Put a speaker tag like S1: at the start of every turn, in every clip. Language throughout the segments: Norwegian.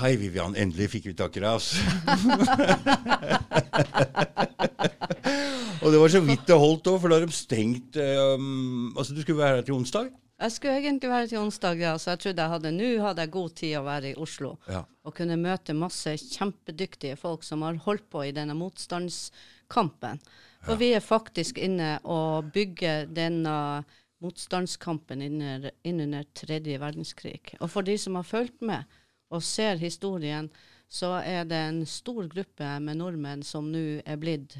S1: Hei, Vivian. Endelig fikk vi tak i deg, ass. og det var så vidt det holdt òg, for da har de stengt um, Altså, du skulle være her til onsdag?
S2: Jeg skulle egentlig være til onsdag, ja, så jeg trodde jeg hadde Nå hadde jeg god tid å være i Oslo
S1: Ja.
S2: og kunne møte masse kjempedyktige folk som har holdt på i denne motstandskampen. For vi er faktisk inne og bygger denne motstandskampen innunder tredje verdenskrig. Og for de som har fulgt med og ser historien, så er det en stor gruppe med nordmenn som nå er blitt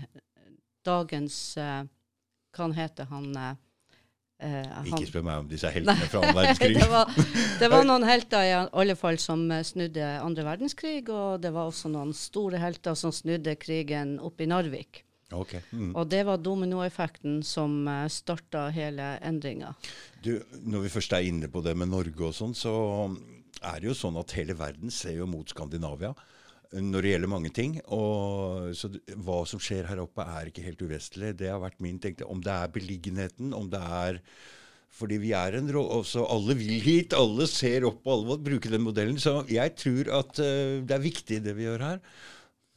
S2: dagens eh, Hva heter han? eh, eh, han-
S1: Ikke spør meg om disse heltene fra annen verdenskrig.
S2: det, var, det var noen helter i alle fall som eh, snudde andre verdenskrig, og det var også noen store helter som snudde krigen oppe i Narvik.
S1: Okay. Mm.
S2: Og det var dominoeffekten som starta hele endringa.
S1: Når vi først er inne på det med Norge og sånn, så er det jo sånn at hele verden ser jo mot Skandinavia når det gjelder mange ting. Og så hva som skjer her oppe er ikke helt uvesentlig. Det har vært min tenkte, Om det er beliggenheten, om det er fordi vi er en rå... Også alle vil hit, alle ser opp, alle må bruke den modellen. Så jeg tror at uh, det er viktig det vi gjør her.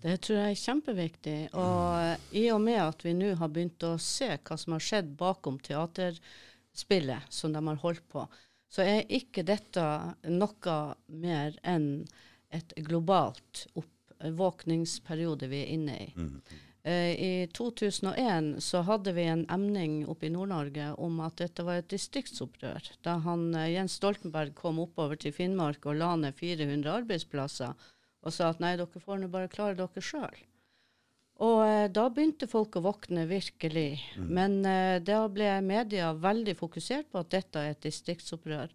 S2: Det tror jeg er kjempeviktig. Og i og med at vi nå har begynt å se hva som har skjedd bakom teaterspillet som de har holdt på, så er ikke dette noe mer enn et globalt oppvåkningsperiode vi er inne i. Eh, I 2001 så hadde vi en emning oppe i Nord-Norge om at dette var et distriktsopprør. Da han, eh, Jens Stoltenberg kom oppover til Finnmark og la ned 400 arbeidsplasser og sa at nei, dere får nå bare klare dere sjøl. Og eh, da begynte folk å våkne virkelig. Men eh, da ble media veldig fokusert på at dette er et distriktsopprør.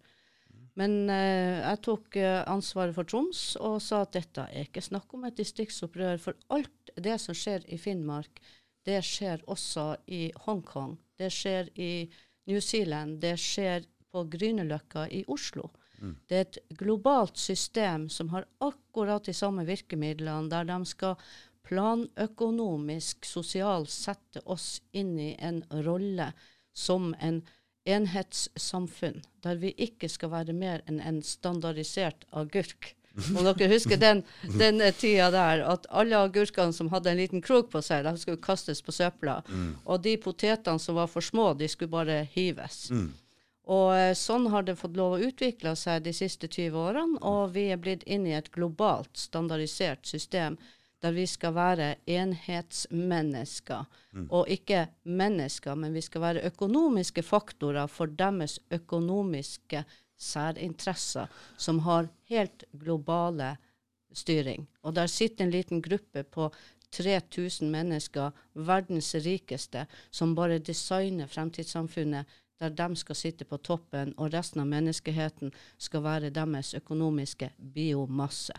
S2: Men eh, jeg tok ansvaret for Troms og sa at dette er ikke snakk om et distriktsopprør. For alt det som skjer i Finnmark, det skjer også i Hongkong. Det skjer i New Zealand. Det skjer på Grünerløkka i Oslo. Det er et globalt system som har akkurat de samme virkemidlene, der de skal planøkonomisk, sosialt sette oss inn i en rolle som en enhetssamfunn, der vi ikke skal være mer enn en standardisert agurk. Om dere husker den, den tida der, at alle agurkene som hadde en liten krok på seg, de skulle kastes på søpla. Og de potetene som var for små, de skulle bare hives. Og eh, sånn har det fått lov å utvikle seg de siste 20 årene, og vi er blitt inn i et globalt, standardisert system der vi skal være enhetsmennesker. Og ikke mennesker, men vi skal være økonomiske faktorer for deres økonomiske særinteresser, som har helt globale styring. Og der sitter en liten gruppe på 3000 mennesker, verdens rikeste, som bare designer fremtidssamfunnet der de skal sitte på toppen, og resten av menneskeheten skal være deres økonomiske biomasse.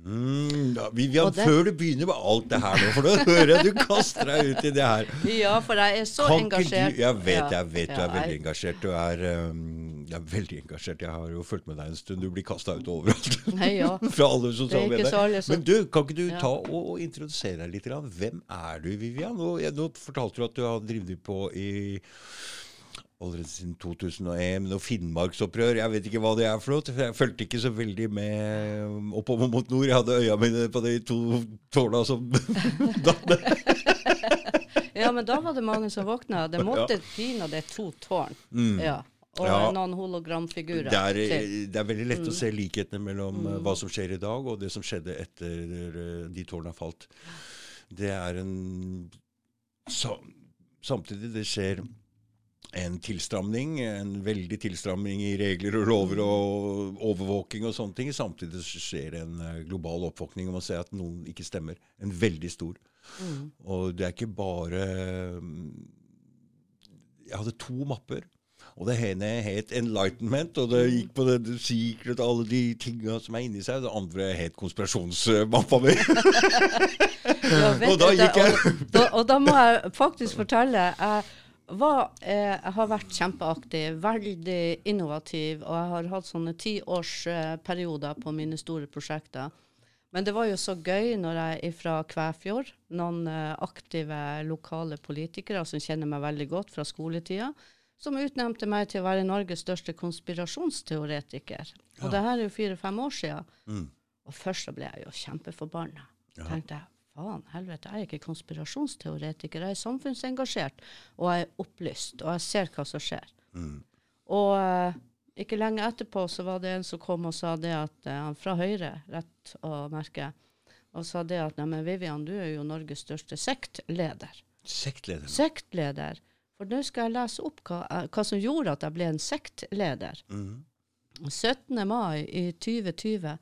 S1: Mm, ja, Vivian,
S2: har, det-
S1: før du begynner med alt det her nå, for da hører jeg du kaster deg ut i det her.
S2: Ja, for jeg er så
S1: Kan
S2: engasjert.
S1: Du, jeg vet, jeg vet du
S2: ja,
S1: er veldig engasjert. Du er, um, er veldig engasjert. Jeg har jo fulgt med deg en stund. Du blir kasta ut overalt.
S2: Nei, ja.
S1: Fra alle sosiale
S2: er ikke
S1: medier.
S2: så alle som-
S1: Men du, kan ikke du
S2: Ja.
S1: ta og, og introdusere deg litt? grann? Hvem er du, Vivian? Nå, jeg, nå fortalte du at du har drevet på i allerede siden 2001 med noe finnmarksopprør. Jeg vet ikke hva det er for noe. Jeg fulgte ikke så veldig med oppover mot nord. Jeg hadde øya mine på de to tårna som datt.
S2: Ja, men da var det mange som våkna. Det måtte pinadø to tårn. Ja. Og
S1: Mm. Ja.
S2: noen hologramfigurer.
S1: Det er, det er veldig lett
S2: Mm.
S1: å se likhetene mellom mm. hva som skjer i dag, og det som skjedde etter eh, de tårna falt. Det er en så, Samtidig det skjer en tilstramning, en veldig tilstramning i regler og lover og overvåking og sånne ting. Samtidig så skjer det en eh, global oppvåkning om å se at noen ikke stemmer. En veldig stor.
S2: Mm.
S1: Og det er ikke bare mm, Jeg hadde to mapper. Og det ene het Enlightenment, og det gikk på det, secret alle de tinga som er inni seg. Det andre het konspirasjonsmappa mi.
S2: Ja,
S1: Og da gikk jeg-
S2: Og, da, og da må jeg faktisk fortelle. Jeg, var, eh, jeg har vært kjempeaktiv, veldig innovativ, og jeg har hatt sånne tiårsperioder på mine store prosjekter. Men det var jo så gøy når jeg fra Kvæfjord, noen eh, aktive lokale politikere som kjenner meg veldig godt fra skoletida, som utnevnte meg til å være Norges største konspirasjonsteoretiker. Og det her er jo fire-fem år siden. Og først så ble jeg jo kjempeforbanna.
S1: Ja.
S2: tenkte jeg, faen helvete, jeg er ikke konspirasjonsteoretiker, jeg er samfunnsengasjert, og jeg er opplyst, og jeg ser hva som skjer.
S1: Mm.
S2: Og uh, ikke lenge etterpå så var det en som kom og sa det at han han fra Høyre, rett å merke, og sa det at neimen Vivian, du er jo Norges største sektleder.
S1: Sektleder.
S2: Sektleder. For nå skal jeg lese opp hva, eh, hva som gjorde at jeg ble en sektleder.
S1: Mm.
S2: 17. mai i 2020,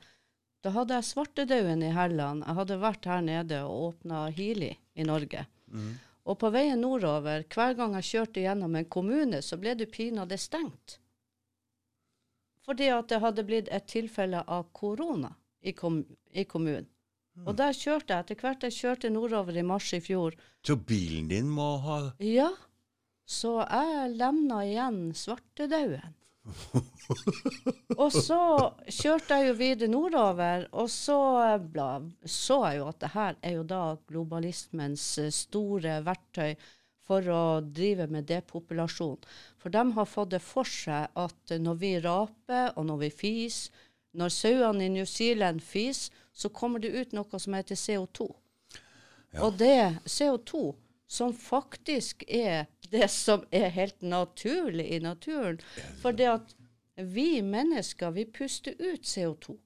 S2: da hadde jeg svartedauden i Helland. Jeg hadde vært her nede og åpna Hili i Norge.
S1: Mm.
S2: Og på veien nordover, hver gang jeg kjørte gjennom en kommune, så ble det pinadø stengt. Fordi at det hadde blitt et tilfelle av korona i, kom i kommunen. Og der kjørte jeg etter hvert jeg kjørte nordover i mars i fjor.
S1: Så bilen din må ha
S2: Ja, så jeg lemna igjen svartedauden. og så kjørte jeg jo videre nordover, og så eh, bla, så jeg jo at det her er jo da globalismens eh, store verktøy for å drive med depopulasjon. For de har fått det for seg at eh, når vi raper, og når vi fiser, når sauene i New Zealand fiser, så kommer det ut noe som heter CO2.
S1: Ja.
S2: Og det CO2, som faktisk er det som er helt naturlig i naturen. For det at vi mennesker, vi puster ut CO2.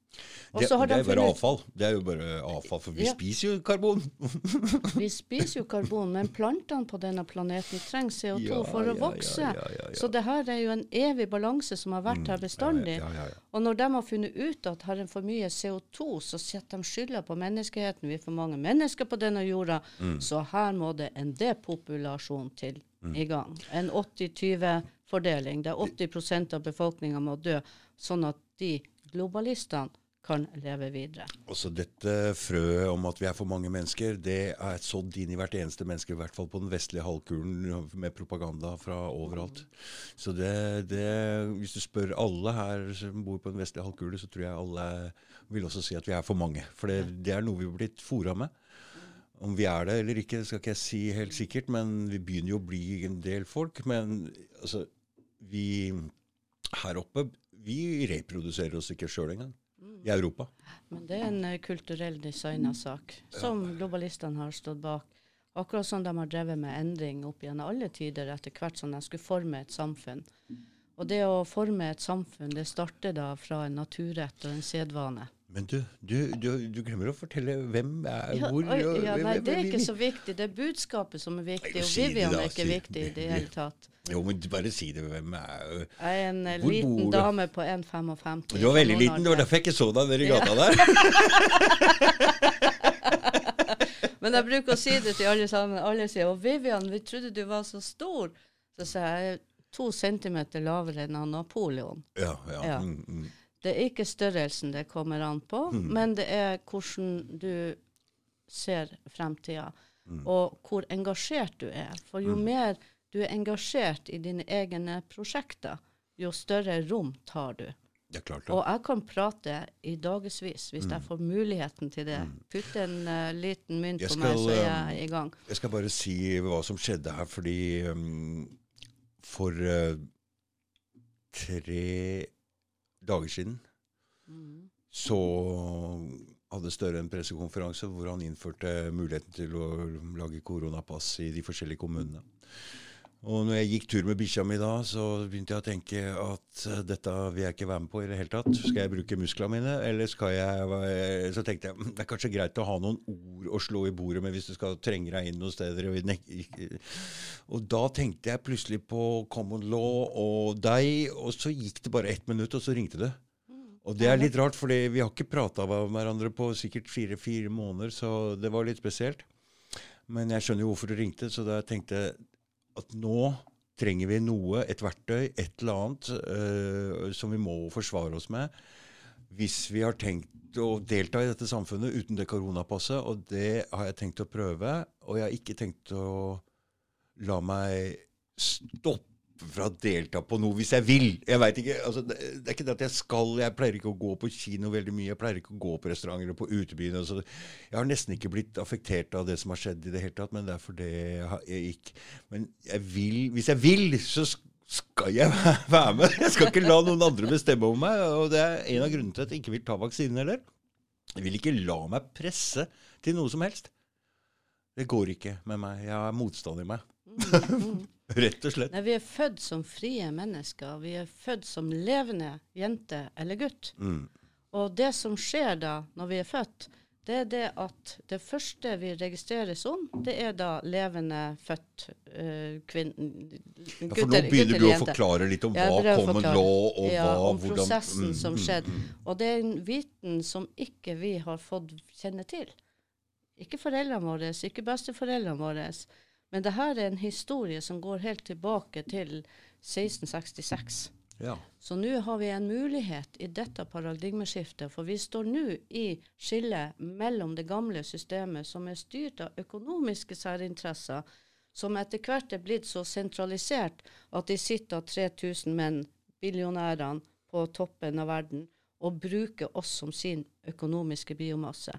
S1: Det,
S2: har
S1: det
S2: de
S1: er bare avfall. Det er jo bare avfall, for vi
S2: Ja.
S1: spiser jo karbon.
S2: Vi spiser jo karbon, men plantene på denne planeten trenger CO2
S1: Ja,
S2: for å
S1: ja,
S2: vokse. Så det her er jo en evig balanse som har vært her bestandig.
S1: Ja, ja.
S2: Og når de har funnet ut at her er for mye CO2, så setter de skylda på menneskeheten. Vi er for mange mennesker på denne jorda,
S1: Mm.
S2: så her må det en depopulasjon til
S1: Mm.
S2: i gang. En 80-20-fordeling, der 80% av befolkninga må dø, sånn at de globalistene kan leve videre.
S1: Også dette frøet om at vi er for mange mennesker, det er sådd inn i hvert eneste menneske, i hvert fall på den vestlige halvkulen, med propaganda fra overalt. Så det, det Hvis du spør alle her som bor på den vestlige halvkule, så tror jeg alle vil også si at vi er for mange. For det, det er noe vi har blitt fora med. Om vi er det eller ikke, det skal ikke jeg si helt sikkert, men vi begynner jo å bli en del folk. Men altså, vi her oppe, vi reproduserer oss ikke sjøl engang. I Europa.
S2: Men det er en eh, kulturell designa sak som globalistene har stått bak. Akkurat som de har drevet med endring opp gjennom alle tider etter hvert som de skulle forme et samfunn. Og det å forme et samfunn, det starter da fra en naturrett og en sedvane.
S1: Men du, du, du, du glemmer å fortelle hvem er
S2: Ja,
S1: hvor og-
S2: ja, nei, det er ikke så viktig. Det er budskapet som er viktig.
S1: Nei,
S2: Og
S1: si
S2: Vivian
S1: da,
S2: er ikke
S1: si-
S2: viktig i det hele tatt.
S1: Jo, men bare si det. Hvem er
S2: Jeg er en eh,
S1: Hvor
S2: liten
S1: bor
S2: dame på 1,55.
S1: Du var veldig liten, det var derfor jeg ikke så deg nede i gata der.
S2: Men jeg bruker å si det til alle sammen. Alle sier 'Å, Vivian, vi trodde du var så stor'. Så sier jeg to centimeter lavere enn Napoleon.
S1: Ja, ja.
S2: Ja.
S1: Mm, mm.
S2: Det er ikke størrelsen det kommer an på, men det er hvordan du ser fremtida, og hvor engasjert du er. For jo mer du er engasjert i dine egne prosjekter, jo større rom tar du.
S1: Det er klart.
S2: Og jeg kan prate i dagevis hvis jeg får muligheten til det. Putt en uh, liten mynt
S1: skal,
S2: på meg, så er
S1: eh,
S2: jeg i gang.
S1: Jeg skal bare si hva som skjedde her, fordi um, for uh, tre dager siden
S2: Mm.
S1: så hadde Støre en pressekonferanse hvor han innførte muligheten til å lage koronapass i de forskjellige kommunene. Og når jeg gikk tur med bikkja mi da, så begynte jeg å tenke at eh, dette vil jeg ikke være med på i det hele tatt. Skal jeg bruke musklene mine, eller skal jeg Så tenkte jeg "Mm, det er kanskje greit å ha noen ord å slå i bordet med hvis du skal trenge deg inn noen steder. Og da tenkte jeg plutselig på common law og deg, og så gikk det bare ett minutt, og så ringte det. Og det er litt rart, for vi har ikke prata med hverandre på sikkert fire-fire måneder, så det var litt spesielt. Men jeg skjønner jo hvorfor du ringte, så da tenkte jeg at nå trenger vi noe, et verktøy, et eller annet, uh, som vi må forsvare oss med. Hvis vi har tenkt å delta i dette samfunnet uten det koronapasset, og det har jeg tenkt å prøve, og jeg har ikke tenkt å la meg stoppe fra å delta på noe hvis jeg vil. Jeg vet ikke, altså, det, det er ikke det at jeg skal, jeg pleier ikke å gå på kino veldig mye, jeg pleier ikke å gå på restauranter og på utebyen. Altså. Jeg har nesten ikke blitt affektert av det som har skjedd i det hele tatt, men det er fordi jeg, jeg gikk. Men jeg vil, hvis jeg vil, så skal jeg være med. Jeg skal ikke la noen andre bestemme over meg, og det er en av grunnene til at jeg ikke vil ta vaksinen heller. Jeg vil ikke la meg presse til noe som helst. Det går ikke med meg. Jeg har motstand i meg. Rett og slett.
S2: Nei, vi er født som frie mennesker. Vi er født som levende jente eller gutt.
S1: Mm.
S2: Og det som skjer da, når vi er født, det er det at det første vi registrerer som, det er da levende født uh, kvinn...
S1: Ja, for nå begynner du å forklare litt om
S2: Ja,
S1: hva common law og
S2: ja,
S1: hva
S2: om
S1: hvordan-
S2: prosessen
S1: Mm,
S2: som
S1: mm,
S2: skjedde.
S1: mm.
S2: Og det er en viten som ikke vi har fått kjenne til. Ikke foreldrene våre, ikke besteforeldrene våre. Men det her er en historie som går helt tilbake til 1666.
S1: Ja.
S2: Så nå har vi en mulighet i dette paradigmeskiftet, for vi står nå i skillet mellom det gamle systemet, som er styrt av økonomiske særinteresser, som etter hvert er blitt så sentralisert at de sitter 3000 menn, billionærene, på toppen av verden og bruker oss som sin økonomiske biomasse.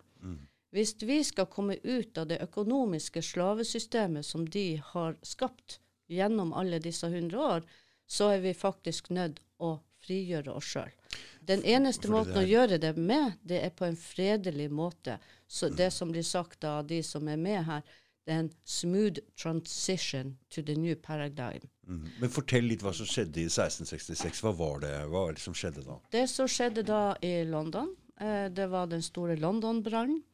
S2: Hvis vi skal komme ut av det økonomiske slavesystemet som de har skapt gjennom alle disse hundre år, så er vi faktisk nødt å frigjøre oss sjøl. Den eneste
S1: fordi
S2: måten
S1: er...
S2: å gjøre det med, det er på en fredelig måte. Så det som blir sagt av de som er med her, det er en smooth transition to the new paradigm.
S1: Mm. Men fortell litt hva som skjedde i 1666. Hva var det, hva var det som skjedde da?
S2: Det som skjedde da i London, eh, det var den store London-brannen.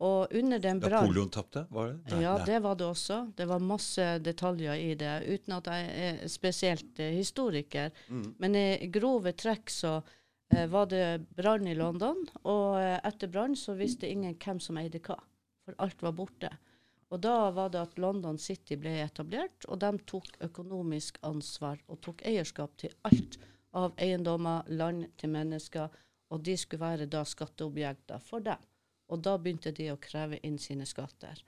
S2: Og under den brannen
S1: Napoleon tapte, var det? Nei,
S2: ja,
S1: nei.
S2: det var det også. Det var masse detaljer i det, uten at jeg er spesielt eh, historiker.
S1: Mm.
S2: Men i grove trekk så eh, var det brann i London, og eh, etter brann så visste ingen hvem som eide hva, for alt var borte. Og da var det at London City ble etablert, og de tok økonomisk ansvar og tok eierskap til alt av eiendommer, land til mennesker, og de skulle være da skatteobjekter for dem. Og da begynte de å kreve inn sine skatter.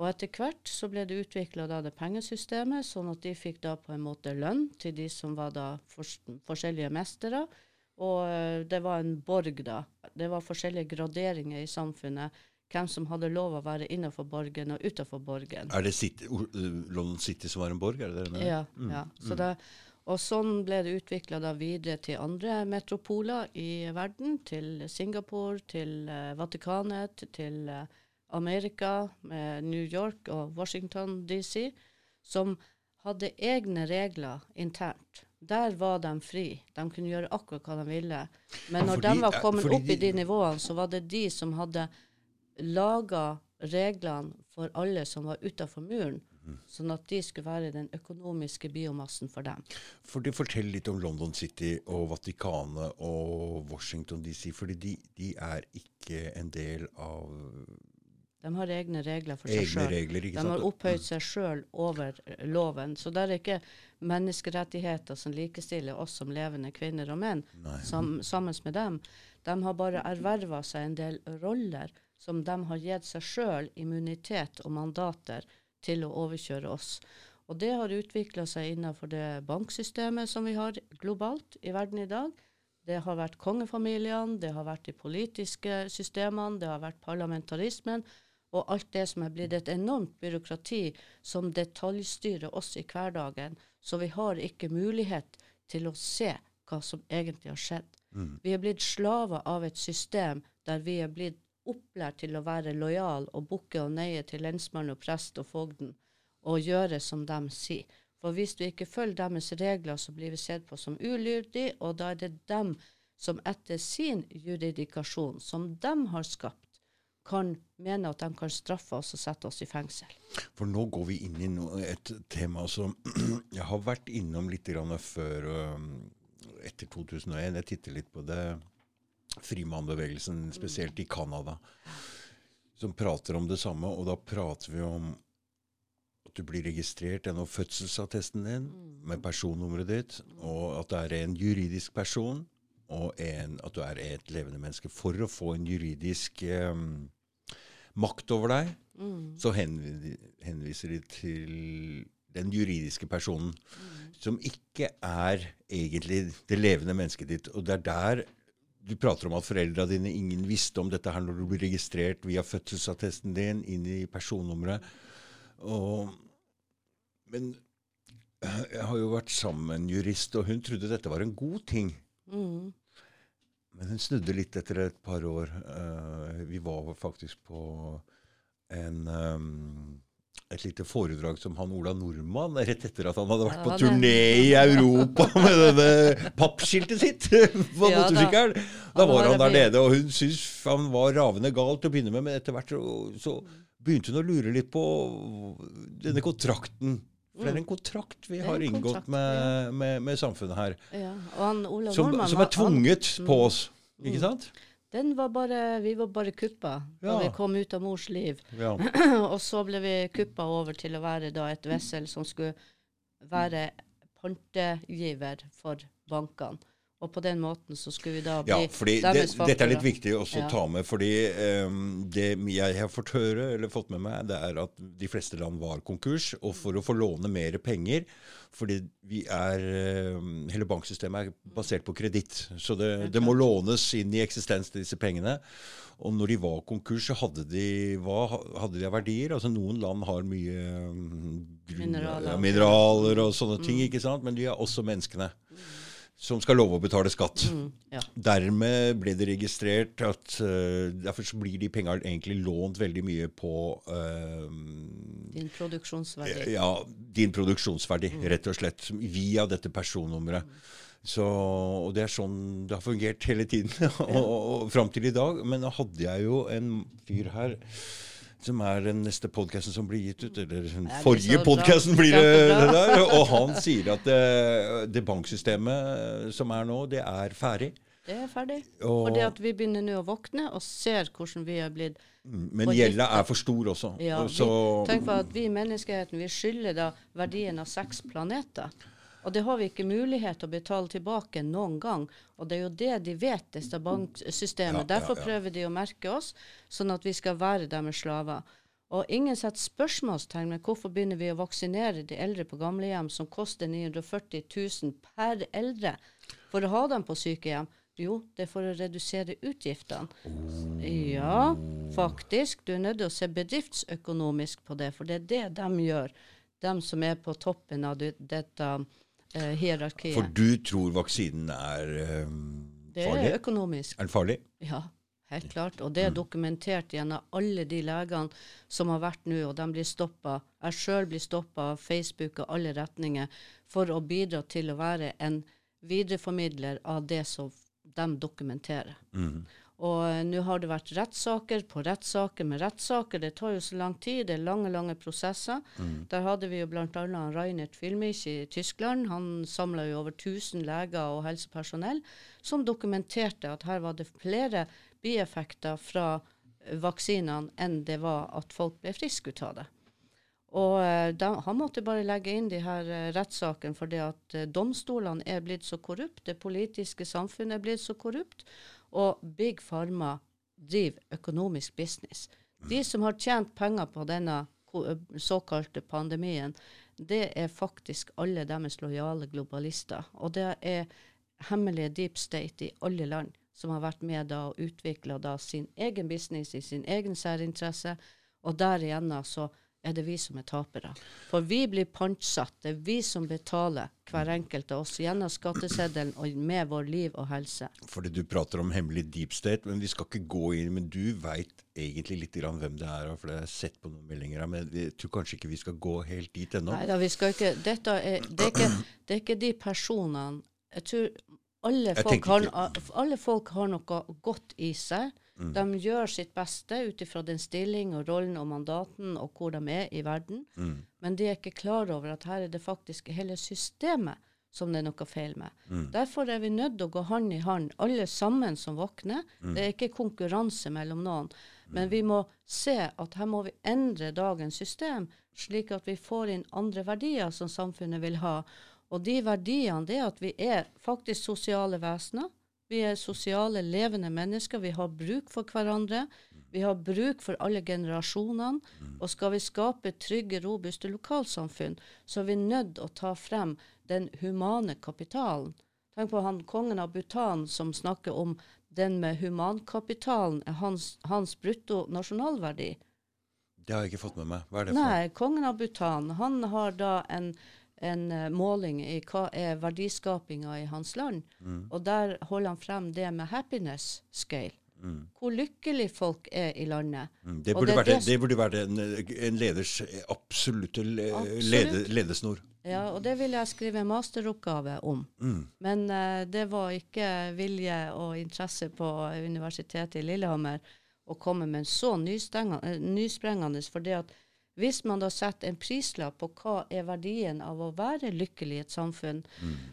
S2: Og etter hvert så ble det utvikla det pengesystemet, sånn at de fikk da på en måte lønn til de som var da forskjellige mestere. Og eh, det var en borg, da. Det var forskjellige graderinger i samfunnet. Hvem som hadde lov å være innenfor borgen og utenfor borgen.
S1: Er det City, uh, London City som var en borg? Er det det? Ja. Mm.
S2: Ja, ja. Så det, og sånn ble det utvikla videre til andre metropoler i verden. Til Singapore, til uh, Vatikanet, til uh, Amerika, med New York og Washington DC, som hadde egne regler internt. Der var de fri. De kunne gjøre akkurat hva de ville. Men når
S1: fordi-
S2: de var kommet
S1: fordi
S2: opp i
S1: de-
S2: nivåene, så var det de som hadde laga reglene for alle som var utafor muren. Sånn at de skulle være den økonomiske biomassen for dem.
S1: For det Fortell litt om London City og Vatikanet og Washington DC. fordi de, de er ikke en del av
S2: De har egne regler for seg
S1: egne
S2: sjøl.
S1: regler.
S2: De har opphøyd seg sjøl over eh, loven. Så det er ikke menneskerettigheter som likestiller oss som levende kvinner og menn sam, sammen med dem. De har bare erverva seg en del roller som de har gitt seg sjøl immunitet og mandater til å overkjøre oss. Og det har utvikla seg innenfor det banksystemet som vi har globalt i verden i dag. Det har vært kongefamiliene, det har vært de politiske systemene, det har vært parlamentarismen, og alt det som er blitt et enormt byråkrati som detaljstyrer oss i hverdagen. Så vi har ikke mulighet til å se hva som egentlig har skjedd.
S1: Mm.
S2: Vi er blitt slaver av et system der vi er blitt opplært til å være lojal og bukke og nøye til lensmann og prest og fogden og gjøre som de sier. For hvis du ikke følger deres regler, så blir vi sett på som ulydig, og da er det dem som etter sin juridikasjon, som de har skapt, kan mene at de kan straffe oss og sette oss i fengsel.
S1: For nå går vi inn i no, et tema som jeg har vært innom litt før um, etter 2001. Jeg titter litt på det. Frimannbevegelsen, spesielt i Canada, som prater om det samme. Og da prater vi om at du blir registrert gjennom fødselsattesten din med personnummeret ditt, og at det er en juridisk person, og en, at du er et levende menneske. For å få en juridisk um, makt over deg,
S2: Mm.
S1: så henviser de til den juridiske personen, som ikke er egentlig det levende mennesket ditt. Og det er der du prater om at foreldra dine ingen visste om dette her når du blir registrert via fødselsattesten din inn i personnummeret. Og, men jeg har jo vært sammen med en jurist, og hun trodde dette var en god ting.
S2: Mm.
S1: Men hun snudde litt etter et par år. Uh, vi var faktisk på en um, et lite foredrag som han Ola Nordmann rett etter at han hadde vært på turné i Europa med denne pappskiltet sitt på
S2: Ja, da.
S1: motorsykkelen. Da var han der nede, og hun syntes han var ravende gal til å begynne med, men etter hvert så, begynte hun å lure litt på denne kontrakten. For det er en kontrakt vi
S2: Mm. Det er
S1: har inngått
S2: kontrakt,
S1: med, med, med samfunnet her,
S2: Ja, han
S1: som, som er
S2: tvunget han-
S1: på oss. Ikke sant?
S2: Den var bare, vi var bare kuppa da vi kom ut av mors liv.
S1: Ja.
S2: og så ble vi kuppa over til å være da et vessel som skulle være pantegiver for bankene. Og på den måten så skulle vi da bli
S1: Ja, fordi det, dette er litt viktig også
S2: Ja.
S1: å ta med. fordi um, det jeg har fått høre, eller fått med meg, det er at de fleste land var konkurs. Og for å få låne mer penger fordi vi er, um, Hele banksystemet er basert på kreditt. Så det, det må lånes inn i eksistens til disse pengene. Og når de var konkurs, så hadde de, hva hadde de av verdier? Altså Noen land har mye um, grunn-
S2: Mineraler.
S1: ja, mineraler og sånne ting, ikke sant? men de er også menneskene. Som skal love å betale skatt.
S2: Mm, ja.
S1: Dermed ble det registrert at uh, Derfor så blir de pengene egentlig lånt veldig mye på uh,
S2: Din produksjonsverdi.
S1: ja, din produksjonsverdi, rett og slett. Via dette personnummeret. Så, og det er sånn det har fungert hele tiden, og, og, og fram til i dag. Men da hadde jeg jo en fyr her som er den neste podkasten som blir gitt ut. Eller den forrige
S2: så
S1: podkasten blir det, det der. Og han sier at det, det banksystemet som er nå, det er ferdig.
S2: Det er ferdig.
S1: Og-
S2: det at vi begynner nå å våkne og ser hvordan vi er blitt
S1: Men
S2: Og
S1: gjelda er for stor også.
S2: Ja,
S1: Og så,
S2: vi, tenk på at vi i menneskeheten vi skylder da verdien av seks planeter. Og det har vi ikke mulighet til å betale tilbake noen gang. Og det er jo det de vet, dette banksystemet.
S1: Ja, ja,
S2: Derfor
S1: ja.
S2: prøver de å merke oss, sånn at vi skal være deres slaver. Og ingen setter spørsmålstegn ved hvorfor begynner vi å vaksinere de eldre på gamlehjem, som koster 940 000 per eldre, for å ha dem på sykehjem. Jo, det er for å redusere utgiftene. Ja, faktisk. Du er nødt til å se bedriftsøkonomisk på det, for det er det de gjør. De som er på toppen av det, dette hierarkiet.
S1: for du tror vaksinen er eh,
S2: det
S1: farlig?
S2: er økonomisk.
S1: Er den farlig?
S2: Ja, helt klart. Og det er dokumentert gjennom alle de legene som har vært nå, og de blir stoppa. Jeg sjøl blir stoppa av Facebook og alle retninger for å bidra til å være en videreformidler av det som de dokumenterer. Og eh, nå har det vært rettssaker på rettssaker med rettssaker. Det tar jo så lang tid. Det er lange, lange prosesser. Der hadde vi jo bl.a. Reinert Filmich i Tyskland. Han samla jo over 1000 leger og helsepersonell som dokumenterte at her var det flere bieffekter fra eh, vaksinene enn det var at folk ble friske ut av det. Og de, han måtte bare legge inn de her rettssakene fordi at eh, domstolene er blitt så korrupt, det politiske samfunnet er blitt så korrupt, og Big Pharma driver økonomisk business. De som har tjent penger på denne såkalte pandemien, det er faktisk alle deres lojale globalister. Og det er hemmelige deep state i alle land som har vært med da og utvikla sin egen business i sin egen særinteresse, og der igjen så er det vi som er tapere. For vi blir pantsatt. Det er vi som betaler, hver enkelt av oss, gjennom skatteseddelen og med vår liv og helse.
S1: Fordi du prater om hemmelig deep state, men vi skal ikke gå inn Men du veit egentlig litt grann hvem det er, for det har jeg sett på noen meldinger her. Men jeg tror kanskje ikke vi skal gå helt dit ennå.
S2: Nei da, vi skal ikke Dette er, det, er ikke, det er ikke de personene Jeg tror alle folk, har, alle folk har noe godt i seg.
S1: Mm.
S2: De gjør sitt beste ut ifra den stilling og rollen og mandaten og hvor de er i verden.
S1: Mm.
S2: Men de er ikke klar over at her er det faktisk hele systemet som det er noe feil med.
S1: Mm.
S2: Derfor er vi nødt til å gå hånd i hånd, alle sammen som våkner.
S1: Mm.
S2: Det er ikke konkurranse mellom noen. Men vi må se at her må vi endre dagens system, slik at vi får inn andre verdier som samfunnet vil ha. Og de verdiene det er at vi er faktisk sosiale vesener. Vi er sosiale, levende mennesker. Vi har bruk for hverandre. Vi har bruk for alle generasjonene. Og skal vi skape trygge, robuste lokalsamfunn, så er vi nødt å ta frem den humane kapitalen. Tenk på han kongen av Bhutan som snakker om den med humankapitalen er hans, hans brutto nasjonalverdi.
S1: Det har jeg ikke fått med meg. Hva er det for
S2: Nei, kongen av Bhutan han har da en, en eh, måling i hva er verdiskapinga i hans land.
S1: Mm.
S2: Og der holder han frem det med happiness scale. Hvor lykkelig folk er i landet.
S1: Mm. Det, burde
S2: det
S1: vært,
S2: det-
S1: burde vært en, en leders absolutte
S2: Absolutt.
S1: lede, ledesnor.
S2: Ja, og det ville jeg skrive en masteroppgave om.
S1: Mm.
S2: Men uh, det var ikke vilje og interesse på Universitetet i Lillehammer å komme med en så eh, nysprengende. For det at hvis man da setter en prislapp på hva er verdien av å være lykkelig i et samfunn,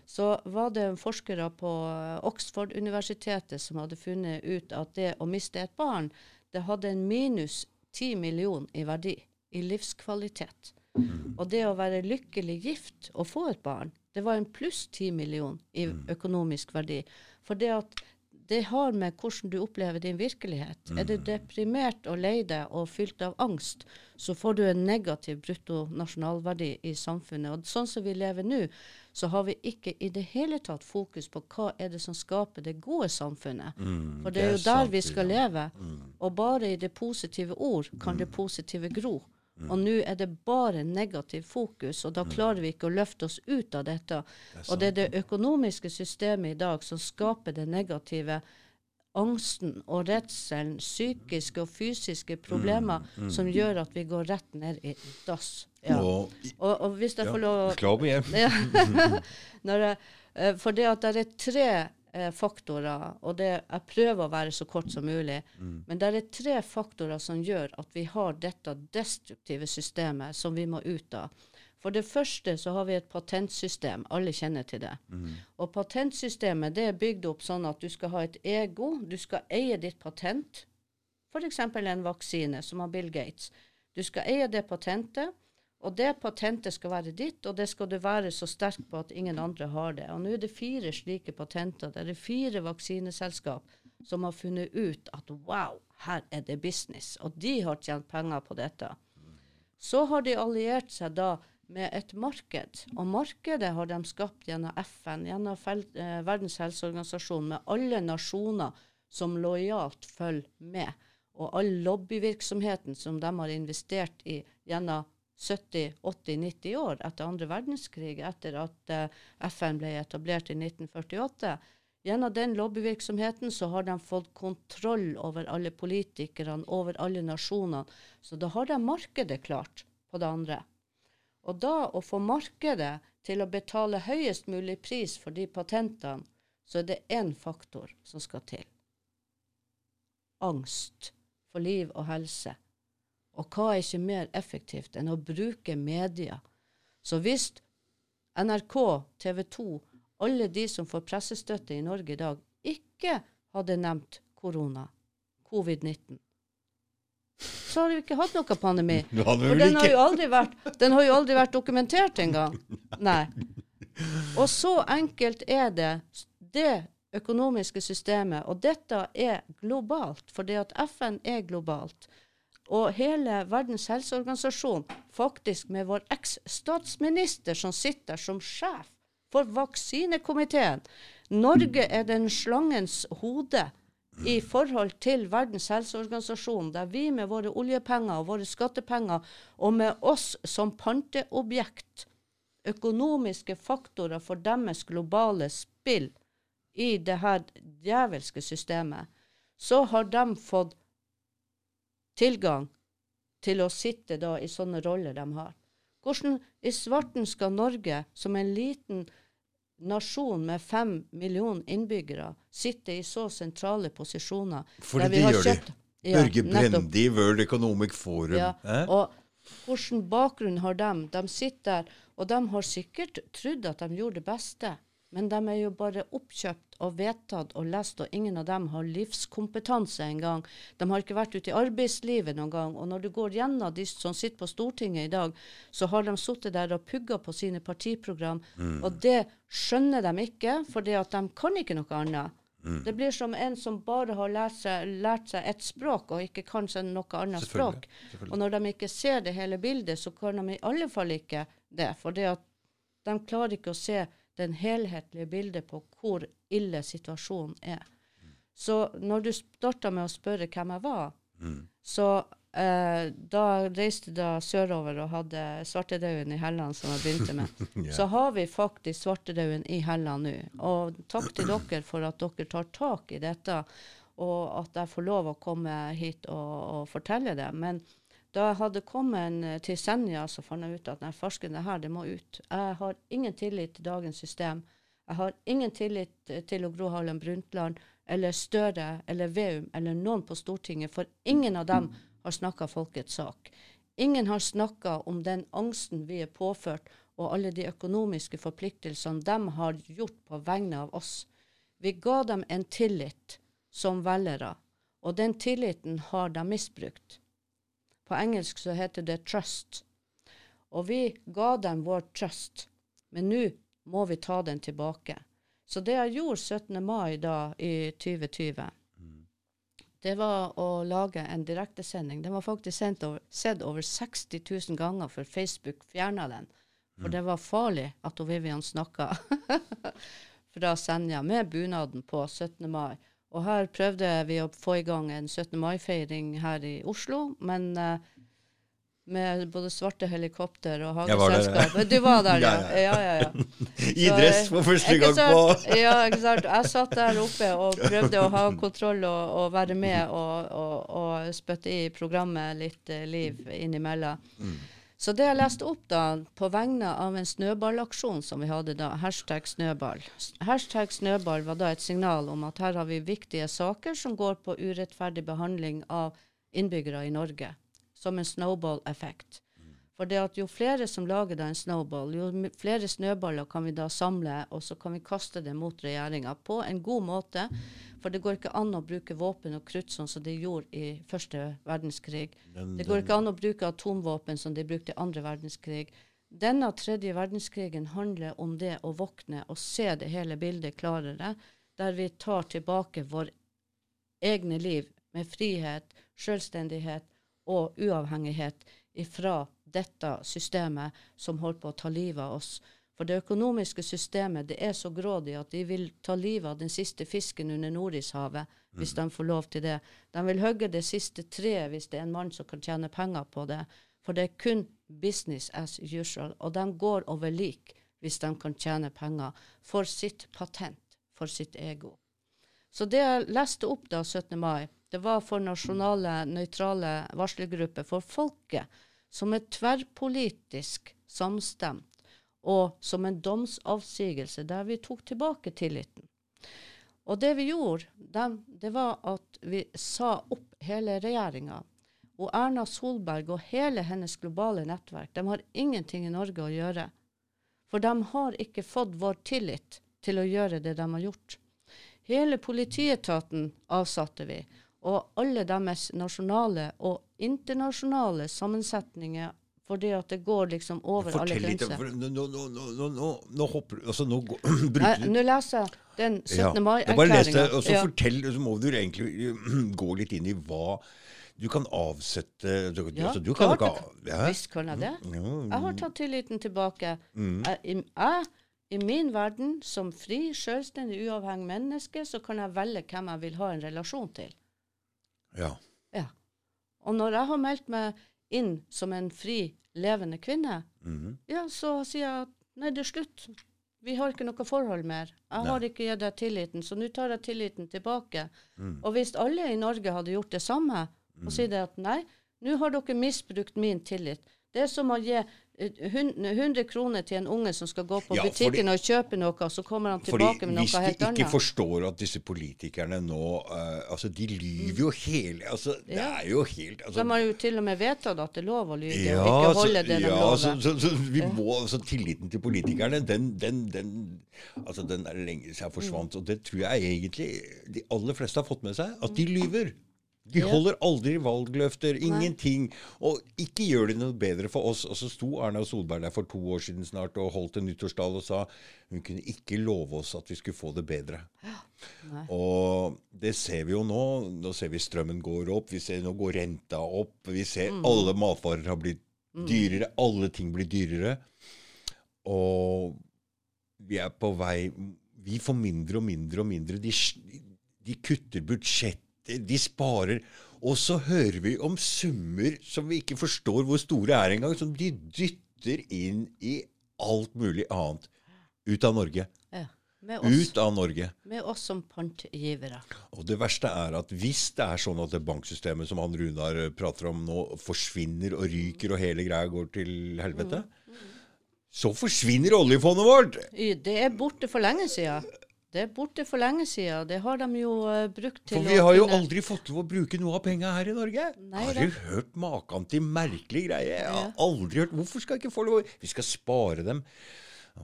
S2: så var det forskere på eh, Oxford-universitetet som hadde funnet ut at det å miste et barn, det hadde en minus 10 million i verdi, i livskvalitet. Og det å være lykkelig gift og få et barn, det var en pluss 10 million i økonomisk verdi. For det at det har med hvordan du opplever din virkelighet. Er du deprimert og lei deg og fylt av angst, så får du en negativ bruttonasjonalverdi i samfunnet. Og sånn som vi lever nå, så har vi ikke i det hele tatt fokus på hva er det som skaper det gode samfunnet. For det er jo der vi skal leve. Og bare i det positive ord kan det positive gro. Og nå er det bare negativ fokus, og da klarer vi ikke å løfte oss ut av dette. og det er det økonomiske systemet i dag som skaper det negative. Angsten og redselen, psykiske og fysiske problemer som gjør at vi går rett ned i dass. Ja.
S1: Og,
S2: Og, og hvis jeg
S1: ja,
S2: får lov
S1: Slav igjen.
S2: ja. Eh, for det at det er tre faktorer, og det, jeg prøver å være så kort som mulig, men det er tre faktorer som gjør at vi har dette destruktive systemet som vi må ut av. For det første så har vi et patentsystem. Alle kjenner til det. Og patentsystemet det er bygd opp sånn at du skal ha et ego, du skal eie ditt patent. F.eks. en vaksine, som har Bill Gates. Du skal eie det patentet, og det patentet skal være ditt, og det skal du være så sterk på at ingen andre har det. Og nå er det fire slike patenter. Det er fire vaksineselskap som har funnet ut at wow, her er det business. Og de har tjent penger på dette. Så har de alliert seg da med et marked. Og markedet har de skapt gjennom FN, gjennom eh, Verdens helseorganisasjon, med alle nasjoner som lojalt følger med. Og all lobbyvirksomheten som de har investert i gjennom 70, 80, 90 år etter andre verdenskrig, etter at eh, FN ble etablert i 1948. Gjennom den lobbyvirksomheten så har de fått kontroll over alle politikerne, over alle nasjonene. Så da har de markedet klart på det andre. Og da å få markedet til å betale høyest mulig pris for de patentene, så er det én faktor som skal til. Angst for liv og helse. Og hva er ikke mer effektivt enn å bruke media? Så hvis NRK, TV 2, alle de som får pressestøtte i Norge i dag, ikke hadde nevnt korona, covid-19, så har vi ikke hatt noe pandemi. For den har, jo aldri vært, den har jo aldri vært dokumentert engang. Nei. Og så enkelt er det, det økonomiske systemet. Og dette er globalt, at FN er globalt. Og hele Verdens helseorganisasjon, faktisk med vår eks-statsminister som sitter som sjef for vaksinekomiteen. Norge er den slangens hode i forhold til Verdens helseorganisasjon, der vi med våre oljepenger og våre skattepenger, og med oss som panteobjekt, økonomiske faktorer for deres globale spill i det her djevelske systemet, så har de fått tilgang til å sitte da i sånne roller de har. Hvordan i svarten skal Norge, som en liten nasjon med fem millioner innbyggere, sitte i så sentrale posisjoner? Vi
S1: det
S2: har
S1: gjør de.
S2: kjøpt- Ja,
S1: Børge
S2: nettopp.
S1: Brende i World Economic Forum.
S2: Ja,
S1: eh?
S2: og hvilken bakgrunn har de? De sitter der, og de har sikkert trodd at de gjorde det beste, men de er jo bare oppkjøpt og vedtatt og lest, og ingen av dem har livskompetanse engang. De har ikke vært ute i arbeidslivet noen gang. Og når du går gjennom de som sitter på Stortinget i dag, så har de sittet der og pugga på sine partiprogram, og det skjønner de ikke, at de kan ikke noe annet. Det blir som en som bare har lært seg, lært seg et språk, og ikke kan seg noe annet
S1: Selvfølgelig,
S2: språk. Og når de ikke ser det hele bildet, så kan de i alle fall ikke det. For de klarer ikke å se den helhetlige bildet på hvor ille situasjonen er. Så når du starta med å spørre hvem jeg var, så eh, da reiste da sørover og hadde svartedauden i Helland, som jeg begynte med. Så har vi faktisk svartedauden i Helland nå. Og takk til dere for at dere tar tak i dette. og at jeg får lov å komme hit og, og fortelle det. Men da jeg hadde kommet til Senja, så fant jeg ut at nei, farsken, det her, det må ut. Jeg har ingen tillit til dagens system. Jeg har ingen tillit til Gro Harlem Brundtland eller Støre eller Veum eller noen på Stortinget, for ingen av dem har snakka folkets sak. Ingen har snakka om den angsten vi er påført, og alle de økonomiske forpliktelsene de har gjort på vegne av oss. Vi ga dem en tillit som velgere, og den tilliten har de misbrukt. På engelsk så heter det trust. Og vi ga dem vår trust, men nå må vi ta den tilbake. Så det jeg gjorde 17. mai da i 2020, det var å lage en direktesending. Den var faktisk over, sett over 60 000 ganger før Facebook fjerna den. For mm. det var farlig at Vivian snakka fra Senja med bunaden på 17. mai. Og her prøvde vi å få i gang en 17. mai-feiring her i Oslo, men uh, med både svarte helikopter og hageselskap. Du var der, ja. ja, ja, ja.
S1: I dress for første gang på
S2: Ja, ikke sant. Jeg satt der oppe og prøvde å ha kontroll og, og være med og, og, og, spytte i programmet litt uh, liv innimellom. Mm. Så det jeg leste opp da, på vegne av en snøballaksjon som vi hadde da, hashtag snøball. Hashtag snøball var da et signal om at her har vi viktige saker som går på urettferdig behandling av innbyggere i Norge som en snowball-effekt. For det at jo flere som lager da en snowball, jo flere snøballer kan vi da samle, og så kan vi kaste det mot regjeringa på en god måte. For det går ikke an å bruke våpen og krutt sånn som de gjorde i første verdenskrig. Den, det går ikke an å bruke atomvåpen som de brukte i andre verdenskrig. Denne tredje verdenskrigen handler om det å våkne og se det hele bildet klarere, der vi tar tilbake vår egne liv med frihet, selvstendighet og uavhengighet ifra dette systemet som holder på å ta livet av oss. For det økonomiske systemet det er så grådig at de vil ta livet av den siste fisken under Nordishavet hvis mm. de får lov til det. De vil hogge det siste treet hvis det er en mann som kan tjene penger på det. For det er kun business as usual. Og de går over lik hvis de kan tjene penger for sitt patent, for sitt ego. Så det jeg leste opp da 17. mai, det var for nasjonale, nøytrale varslergrupper for folket, som er tverrpolitisk samstemt, og som en domsavsigelse der vi tok tilbake tilliten. Og det vi gjorde, dem, det var at vi sa opp hele regjeringa. Og Erna Solberg og hele hennes globale nettverk de har ingenting i Norge å gjøre. For de har ikke fått vår tillit til å gjøre det de har gjort. Hele politietaten avsatte vi og alle deres nasjonale og internasjonale sammensetninger fordi at det går liksom over Fortell alle grenser.
S1: Nå, nå, nå, nå, nå hopper altså nå går,
S2: Nå leser jeg den 17. Ja, mai-erklæringa.
S1: Og så ja. fortell, så må du egentlig gå litt inn i hva du kan avsette du,
S2: Ja, altså, du kan klart ikke, ja. Visst kan jeg det. Jeg har tatt tilliten tilbake. Mm. Jeg, jeg, I min verden, som fri, selvstendig, uavhengig menneske, så kan jeg velge hvem jeg vil ha en relasjon til.
S1: Ja.
S2: ja. Og når jeg har meldt meg inn som en fri, levende kvinne, mm -hmm. ja, så sier jeg at nei, det er slutt. Vi har ikke noe forhold mer. Jeg nei. har ikke gitt deg tilliten, så nå tar jeg tilliten tilbake. Mm. Og hvis alle i Norge hadde gjort det samme, og mm. sier at nei, nå har dere misbrukt min tillit Det er som å gi 100 kroner til en unge som skal gå på ja, butikken fordi, og kjøpe noe, og så kommer han tilbake med noe helt annet.
S1: Hvis de ikke forstår at disse politikerne nå uh, altså De lyver jo hele altså, Det er jo helt altså,
S2: De har jo til og med vedtatt at det er lov å lyve, ja, og ikke holde det de ja, lover.
S1: Så, så, så, vi må, altså, tilliten til politikerne, den, den, den, altså, den er lenge siden forsvant. Mm. Og det tror jeg egentlig de aller fleste har fått med seg, at de lyver. De holder aldri valgløfter. Ingenting. Og ikke gjør de noe bedre for oss. Og så sto Erna Solberg der for to år siden snart og holdt en nyttårstall og sa hun kunne ikke love oss at vi skulle få det bedre. Nei. Og det ser vi jo nå. Nå ser vi strømmen går opp. Vi ser Nå går renta opp. Vi ser mm. alle matvarer har blitt mm. dyrere. Alle ting blir dyrere. Og vi er på vei Vi får mindre og mindre og mindre. De, de kutter budsjett de sparer. Og så hører vi om summer som vi ikke forstår hvor store er engang, som de dytter inn i alt mulig annet ut av Norge. Ja.
S2: Med oss,
S1: Ut av Norge.
S2: med oss som pantgivere.
S1: Og det verste er at hvis det er sånn at det banksystemet som han Runar eh, prater om nå, forsvinner og ryker, og hele greia går til helvete, så forsvinner oljefondet vårt!
S2: Det er borte for lenge siden. Det er borte for lenge siden. Det har de jo uh, brukt til
S1: For vi har jo aldri fått lov å bruke noe av penga her i Norge.
S2: Nei
S1: har du hørt maken til merkelig greie? Jeg har aldri hørt Hvorfor skal ikke få lov? Vi skal spare dem.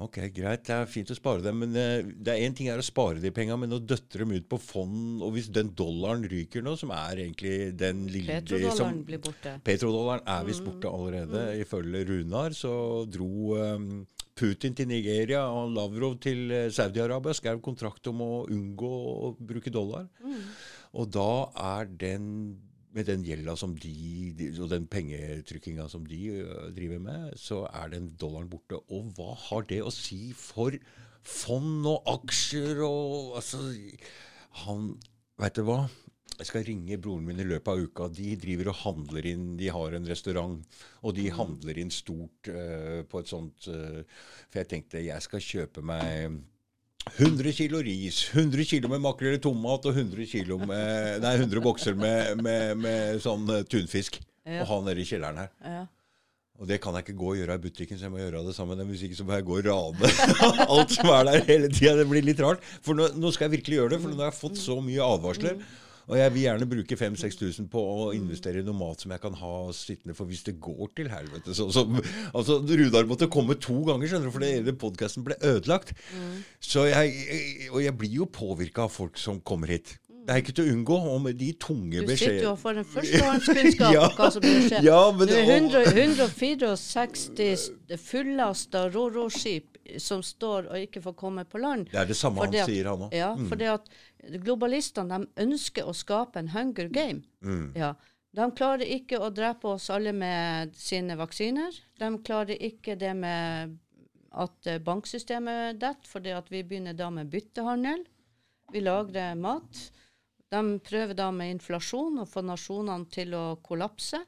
S1: Ok, greit, det er fint å spare dem, men uh, det er én ting er å spare de penga, men å døtte dem ut på fond Og hvis den dollaren ryker nå, som er egentlig den lille
S2: Petrodollaren
S1: som
S2: blir borte.
S1: Petrodollaren er visst borte allerede. Ifølge Runar så dro um, Putin til Nigeria og Lavrov til eh, Saudi-Arabia. Skrev kontrakt om å unngå å bruke dollar. Og da er den med den gjelda som de, de og den pengetrykkinga som de driver med, så er den dollaren borte. Og hva har det å si for fond og aksjer og altså Han Veit du hva? Jeg skal ringe broren min i løpet av uka. De driver og handler inn De har en restaurant, og de handler inn stort uh, på et sånt uh, For jeg tenkte jeg skal kjøpe meg 100 kilo ris, 100 kilo med makrell i tomat og 100, kilo med, nei, 100 bokser med, med, med sånn eh, tunfisk.
S2: Ja.
S1: Og ha nede i kjelleren her.
S2: Ja.
S1: Og det kan jeg ikke gå og gjøre i butikken, så jeg må gjøre det sammen med den musikken. ikke så må jeg gå og rane alt som er der hele tida. Det blir litt rart. For nå, nå skal jeg virkelig gjøre det, for nå har jeg fått så mye advarsler. Og jeg vil gjerne bruke 5000-6000 på å investere i noe mat som jeg kan ha sittende for hvis det går til helvete. Så, så, altså, Rudar måtte komme to ganger, skjønner du, for det hele podkasten ble ødelagt. Så jeg, og jeg blir jo påvirka av folk som kommer hit. Det er ikke til å unngå. Og med de tunge beskjedene
S2: Du sitter jo
S1: for
S2: og får en førstehåndskunnskap
S1: Ja.
S2: om hva som blir skjedd.
S1: Ja, men
S2: det er
S1: det-
S2: 100, 164 fullasta roroskip som står og ikke får komme på land.
S1: Det er det samme han
S2: at-
S1: sier, han òg.
S2: Ja, fordi at globalistene de ønsker å skape en hunger game.
S1: Mm.
S2: Ja. De klarer ikke å drepe oss alle med sine vaksiner. De klarer ikke det med at eh, banksystemet detter, fordi at vi begynner da med byttehandel. Vi lagrer mat. De prøver da med inflasjon å få nasjonene til å kollapse.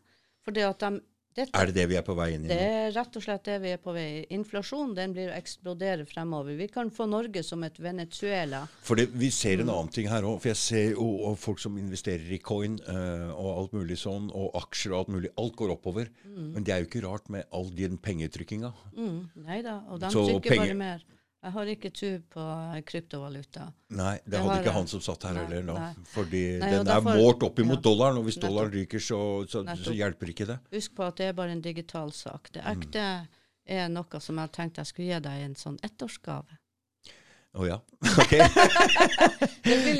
S2: Fordi at de dette,
S1: Er det det vi er på vei inn i
S2: det er rett og slett det vi er på vei. Inflasjon den blir å eksplodere fremover. Vi kan få Norge som et Venezuela.
S1: For det, vi ser
S2: Mm.
S1: en annen ting her òg. For jeg ser jo folk som investerer i coin uh, og alt mulig sånn, og aksjer og alt mulig. Alt går oppover. Men det er jo ikke rart med all den pengetrykkinga.
S2: Mm, nei da, og de trykker
S1: penger-
S2: bare mer. Jeg har ikke tro på kryptovaluta.
S1: Nei, det
S2: Det
S1: hadde ikke han som satt her heller nå.
S2: nei.
S1: Fordi
S2: Nei, den
S1: den er målt opp imot
S2: ja.
S1: dollaren, og hvis
S2: Nettopp.
S1: dollaren ryker, så, så, så hjelper ikke det.
S2: Husk på at det er bare en digital sak. Det ekte er noe som jeg tenkte jeg skulle gi deg en sånn ettårsgave.
S1: Å ja. Ok.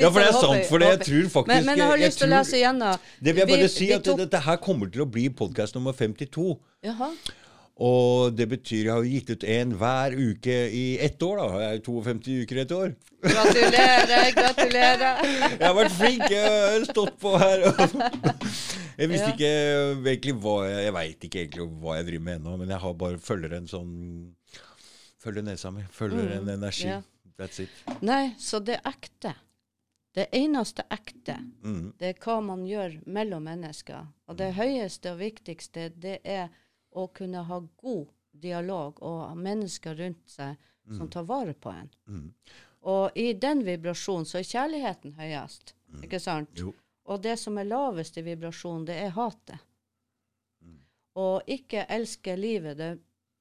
S1: Ja, for det er
S2: sånn
S1: sant. For det, jeg tror faktisk
S2: men, men jeg har
S1: jeg
S2: lyst til å
S1: lese
S2: lese igjennom.
S1: Det vil jeg bare
S2: Vi-
S1: si
S2: vi
S1: at dette her kommer til å bli podkast nummer 52.
S2: Jaha.
S1: Og det betyr jeg har gitt ut en hver uke i ett år, da. Jeg er jo 52 uker i et år.
S2: Gratulerer, gratulerer.
S1: Jeg har vært flink. Jeg har stått på her. Jeg visste ikke egentlig hva jeg Jeg veit ikke egentlig hva jeg driver med ennå, men jeg har bare følger en sånn Følger nesa mi. Følger en energi.
S2: ja.
S1: That's it.
S2: Nei, så det er ekte. Det eneste ekte,
S1: Mm.
S2: det er hva man gjør mellom mennesker. Og det høyeste og viktigste, det er å kunne ha god dialog og ha mennesker rundt seg som tar vare på en.
S1: Mm.
S2: Og i den vibrasjonen så er kjærligheten høyest, ikke sant?
S1: Jo.
S2: Og det som er lavest i vibrasjonen, det er hatet. Og ikke elske livet, det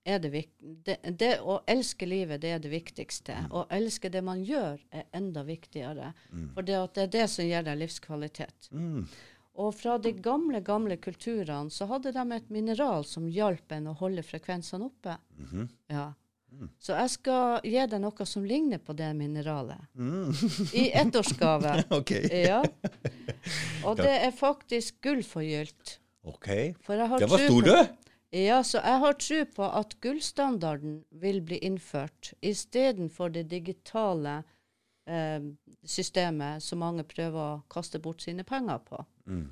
S2: er det, det, det å elske livet, det er det viktigste. Å elske det man gjør, er enda viktigere. For det, det er det som gir deg livskvalitet.
S1: Mm.
S2: Og fra de gamle, gamle kulturene så hadde de et mineral som hjalp en å holde frekvensene oppe.
S1: Mhm.
S2: Ja. Så jeg skal gi deg noe som ligner på det mineralet.
S1: Mm.
S2: I ettårsgave.
S1: OK.
S2: Ja. Og det er faktisk gullforgylt.
S1: ok.
S2: For jeg har
S1: Det var stor, du!
S2: Ja, så jeg har tro på at gullstandarden vil bli innført istedenfor det digitale eh, systemet som mange prøver å kaste bort sine penger på.
S1: Mm.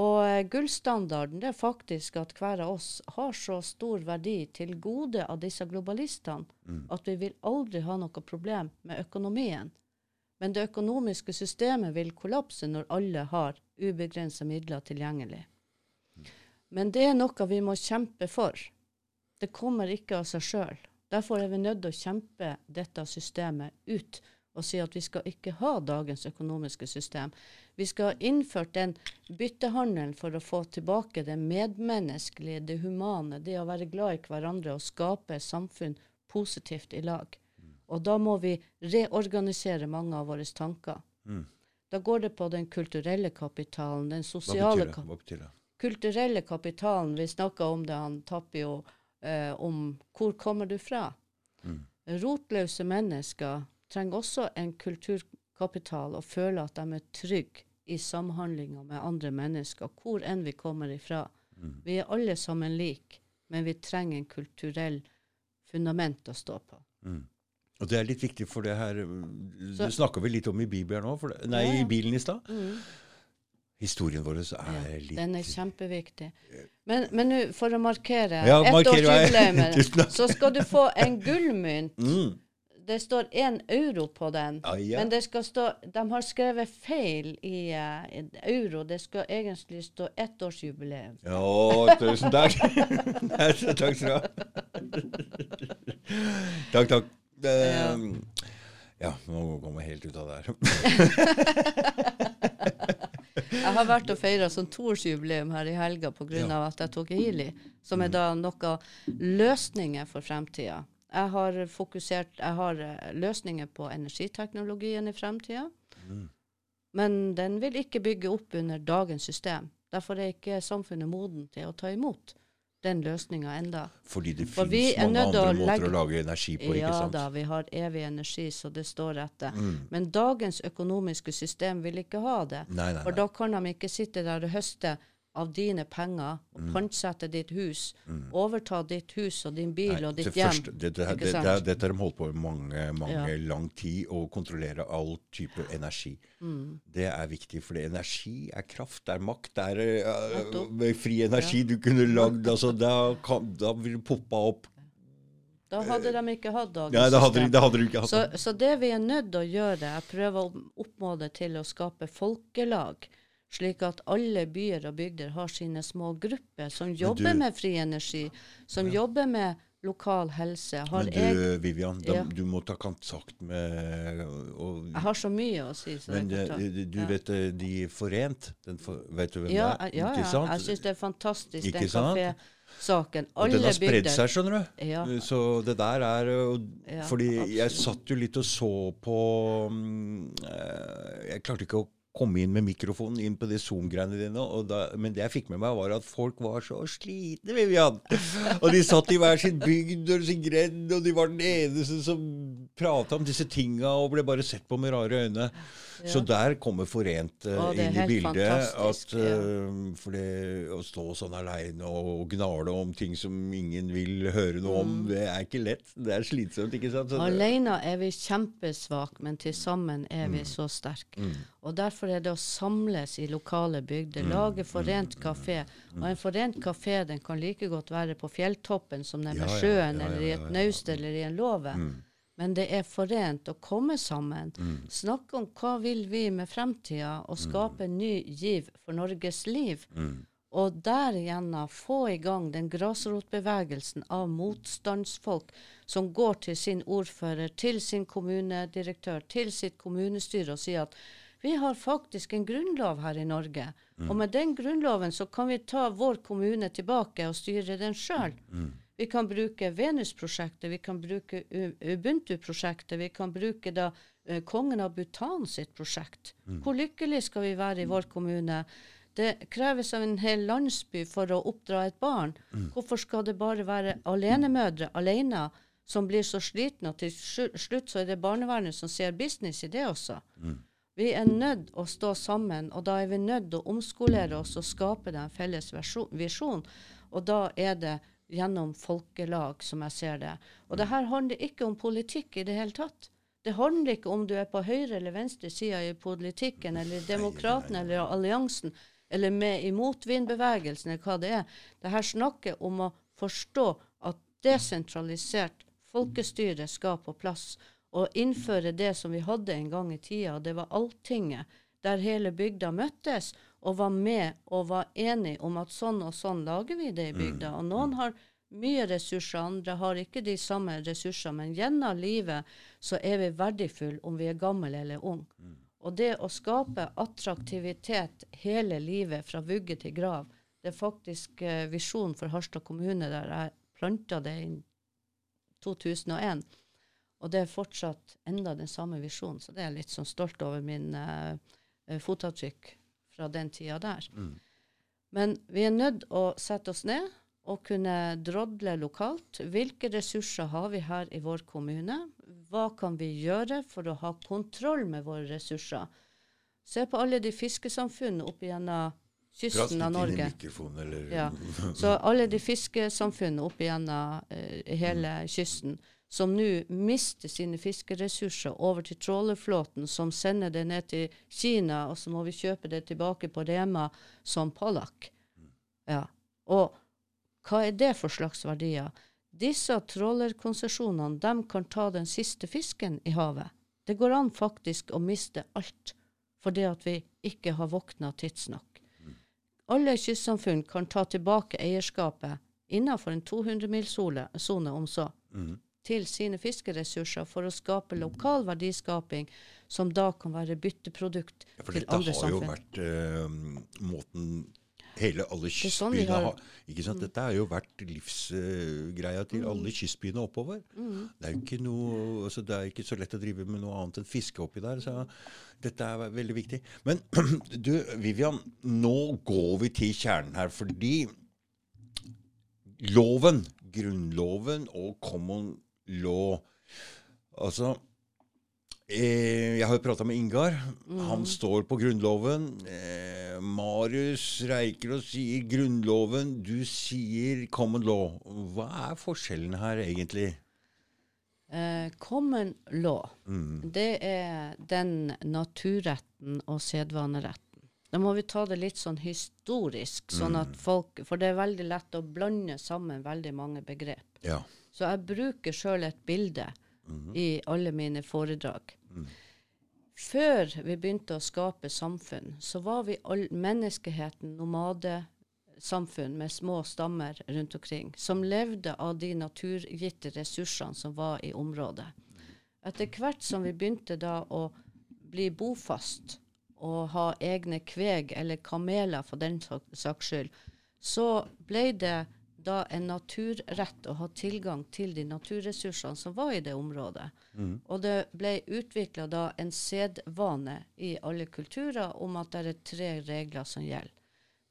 S2: Og eh, gullstandarden det er faktisk at hver av oss har så stor verdi til gode av disse globalistene
S1: Mm.
S2: at vi vil aldri ha noe problem med økonomien. Men det økonomiske systemet vil kollapse når alle har ubegrensa midler tilgjengelig. Men det er noe vi må kjempe for. Det kommer ikke av seg sjøl. Derfor er vi nødt til å kjempe dette systemet ut og si at vi skal ikke ha dagens økonomiske system. Vi skal ha innført den byttehandelen for å få tilbake det medmenneskelige, det humane, det å være glad i hverandre og skape samfunn positivt i lag. Og da må vi reorganisere mange av våre tanker.
S1: Mm.
S2: Da går det på den kulturelle kapitalen, den
S1: Hva
S2: sosiale
S1: betyr det? Hva betyr det?
S2: kulturelle kapitalen. Vi snakka om det, han Tapio, eh, om hvor kommer du fra?
S1: Mm.
S2: Rotløse mennesker trenger også en kulturkapital og føle at de er trygge i samhandlinga med andre mennesker, hvor enn vi kommer ifra.
S1: Mm.
S2: Vi er alle sammen like, men vi trenger en kulturell fundament å stå på.
S1: Mm. Og det er litt viktig for det her Du
S2: Så-
S1: snakka vi litt om i Bibelen òg? Nei,
S2: ja.
S1: i bilen i stad.
S2: Mm.
S1: Historien vår er
S2: Ja,
S1: litt
S2: Den er kjempeviktig. Men, men nu, for å markere
S1: Ja,
S2: ettårsjubileet, så skal du få en gullmynt.
S1: mm.
S2: Det står én euro på den.
S1: ah, ja.
S2: Men det skal stå De har skrevet feil i, uh, euro. Det skal egentlig stå ettårsjubileum.
S1: Ja, tusen takk. takk skal du ha. takk, takk. Eh, ja, nå kommer jeg helt ut av det her.
S2: Jeg har vært og feira sånn toårsjubileum her i helga pga.
S1: Ja.
S2: av at jeg tok Healy, som er da noe løsninger for fremtida. Jeg har fokusert Jeg har eh, løsninger på energiteknologien i fremtida.
S1: Mm.
S2: Men den vil ikke bygge opp under dagens system. Derfor er ikke samfunnet moden til å ta imot den løsninga enda.
S1: Fordi det
S2: For
S1: finnes mange
S2: nødt å
S1: andre måter å lage energi på, ikke
S2: Ja
S1: sant?
S2: da, vi har evig energi, så det står etter.
S1: Mm.
S2: Men dagens økonomiske system vil ikke ha det.
S1: Nei, nei,
S2: For
S1: nei.
S2: da kan de ikke sitte der og høste av dine penger og
S1: Mm.
S2: pantsette ditt hus, overta ditt hus og din bil
S1: Nei,
S2: og ditt
S1: det
S2: hjem.
S1: første- det, det, dette har de holdt på i mange, mange
S2: Ja.
S1: lang tid, å kontrollere all type energi.
S2: Mm.
S1: Det er viktig, for energi er kraft, det er makt. Det er uh, fri energi du kunne lagd altså, da, kan, da vil det poppa opp
S2: Da hadde de ikke hatt dagens
S1: Nei, det hadde,
S2: de
S1: det hadde de ikke hatt.
S2: Så, så det vi er nødt til å gjøre, er prøve å oppmåle til å skape folkelag, slik at alle byer og bygder har sine små grupper som jobber med fri energi, som jobber med lokal helse. Har
S1: Men
S2: jeg,
S1: du, Vivian, da,
S2: Ja.
S1: du må ta kontakt med og,
S2: jeg har så mye å si. Så
S1: Men
S2: jeg
S1: eh, du
S2: Ja.
S1: vet eh, De Forent, den for, vet du hvem
S2: Ja,
S1: det er?
S2: ja, ja. jeg syns det er fantastisk,
S1: Ikke
S2: den kafésaken.
S1: Og den har spredd seg, skjønner du.
S2: Ja,
S1: Så det der er og-
S2: Ja,
S1: Fordi jeg satt jo litt og så på mm, eh, Jeg klarte ikke å komme inn med mikrofonen inn på de Zoom-greiene dine. Og da, men det jeg fikk med meg, var at folk var så slitne, Vivian. Og de satt i hver sin bygd og sin grend, og de var den eneste som prata om disse tinga og ble bare sett på med rare øyne. Så der kommer Forent uh,
S2: Å,
S1: inn i bildet. At,
S2: ja.
S1: eh, for det å stå sånn aleine og gnale om ting som ingen vil høre noe
S2: Mm.
S1: om, det er ikke lett. Det er slitsomt, ikke sant?
S2: Aleine er vi kjempesvake, men til sammen er vi så sterke. Og Derfor er det å samles i lokale bygder, lage forent kafé. Og en forent kafé den kan like godt være på fjelltoppen som den
S1: Ja, ja,
S2: sjøen,
S1: ja,
S2: eller
S1: ja,
S2: i
S1: ja,
S2: et naust eller i en låve. Men det er forent å komme sammen. Snakke om hva vil vi med fremtida, og skape en ny giv for Norges liv. Og derigjennom få i gang den grasrotbevegelsen av motstandsfolk som går til sin ordfører, til sin kommunedirektør, til sitt kommunestyre og sier at vi har faktisk en grunnlov her i Norge. Og med den grunnloven så kan vi ta vår kommune tilbake og styre den sjøl. Vi kan bruke Venus-prosjektet, vi kan bruke Ubuntu-prosjektet, vi kan bruke da eh, kongen av Bhutan sitt prosjekt. Hvor lykkelig skal vi være i vår kommune? Det kreves av en hel landsby for å oppdra et barn. Hvorfor skal det bare være alenemødre alene som blir så slitne, og til slutt så er det barnevernet som ser business i det også? Vi er nødt å stå sammen, og da er vi nødt å omskolere oss og skape den felles visjon. Og da er det gjennom folkelag, som jeg ser det. Og det her handler ikke om politikk i det hele tatt. Det handler ikke om du er på høyre eller venstre side i politikken, eller Demokratene eller alliansen, eller med i motvindbevegelsen, eller hva det er. Det her snakker om å forstå at desentralisert folkestyre skal på plass, og innføre det som vi hadde en gang i tida, det var Alltinget, der hele bygda møttes og var med og var enig om at sånn og sånn lager vi det i bygda. Og noen har mye ressurser, andre har ikke de samme ressursene, Men gjennom livet så er vi verdifulle om vi er gamle eller unge. Og det å skape attraktivitet hele livet, fra vugge til grav, det er faktisk eh, visjonen for Harstad kommune, der jeg planta det i 2001. Og det er fortsatt enda den samme visjonen, så det er jeg litt sånn stolt over min eh, eh fotavtrykk fra den tida der.
S1: Mm.
S2: Men vi er nødt å sette oss ned og kunne drodle lokalt. Hvilke ressurser har vi her i vår kommune? Hva kan vi gjøre for å ha kontroll med våre ressurser? Se på alle de fiskesamfunnene opp gjennom kysten av Norge. Ja. Så alle de fiskesamfunnene opp gjennom uh, hele kysten som nå mister sine fiskeressurser over til trålerflåten, som sender det ned til Kina, og så må vi kjøpe det tilbake på Rema som pålakk. Ja. Og hva er det for slags verdier? Disse trålerkonsesjonene de kan ta den siste fisken i havet. Det går an faktisk å miste alt fordi at vi ikke har våkna tidsnok. Alle kystsamfunn kan ta tilbake eierskapet innenfor en 200 mil-sone om så, mm. Til sine fiskeressurser for å skape lokal verdiskaping, som da kan være bytteprodukt ja, til andre samfunn.
S1: For dette har jo vært uh, måten hele alle kystbyene sånn har, ikke sant? Dette har jo vært livsgreia uh, til mm. alle kystbyene oppover. Mm. Det er jo ikke noe, altså det er ikke så lett å drive med noe annet enn fiske oppi der. så dette er veldig viktig. Men du, Vivian, nå går vi til kjernen her. Fordi loven, Grunnloven og common law Altså Eh, jeg har jo prata med Ingar. Mm. Han står på Grunnloven. Eh, Marius reiker og sier Grunnloven. Du sier common law. Hva er forskjellen her, egentlig?
S2: Eh, common law, mm. det er den naturretten og sedvaneretten. Da må vi ta det litt sånn historisk, sånn at mm. folk For det er veldig lett å blande sammen veldig mange begrep.
S1: Ja.
S2: Så jeg bruker sjøl et bilde mm. i alle mine foredrag. Før vi begynte å skape samfunn, så var vi all, menneskeheten nomadesamfunn med små stammer rundt omkring, som levde av de naturgitte ressursene som var i området. Etter hvert som vi begynte da å bli bofast og ha egne kveg, eller kameler for den saks skyld, så ble det da en naturrett å ha tilgang til de naturressursene som var i det området. Mm. Og det ble utvikla da en sedvane i alle kulturer om at det er tre regler som gjelder.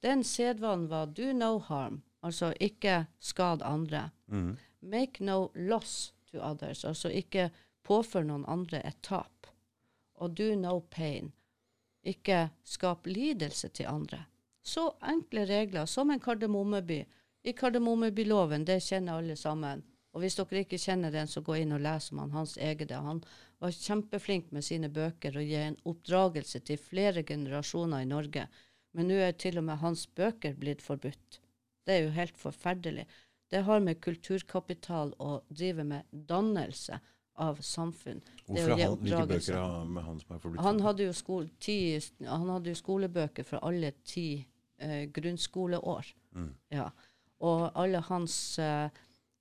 S2: Den sedvanen var do no harm, altså ikke skad andre. Mm. Make no loss to others, altså ikke påfør noen andre et tap. Og do no pain, ikke skape lidelse til andre. Så enkle regler som en kardemommeby i Kardemommebyloven, det kjenner alle sammen. Og hvis dere ikke kjenner den, så gå inn og les om han Hans Egede. Han var kjempeflink med sine bøker og gir en oppdragelse til flere generasjoner i Norge. Men nå er til og med hans bøker blitt forbudt. Det er jo helt forferdelig. Det har med kulturkapital å drive med dannelse av samfunn.
S1: Hvorfor han, Hvilke bøker med han som er forbudt?
S2: Han hadde jo, skole, ti, han hadde jo skolebøker for alle ti eh, grunnskoleår. Mm. Ja og alle hans eh,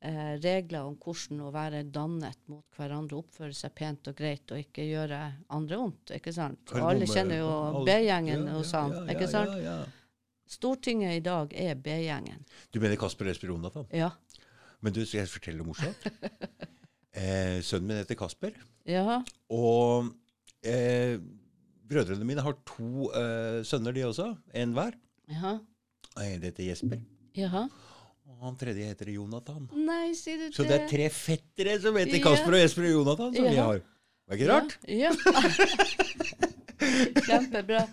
S2: eh, regler om hvordan å være dannet mot hverandre, oppføre seg pent og greit og ikke gjøre andre vondt. ikke sant? Og alle kjenner jo B-gjengen ja, hos han, ikke sant? Stortinget i dag er B-gjengen.
S1: Du mener Kasper Esper Jonathan?
S2: Ja.
S1: Men du, skal jeg fortelle noe morsomt? eh, sønnen min heter Kasper.
S2: Ja.
S1: Og eh, brødrene mine har to eh, sønner, de også. En hver.
S2: Ja.
S1: En heter Jesper.
S2: Jaha.
S1: Og han tredje heter Jonathan.
S2: Nei, sier du det?
S1: Så det er tre fettere som heter ja. Kasper og Jesper og Jonathan, som ja. vi har. Det ikke ikke rart?
S2: Ja. Kjempebra.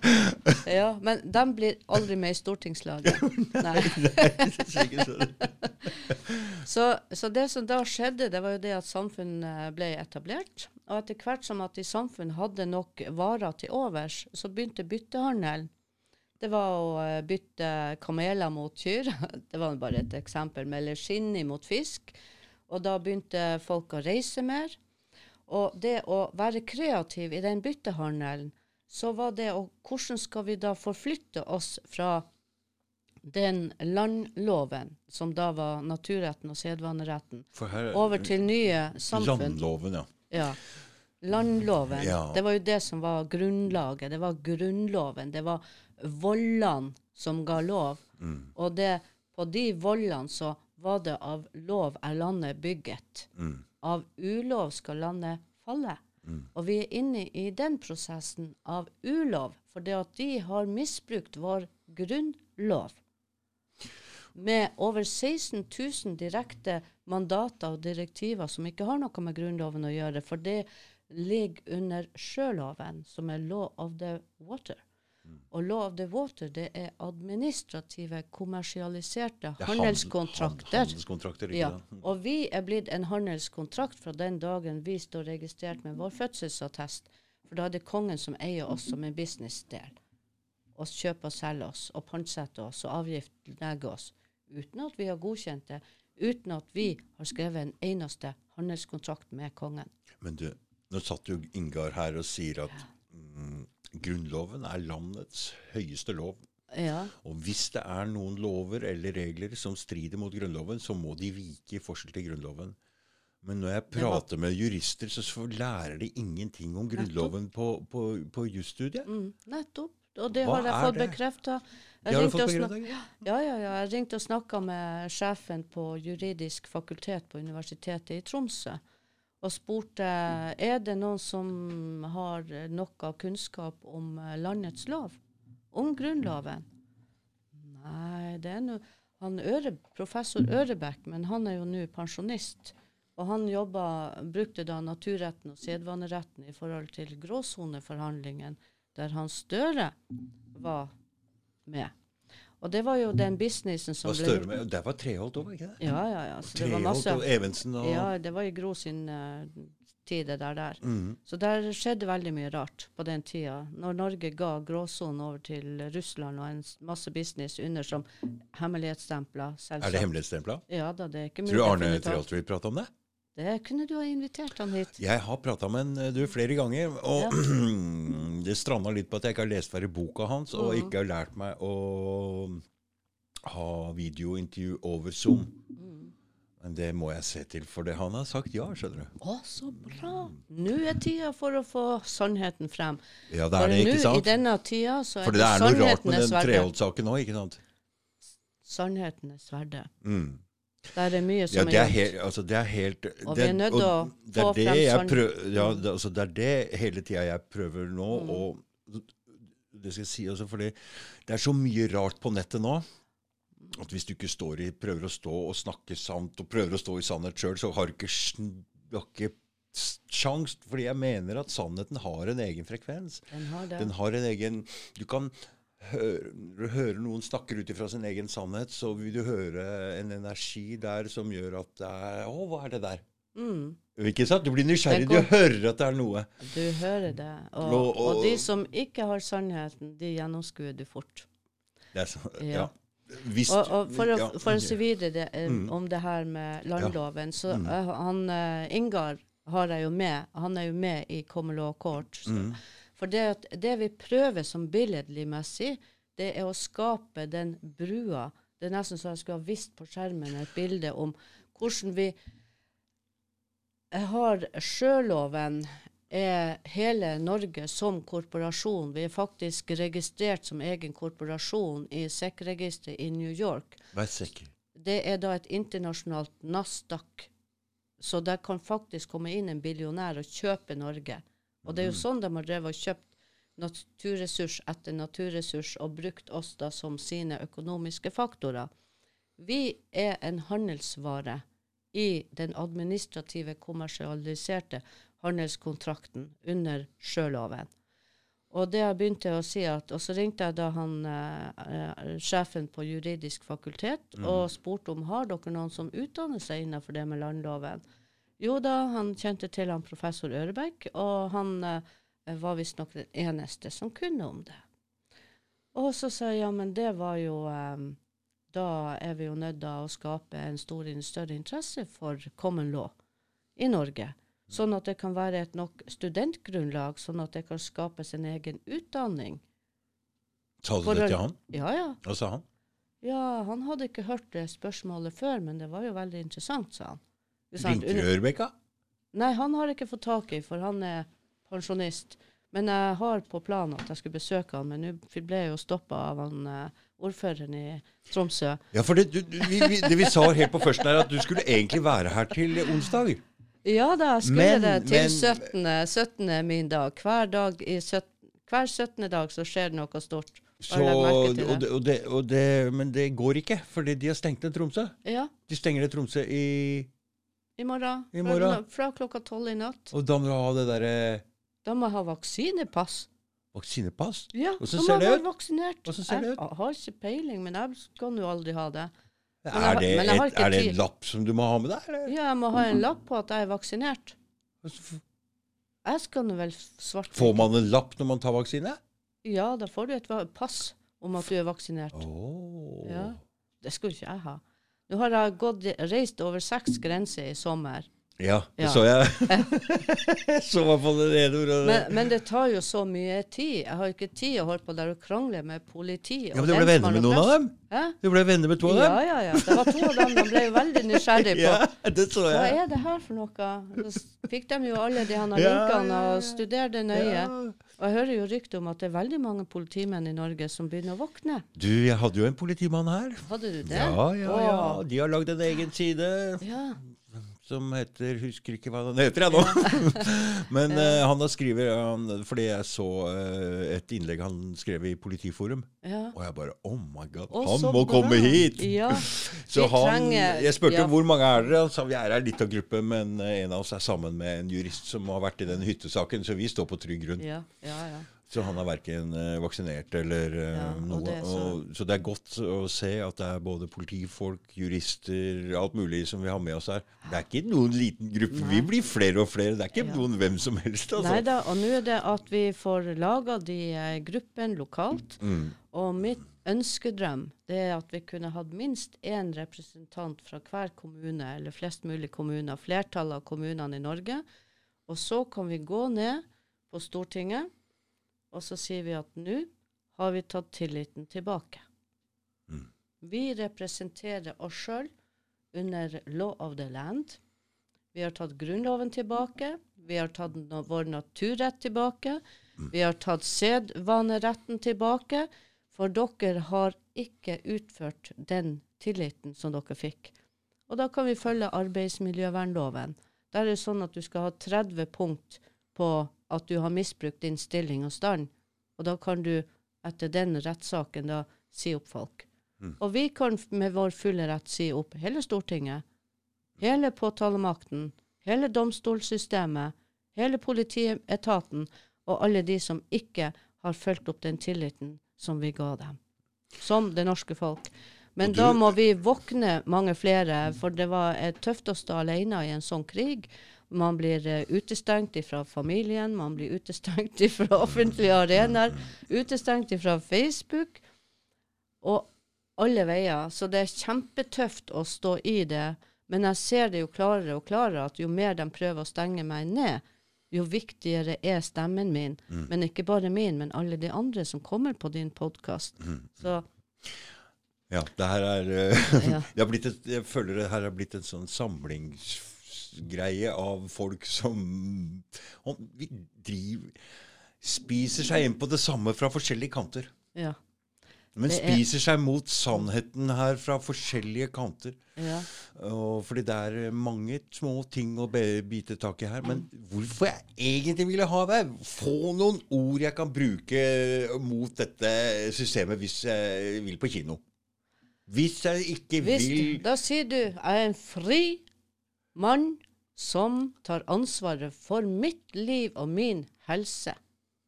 S2: Ja, men de blir aldri med i stortingslaget. Nei. så, så det som da skjedde, det var jo det at samfunnet ble etablert. Og etter hvert som at de samfunn hadde nok varer til overs, så begynte byttehandelen det var å eh, bytte kameler mot kyr. Det var bare et eksempel. Eller skinn mot fisk. Og da begynte folk å reise mer. Og det å være kreativ i den byttehandelen, så var det å Hvordan skal vi da forflytte oss fra den landloven, som da var naturretten og sedvaneretten,
S1: her
S2: over til nye samfunn.
S1: Landloven, ja.
S2: Ja. Landloven.
S1: Ja.
S2: Det var jo det som var grunnlaget. Det var grunnloven. Det var vollene som ga lov.
S1: Mm.
S2: Og det, på de vollene så var det av lov er landet bygget.
S1: Mm.
S2: Av ulov skal landet falle. Og vi er inne i den prosessen av ulov, for det at de har misbrukt vår grunnlov. Med over 16 000 direkte mandater og direktiver som ikke har noe med Grunnloven å gjøre, for det ligger under sjøloven, som er law of the water. Og law of the water, det er administrative, kommersialiserte
S1: er
S2: handelskontrakter.
S1: Hand, Handelskontrakter,
S2: Ja,
S1: sant?
S2: og vi er blitt en handelskontrakt fra den dagen vi står registrert med vår fødselsattest. For da er det kongen som eier oss som en businessdel. Og kjøper og selger oss, og pantsetter oss, og avgiftlegger oss. Uten at vi har godkjent det. Uten at vi har skrevet en eneste handelskontrakt med kongen.
S1: Men du, nå satt jo Ingar her og sier at mm, Grunnloven er landets høyeste lov.
S2: Ja,
S1: Og hvis det er noen lover eller regler som strider mot Grunnloven, så må de vike i forskjell til Grunnloven. Men når jeg prater med jurister, så lærer de ingenting om Grunnloven på, på, på jusstudiet.
S2: mm, nettopp. Og det
S1: Hva
S2: har jeg fått bekrefta.
S1: Bekreftet?
S2: Ja, ja, ja. Jeg ringte og snakka med sjefen på juridisk fakultet på Universitetet i Tromsø. Og spurte er det noen som har noe kunnskap om eh, landets lov. Om Grunnloven. Nei, det er nå Øre, Professor Ørebekk, men han er jo nå pensjonist. Og han jobba, brukte da naturretten og sedvaneretten i forhold til gråsoneforhandlingene, der Hans Støre var med. Og det var jo den businessen som
S1: ble... Støre med? Der var Treholt òg, ikke det?
S2: Ja, ja, ja. Så det var
S1: Treholt
S2: masse
S1: og Evensen og
S2: Ja, det var i Gro sin uh, tid, det der der.
S1: Mm.
S2: Så der skjedde veldig mye rart på den tida. Når Norge ga gråsonen over til Russland og en masse business under som hemmelighetsstempler, selvsagt.
S1: Er det hemmelighetsstempla?
S2: Ja da, det er ikke mulig
S1: Tror du Arne. Treholt vil prate om det?
S2: Det kunne du ha invitert han hit.
S1: Jeg har prata med han du, flere ganger, og det stranda litt på at jeg ikke har lest ferdig boka hans, og
S2: mm.
S1: ikke har lært meg å ha videointervju over Zoom.
S2: Mm.
S1: Men det må jeg se til, for det han har sagt ja, skjønner du.
S2: Å, så bra! Nå er tida for å få sannheten frem.
S1: Ja, det
S2: For
S1: er det, ikke
S2: nå i denne tida så er
S1: For det er noe rart med den. Treholt-saken òg, ikke sant?
S2: Sannheten er sverdet.
S1: Mm.
S2: Der er mye
S1: Ja,
S2: som
S1: det er
S2: gjort.
S1: helt, altså det er helt
S2: Og vi er nødt til å
S1: det er
S2: få
S1: det
S2: frem sann-
S1: prøver, ja, det, altså det er det hele tida jeg prøver nå,
S2: Mm.
S1: og det skal jeg si også, fordi det er så mye rart på nettet nå, at hvis du ikke står i, prøver å stå og snakke sant, og prøver å stå i sannhet sjøl, så har du ikke, ikke sjans, fordi jeg mener at sannheten har en egen frekvens.
S2: Den har det.
S1: Den har en egen Du kan høre, når du hører noen snakker ut ifra sin egen sannhet, så vil du høre en energi der som gjør at det er Å, hva er det der?
S2: Mm.
S1: Ikke sant? Du blir nysgjerrig. Du hører at det er noe.
S2: Du hører det. Og,
S1: Og- og-
S2: og de som ikke har sannheten, de gjennomskuer du fort.
S1: Det er så,
S2: Ja.
S1: ja. Visst,
S2: Og, og for, å,
S1: ja,
S2: for å si videre det, eh,
S1: Mm.
S2: om det her med landloven, så
S1: Mm.
S2: eh, han uh, Ingar har jeg jo med. Han er jo med i Common Law Court. Så.
S1: Mm.
S2: For det, det vi prøver som billedlig messig, det er å skape den brua. Det er nesten så jeg skulle ha vist på skjermen et bilde om hvordan vi har sjøloven er hele Norge som korporasjon. Vi er faktisk registrert som egen korporasjon i SEC-registeret i New York. Det er da et internasjonalt Nasdaq. Så der kan faktisk komme inn en billionær og kjøpe Norge. Og det er jo sånn de har drevet og kjøpt naturressurs etter naturressurs og brukt oss da som sine økonomiske faktorer. Vi er en handelsvare i den administrative, kommersialiserte handelskontrakten under sjøloven. Og det jeg begynte å si at, og så ringte jeg da han, eh, eh, sjefen på juridisk fakultet og spurte om har dere noen som utdanner seg innenfor det med landloven. Jo da, han kjente til han professor Ørebekk, og han eh, var visstnok den eneste som kunne om det. Og så sa jeg ja, men det var jo eh, Da er vi jo nødt til å skape en stor, større interesse for common law i Norge. Sånn at det kan være et nok studentgrunnlag, sånn at det kan skapes en egen utdanning.
S1: Sa du
S2: For
S1: det til han?
S2: Ja, ja.
S1: Hva sa han?
S2: Ja, han hadde ikke hørt det spørsmålet før, men det var jo veldig interessant, sa han.
S1: Rørbekka?
S2: Nei, han har jeg ikke fått tak i, for han er pensjonist. Men jeg har på planen at jeg skulle besøke han, men nå ble jeg jo stoppa av han eh, ordføreren i Tromsø.
S1: Ja, for det, du, vi, vi, det vi sa helt på førsten her, at du skulle egentlig være her til onsdag.
S2: Ja da, jeg skulle
S1: Men-
S2: det til
S1: men-
S2: 17. 17. er min dag. Hver, dag i 17, hver 17. dag så skjer det noe stort.
S1: Så, og det, og det, og men det går ikke, fordi de har stengt ned Tromsø.
S2: Ja,
S1: De stenger ned Tromsø i
S2: i morgen.
S1: I morgen.
S2: Fra, klokka tolv i natt.
S1: Og da må du ha det derre
S2: Da må jeg ha vaksinepass.
S1: vaksinepass.
S2: Ja,
S1: Hvordan ser det ut?
S2: vaksinert.
S1: Hvordan ser det ut?
S2: Jeg har ikke peiling, men jeg skal nå aldri ha det.
S1: Er det,
S2: har
S1: et, er det en lapp som du må ha med deg? Eller?
S2: Ja, jeg må ha en lapp på at jeg er vaksinert. Jeg skal nå vel svart
S1: Får man en lapp når man tar vaksine?
S2: Ja, da får du et pass om at du er vaksinert.
S1: Oh.
S2: Ja. Det skulle ikke jeg ha. Nå har jeg gått, reist over seks grenser i sommer.
S1: Ja, det
S2: Ja.
S1: så jeg. jeg så i hvert fall det ene ordet.
S2: Men, men det tar jo så mye tid. Jeg har ikke tid å holde på der og krangle med politi.
S1: Ja, men Du ble venner med noen av dem?
S2: Hæ?
S1: Du ble venner med to av dem?
S2: Ja, ja, ja. Det var to av dem. De ble jo veldig nysgjerrig på
S1: Ja, det så
S2: hva er det her for noe. Så fikk de jo alle de her
S1: har
S2: linkene og studerte nøye. Og jeg hører jo rykter om at det er veldig mange politimenn i Norge som begynner å våkne.
S1: Du, jeg hadde jo en politimann her.
S2: Hadde du det?
S1: Ja, ja, ja.
S2: Åh.
S1: De har lagd en egen side
S2: Ja.
S1: Som heter Husker ikke hva den heter, jeg nå. Men uh, han har skrevet han, Fordi jeg så uh, et innlegg han skrev i Politiforum.
S2: ja.
S1: Og jeg bare Oh my God,
S2: Å,
S1: han må
S2: bra.
S1: komme hit!
S2: Ja.
S1: Så han,
S2: trenger-
S1: jeg spurte
S2: ja.
S1: hvor mange er dere. Han sa vi er ei lita gruppe, men eh, en av oss er sammen med en jurist som har vært i den hyttesaken, så vi står på trygg grunn.
S2: Ja, ja, ja.
S1: Så han er verken eh, vaksinert eller eh,
S2: Ja,
S1: noe.
S2: det så-
S1: Og, så det er godt å se at det er både politifolk, jurister, alt mulig som vi har med oss her. Det er ikke noen liten gruppe. Vi blir flere og flere. Det er ikke
S2: Ja.
S1: noen hvem som helst. altså.
S2: Nei da, og nå er det at vi får laga de eh, gruppene lokalt.
S1: Mm.
S2: Og mitt ønskedrøm det er at vi kunne hatt minst én representant fra hver kommune, eller flest mulig kommuner, flertallet av kommunene i Norge. Og så kan vi gå ned på Stortinget, og så sier vi at nå har vi tatt tilliten tilbake.
S1: Mm.
S2: Vi representerer oss sjøl under law of the land. Vi har tatt Grunnloven tilbake. Vi har tatt no vår naturrett tilbake. Vi har tatt sedvaneretten tilbake. For dere har ikke utført den tilliten som dere fikk. Og da kan vi følge arbeidsmiljøvernloven. Der er det sånn at du skal ha 30 punkt på at du har misbrukt din stilling og stand. Og da kan du etter den rettssaken da si opp folk. Og vi kan med vår fulle rett si opp hele Stortinget, hele påtalemakten, hele domstolssystemet, hele politietaten og alle de som ikke har fulgt opp den tilliten som vi ga dem. Som det norske folk. Men da må vi våkne mange flere, for det var eh, tøft å stå alene i en sånn krig. Man blir eh, utestengt fra familien, man blir utestengt fra offentlige arenaer, utestengt fra Facebook, og alle veier. Så det er kjempetøft å stå i det. Men jeg ser det jo klarere og klarere at jo mer de prøver å stenge meg ned, jo viktigere er stemmen min. Men ikke bare min, men alle de andre som kommer på din podkast. Så
S1: Ja, det her er uh,
S2: Ja.
S1: det blitt et, Jeg føler det her har blitt en sånn samlingsgreie av folk som om, vi driver, spiser seg inn på det samme fra forskjellige kanter.
S2: ja.
S1: Men
S2: Det er-
S1: spiser seg mot sannheten her fra forskjellige kanter.
S2: ja.
S1: Og fordi det er mange små ting å bite tak i her. Men hvorfor jeg egentlig ville ha deg? Få noen ord jeg kan bruke mot dette systemet hvis jeg vil på kino. Hvis jeg ikke
S2: Hvis,
S1: vil
S2: da sier du jeg er en fri mann som tar ansvaret for mitt liv og min helse.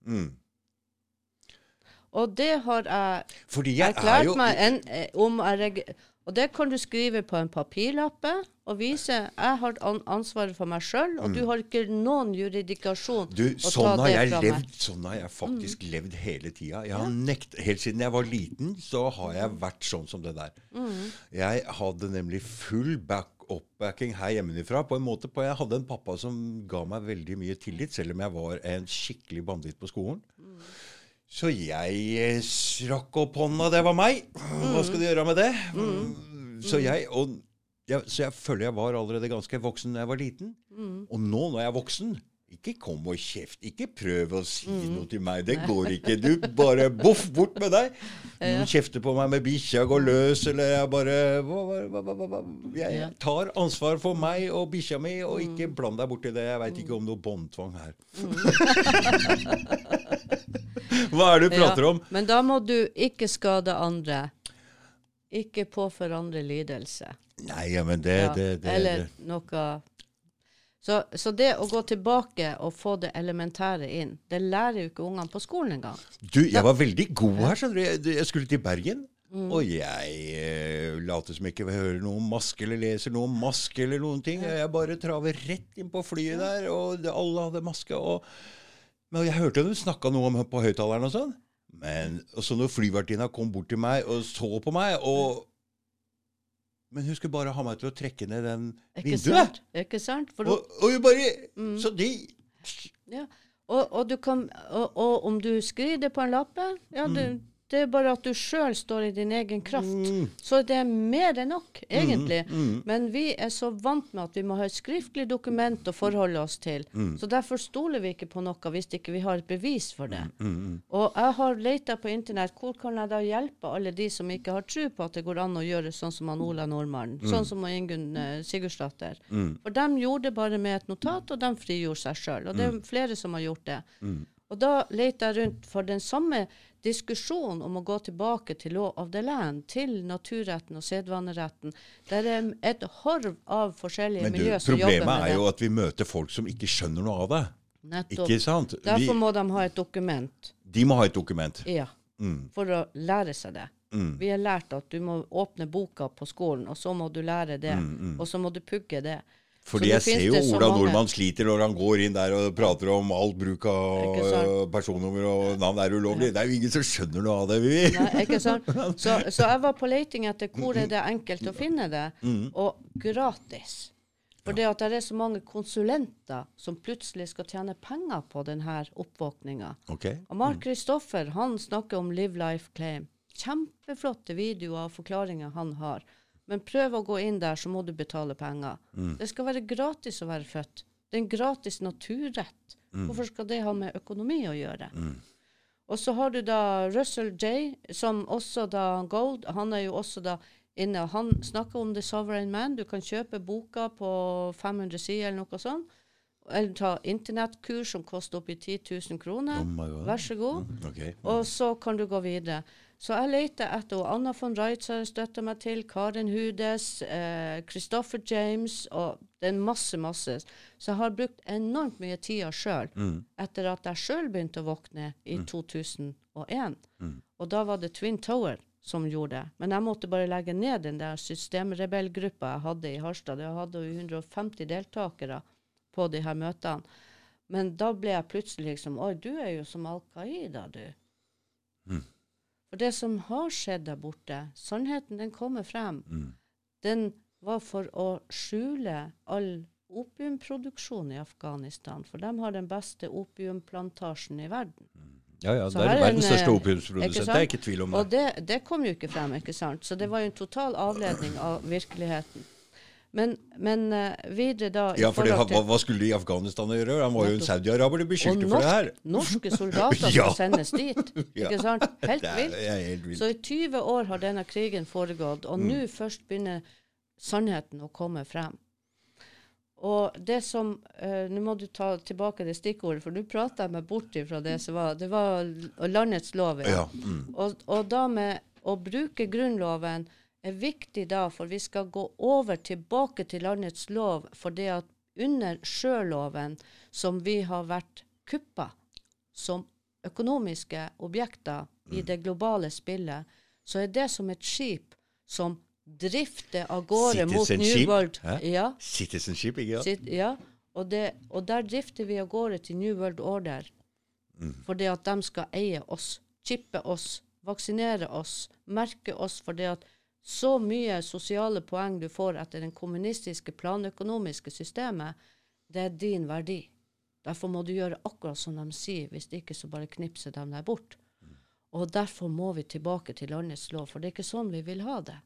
S1: mm.
S2: Og det har jeg
S1: jeg er
S2: erklært
S1: jo
S2: meg en, eh, om jeg Og det kan du skrive på en papirlappe og vise jeg har ansvaret for meg sjøl, og du har ikke noen juridikasjon
S1: Mm. Du,
S2: å
S1: sånn
S2: ta det fra
S1: levd.
S2: meg. Mm.
S1: Sånn har jeg faktisk levd hele tida. Ja. nekt, helt siden jeg var liten, så har jeg vært sånn som det der.
S2: Mm.
S1: Jeg hadde nemlig full back oppbacking her hjemmefra. På en måte på, Jeg hadde en pappa som ga meg veldig mye tillit, selv om jeg var en skikkelig banditt på skolen. Så jeg eh, strakk opp hånda. Det var meg. Hva skal du gjøre med det? Så jeg og ja, Så jeg føler jeg var allerede ganske voksen da jeg var liten. Og nå når jeg er voksen ikke kom og kjeft. Ikke prøv å si noe til meg. Det går ikke. Du bare boff, bort med deg. Noen kjefter på meg med bikkja går løs, eller jeg bare. Jeg tar ansvar for meg og bikkja mi, og ikke bland deg borti det. Jeg veit ikke om noe båndtvang her. Hva er det du prater
S2: Ja,
S1: om?
S2: Men da må du ikke skade andre. Ikke påføre andre lidelse.
S1: Nei, ja, men det,
S2: Ja,
S1: det, det,
S2: eller noe så, så det å gå tilbake og få det elementære inn, det lærer jo ikke ungene på skolen engang.
S1: Du, jeg var veldig god her, skjønner du. Jeg, jeg skulle til Bergen.
S2: Mm.
S1: Og jeg eh, later som ikke jeg hører noe om maske eller leser noe om maske eller noen ting. Jeg bare traver rett inn på flyet der, og det, alle hadde maske. Og, men jeg hørte dem snakka noe om på høyttaleren og sånn. Men så når flyvertinna kom bort til meg og så på meg og Men hun skulle bare ha meg til å trekke ned den
S2: Ikke
S1: vinduet.
S2: sant? Ikke sant? For du,
S1: Og, og hun bare
S2: Mm.
S1: Så de
S2: ja. og, og, du kan, og, om du skrider på en lappe, ja, det, det er bare at du sjøl står i din egen kraft.
S1: Mm.
S2: Så det er mer enn nok, egentlig.
S1: mm.
S2: Men vi er så vant med at vi må ha et skriftlig dokument å forholde oss til.
S1: Mm.
S2: Så derfor stoler vi ikke på noe hvis ikke vi har et bevis for det.
S1: Mm,
S2: Og jeg har leita på internett hvor kan jeg da hjelpe alle de som ikke har tro på at det går an å gjøre sånn som han Ola Nordmann, sånn som Ingunn uh, Sigurdsdatter. For de gjorde det bare med et notat, og de frigjorde seg sjøl. Og det er flere som har gjort det. Og da leter jeg rundt for den samme diskusjonen om å gå tilbake til law of the land, til naturretten og sedvaneretten. Det er et horv av forskjellige
S1: du,
S2: miljø som jobber
S1: problemet er jo at vi møter folk som ikke skjønner noe av det.
S2: Nettopp.
S1: Ikke sant? Vi,
S2: Derfor må de ha et dokument.
S1: de må ha et dokument.
S2: Ja.
S1: Mm.
S2: For å lære seg det.
S1: Mm.
S2: Vi har lært at du må åpne boka på skolen, og så må du lære det. Og så må du pugge det.
S1: Fordi jeg ser jo Ola Nordmann sliter når han går inn der og prater om alt bruk av øh, personnummer og navn er ulovlig. Det er jo ingen som skjønner noe av det. Vi.
S2: Nei, ikke sant? Så, så jeg var på leiting etter hvor er det enkelt å finne det,
S1: Mm.
S2: og gratis. For det at det er så mange konsulenter som plutselig skal tjene penger på denne oppvåkninga.
S1: Okay.
S2: Og Mark Kristoffer han snakker om Live Life Claim. Kjempeflotte videoer og forklaringer han har. Men prøv å gå inn der, så må du betale penger. Det skal være gratis å være født. Det er en gratis naturrett. Hvorfor skal det ha med økonomi å gjøre? Og så har du da Russell J, som også da Gold, han er jo også da inne, og han snakker om The Sovereign Man. Du kan kjøpe boka på 500 sider eller noe sånt. Eller ta internettkurs som koster oppi 10 000 kroner.
S1: Oh.
S2: Vær så god.
S1: Ok.
S2: Og så kan du gå videre. Så jeg leter etter Anna von Reitz har jeg støtta meg til, Karin Hudes, eh, Christopher James, og det er masse, masse. Så jeg har brukt enormt mye tid sjøl, etter at jeg sjøl begynte å våkne i 2001. Og da var det Twin Tower som gjorde det. Men jeg måtte bare legge ned den der systemrebellgruppa jeg hadde i Harstad. Jeg hadde jo 150 deltakere på de her møtene. Men da ble jeg plutselig liksom Oi, du er jo som Al Qaida, du. For det som har skjedd der borte, sannheten den kommer frem. Den var for å skjule all opiumproduksjon i Afghanistan. For de har den beste opiumplantasjen i verden.
S1: Ja, ja,
S2: Så
S1: det er
S2: er
S1: verdens største
S2: eh,
S1: opiumsprodusent. Det er ikke tvil om
S2: Og
S1: det.
S2: det, det kom jo ikke frem, ikke sant? Så det var jo en total avledning av virkeligheten. Men, men eh, videre da i
S1: Ja, for det, hva, hva skulle de i Afghanistan gjøre? Han var jo en saudi-araber de beskyldte for det her.
S2: Og norske soldater
S1: Ja.
S2: skal sendes dit.
S1: Ja.
S2: Ikke sant? Helt vilt. Så i 20 år har denne krigen foregått, og
S1: Mm.
S2: nå først begynner sannheten å komme frem. Og det som eh, Nå må du ta tilbake det stikkordet, for nå prata jeg meg bort fra det som var Det var landets lov.
S1: Ja, mm.
S2: Og, og da med å bruke Grunnloven er viktig da, for vi skal gå over tilbake til landets lov, for det at under sjøloven, som vi har vært kuppa som økonomiske objekter i det globale spillet, så er det som et skip som drifter av gårde mot New World. Ja,
S1: Citizenship, ikke sant?
S2: sitt, ja. Og, det, og der drifter vi av gårde til New World Order. Fordi at de skal eie oss, chippe oss, vaksinere oss, merke oss. For det at så mye sosiale poeng du får etter det kommunistiske planøkonomiske systemet, det er din verdi. Derfor må du gjøre akkurat som de sier, hvis ikke så bare knipser de deg bort. Og derfor må vi tilbake til landets lov, for det er ikke sånn vi vil ha det.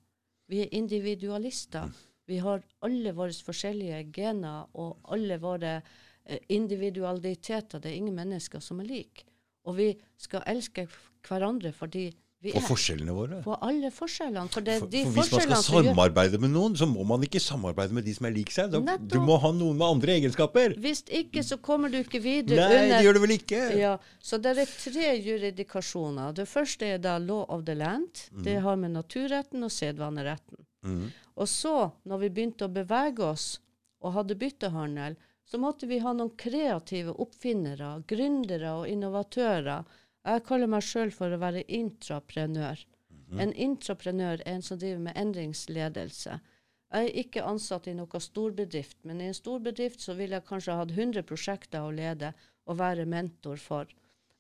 S2: Vi er individualister. Vi har alle våre forskjellige gener og alle våre eh, individualiteter. Det er ingen mennesker som er like. Og vi skal elske hverandre fordi vi på
S1: forskjellene våre.
S2: på alle forskjellene. For det
S1: For,
S2: de
S1: for hvis man skal samarbeide med noen, så må man ikke samarbeide med de som er lik seg. Da, du må ha noen med andre egenskaper.
S2: Hvis ikke, så kommer du ikke videre
S1: Nei, det gjør du vel ikke?
S2: Ja, så det er tre juridikasjoner. Det første er da law of the land. Det har med naturretten og sedvaneretten.
S1: Mm.
S2: Og så, når vi begynte å bevege oss og hadde byttehandel, så måtte vi ha noen kreative oppfinnere, gründere og innovatører. Jeg kaller meg sjøl for å være intraprenør. En intraprenør er en som driver med endringsledelse. Jeg er ikke ansatt i noen storbedrift, men i en storbedrift så ville jeg kanskje hatt 100 prosjekter å lede og være mentor for.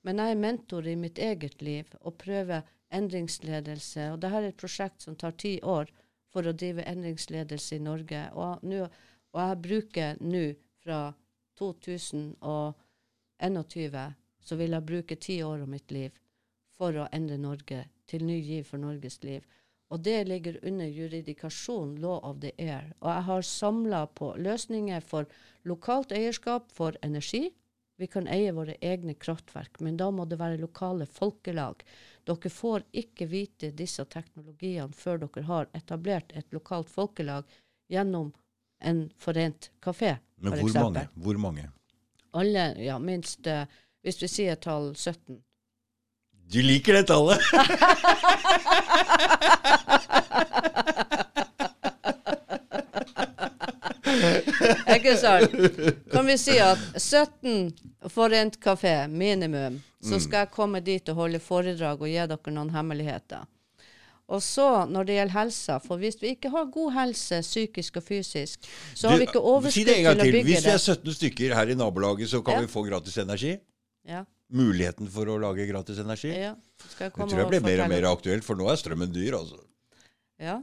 S2: Men jeg er mentor i mitt eget liv og prøver endringsledelse. Og dette er et prosjekt som tar ti år for å drive endringsledelse i Norge. Og, nu, og jeg bruker nå fra 2021 så vil jeg bruke ti år av mitt liv for å endre Norge til ny giv for Norges liv. Og det ligger under juridikasjon, law of the air. Og jeg har samla på løsninger for lokalt eierskap for energi. Vi kan eie våre egne kraftverk, men da må det være lokale folkelag. Dere får ikke vite disse teknologiene før dere har etablert et lokalt folkelag gjennom en forent kafé,
S1: f.eks.
S2: for
S1: hvor
S2: eksempel.
S1: mange? Hvor mange?
S2: Alle, ja, minst eh, Hvis vi sier tall 17.
S1: Du liker det tallet!
S2: Ikke sant? Kan vi si at 17 forent kafé, minimum, så skal jeg komme dit og holde foredrag og gi dere noen hemmeligheter. Og så, når det gjelder helsa, for hvis vi ikke har god helse, psykisk og fysisk, så har vi ikke
S1: si
S2: overskudd
S1: det en gang
S2: til å
S1: til.
S2: bygge
S1: Hvis vi
S2: det.
S1: er 17 stykker her i nabolaget, så kan
S2: Ja.
S1: vi få gratis energi.
S2: Ja,
S1: Muligheten for å lage gratis energi.
S2: ja. Jeg komme
S1: tror jeg blir mer og mer aktuelt, for nå er strømmen dyr, altså.
S2: Ja.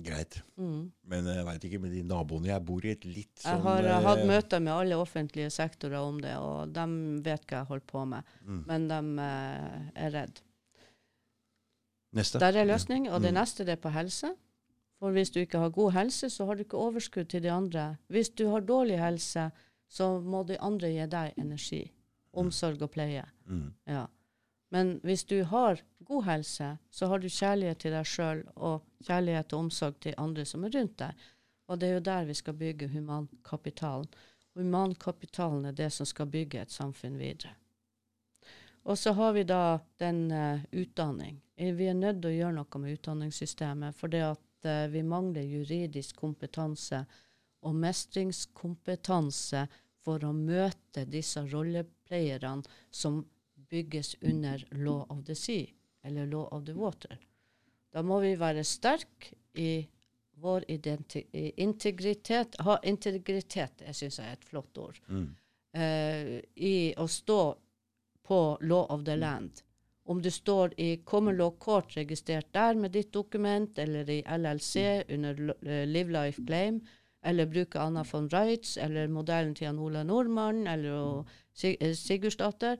S1: Greit.
S2: Mm.
S1: Men jeg veit ikke med de naboene jeg bor i, et litt sånn
S2: Jeg har eh, hatt møter med alle offentlige sektorer om det, og de vet hva jeg holder på med.
S1: Mm.
S2: Men de eh, er redd.
S1: Neste.
S2: Der er løsning, og det
S1: Mm.
S2: neste det er på helse. For hvis du ikke har god helse, så har du ikke overskudd til de andre. Hvis du har dårlig helse, så må de andre gi deg energi, omsorg og pleie.
S1: Mm.
S2: Ja. Men hvis du har god helse, så har du kjærlighet til deg sjøl og kjærlighet og omsorg til andre som er rundt deg. Og det er jo der vi skal bygge humankapitalen. Humankapitalen er det som skal bygge et samfunn videre. Og så har vi da den uh, utdanning. Eh, Vi er nødt til å gjøre noe med utdanningssystemet, for det at uh, vi mangler juridisk kompetanse og mestringskompetanse for å møte disse rolleplayerne som bygges under law of the sea, eller law of the water. Da må vi være sterke i vår integritet Ha integritet, jeg syns er et flott ord.
S1: Mm.
S2: Uh, I å stå på law of the land. Om du står i common law court registrert der med ditt dokument, eller i LLC under lo- eh, Live Life Claim, eller bruke Anna von Reitz, eller modellen til Jan Ola Nordmann, eller å- eh, Sigurdsdatter,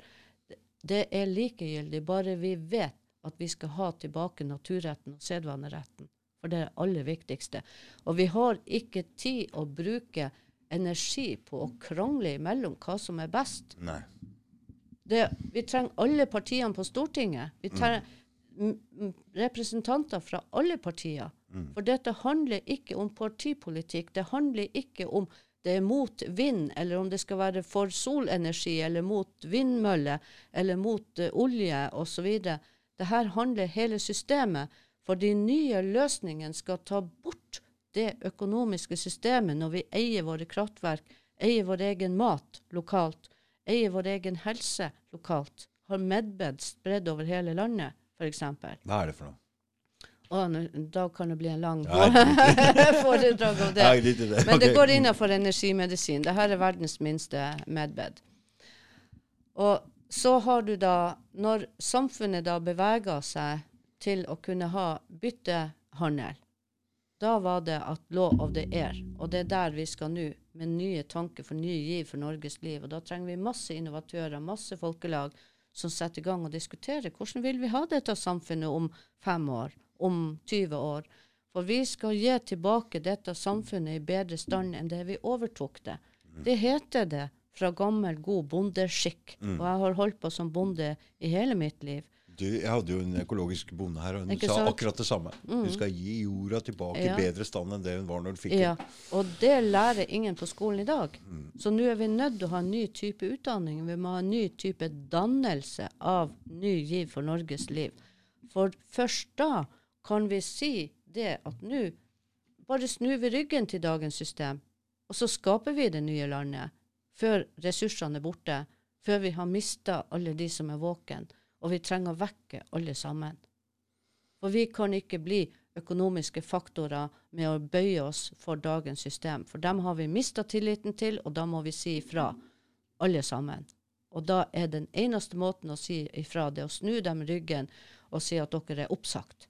S2: det- er likegyldig, bare vi vet at vi skal ha tilbake naturretten og sedvaneretten. For det er det aller viktigste. Og vi har ikke tid å bruke energi på å krangle imellom hva som er best. Det, vi trenger alle partiene på Stortinget. Vi trenger m- m- representanter fra alle partier. For dette handler ikke om partipolitikk. Det handler ikke om det er mot vind, eller om det skal være for solenergi, eller mot vindmøller, eller mot uh, olje osv. Det her handler hele systemet. For de nye løsningene skal ta bort det økonomiske systemet når vi eier våre kraftverk, eier vår egen mat lokalt, eier vår egen helse lokalt, har Medbed spredd over hele landet, f.eks.
S1: Hva er det for noe?
S2: Å, da kan det bli en lang foredrag om det. Men det går innenfor energimedisin. Dette er verdens minste medbed. Og så har du da, når samfunnet da beveger seg til å kunne ha byttehandel, da var det at law of the air, og det er der vi skal nå, med nye tanker for ny giv for Norges liv. Og da trenger vi masse innovatører, masse folkelag, som setter i gang og diskuterer hvordan vil vi ha dette samfunnet om fem år, om 20 år. For vi skal gi tilbake dette samfunnet i bedre stand enn det vi overtok det. Det heter det fra gammel, god bondeskikk.
S1: Mm.
S2: Og jeg har holdt på som bonde i hele mitt liv.
S1: Du, jeg hadde jo en økologisk bonde her, og hun
S2: Ikke
S1: sa
S2: sant? Mm.
S1: akkurat det samme. Du skal gi jorda tilbake
S2: Ja.
S1: i bedre stand enn det hun var når du fikk
S2: Ja,
S1: den.
S2: og det lærer ingen på skolen i dag.
S1: Mm.
S2: Så nå er vi nødt til å ha en ny type utdanning. Vi må ha en ny type dannelse av ny giv for Norges liv. For først da kan vi si det at nå bare snur vi ryggen til dagens system, og så skaper vi det nye landet før ressursene er borte, før vi har mista alle de som er våken, og vi trenger å vekke alle sammen. For vi kan ikke bli økonomiske faktorer med å bøye oss for dagens system. For dem har vi mista tilliten til, og da må vi si ifra, alle sammen. Og da er den eneste måten å si ifra, det å snu dem ryggen og si at dere er oppsagt.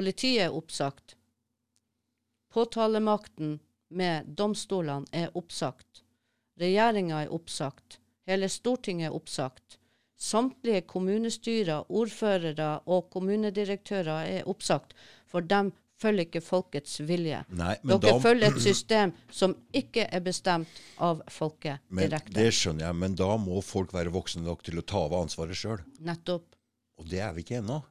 S2: Politiet er oppsagt. Påtalemakten med domstolene er oppsagt. Regjeringa er oppsagt. Hele Stortinget er oppsagt. Samtlige kommunestyrer, ordførere og kommunedirektører er oppsagt, for de følger ikke folkets vilje.
S1: Nei, men
S2: Dere
S1: da,
S2: følger et system som ikke er bestemt av folket
S1: men
S2: direkte.
S1: det skjønner jeg, men da må folk være voksne nok til å ta av ansvaret sjøl.
S2: Nettopp.
S1: Og det er vi ikke ennå.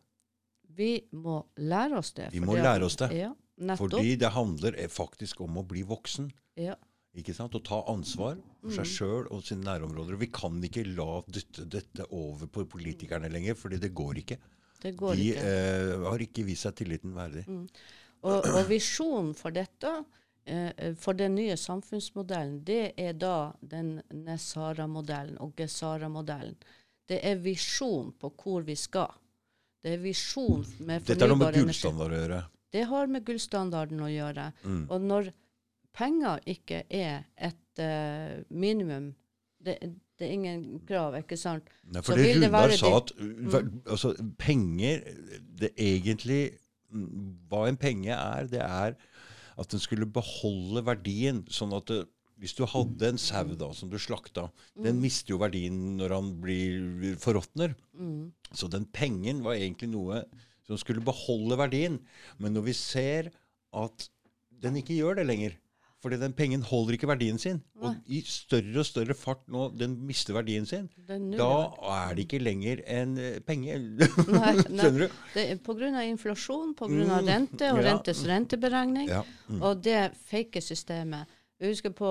S2: Vi må lære oss det.
S1: Vi må lære oss det.
S2: Ja.
S1: Fordi det handler eh, faktisk om å bli voksen.
S2: ja.
S1: Ikke sant? Å ta ansvar for
S2: Mm.
S1: seg sjøl og sine nærområder. Vi kan ikke la dytte dette over på politikerne lenger, fordi det går ikke.
S2: Det går
S1: De
S2: ikke.
S1: eh, har ikke vist seg tilliten verdig.
S2: Og, og visjonen for dette, eh, for den nye samfunnsmodellen, det er da den Nesara-modellen og Gesara-modellen. Det er visjon på hvor vi skal. Det er visjon med
S1: Dette er noe med gullstandard å gjøre.
S2: Det har med gullstandarden å gjøre.
S1: Mm.
S2: Og når penger ikke er et uh, minimum det, det er ingen krav, ikke sant?
S1: Nei,
S2: Så
S1: for det
S2: vil det
S1: Runar sa at mm. altså, penger det egentlig mm, Hva en penge er, det er at den skulle beholde verdien. Sånn at det, hvis du hadde en sau da, som du slakta, den mister jo verdien når han blir forråtner.
S2: Mm.
S1: Så den pengen var egentlig noe som skulle beholde verdien. Men når vi ser at den ikke gjør det lenger fordi den pengen holder ikke verdien sin. Og i større og større fart nå, den mister verdien sin. Da er det ikke lenger en eh, penge.
S2: Nei, nei.
S1: Skjønner du?
S2: Det er Pga. inflasjon, pga.
S1: Mm,
S2: rente og
S1: ja.
S2: rentes renteberegning.
S1: Ja. Mm.
S2: Og det fake systemet. Jeg husker På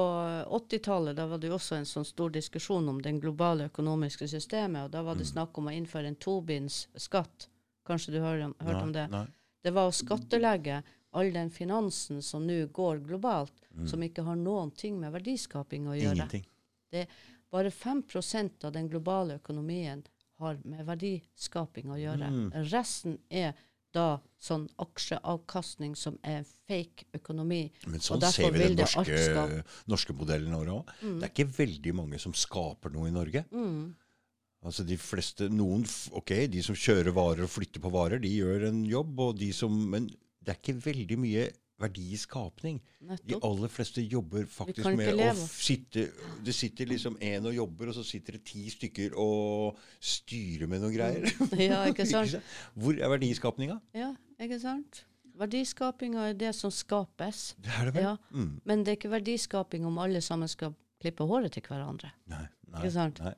S2: 80-tallet da var det jo også en sånn stor diskusjon om den globale økonomiske systemet. og Da var det
S1: Mm.
S2: snakk om å innføre en Tobins-skatt. Kanskje du har hørt om det?
S1: Nei.
S2: Det var å skattelegge all den finansen som nå går globalt, som ikke har noen ting med verdiskaping å gjøre.
S1: Ingenting.
S2: Det er Bare 5% av den globale økonomien har med verdiskaping å gjøre.
S1: Mm.
S2: Resten er da sånn aksjeavkastning som er fake økonomi.
S1: Men sånn ser vi den norske, norske modellen òg. Det er ikke veldig mange som skaper noe i Norge.
S2: Mm.
S1: Altså de fleste, noen, ok, De som kjører varer og flytter på varer, de gjør en jobb. og de som, Men det er ikke veldig mye verdiskapning. De aller fleste jobber faktisk med
S2: leve.
S1: å sitte Det sitter liksom en og jobber, og så sitter det ti stykker og styrer med noen greier.
S2: Ja, ikke sant?
S1: Hvor er verdiskapninga?
S2: Ja, ikke sant? Verdiskapinga er det som skapes.
S1: Det er det vel?
S2: Ja.
S1: Mm.
S2: Men det er ikke verdiskaping om alle sammen skal klippe håret til hverandre.
S1: Nei, nei,
S2: Ikke sant?
S1: nei.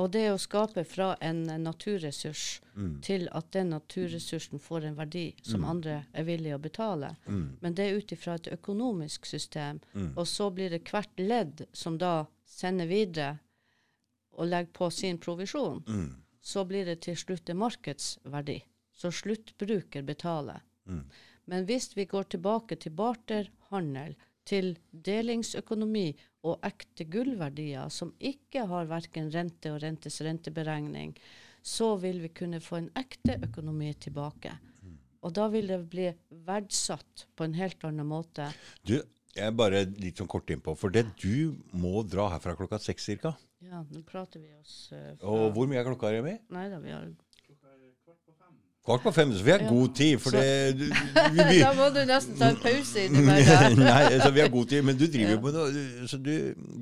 S2: Og det å skape fra en naturressurs
S1: Mm.
S2: til at den naturressursen får en verdi som andre er villige å betale.
S1: Mm.
S2: Men det er ut ifra et økonomisk system.
S1: Mm.
S2: Og så blir det hvert ledd som da sender videre og legger på sin provisjon.
S1: Mm.
S2: Så blir det til slutt en markedsverdi. Så sluttbruker betaler.
S1: Mm.
S2: Men hvis vi går tilbake til barterhandel, til delingsøkonomi og ekte gullverdier som ikke har verken rente og rentes renteberegning, så vil vi kunne få en ekte økonomi tilbake. Og da vil det bli verdsatt på en helt annen måte.
S1: Du, jeg er bare litt sånn kort innpå. For det du må dra herfra klokka seks cirka.
S2: Ja, nå prater vi oss uh, fra
S1: Og hvor mye er klokka, Remi?
S2: Nei da, vi har
S1: Kvart på fem. Så vi har
S2: Ja.
S1: god tid. For det vi, vi,
S2: Da må du nesten ta en pause innimellom.
S1: Nei, så vi har god tid. Men du driver jo med noe, så du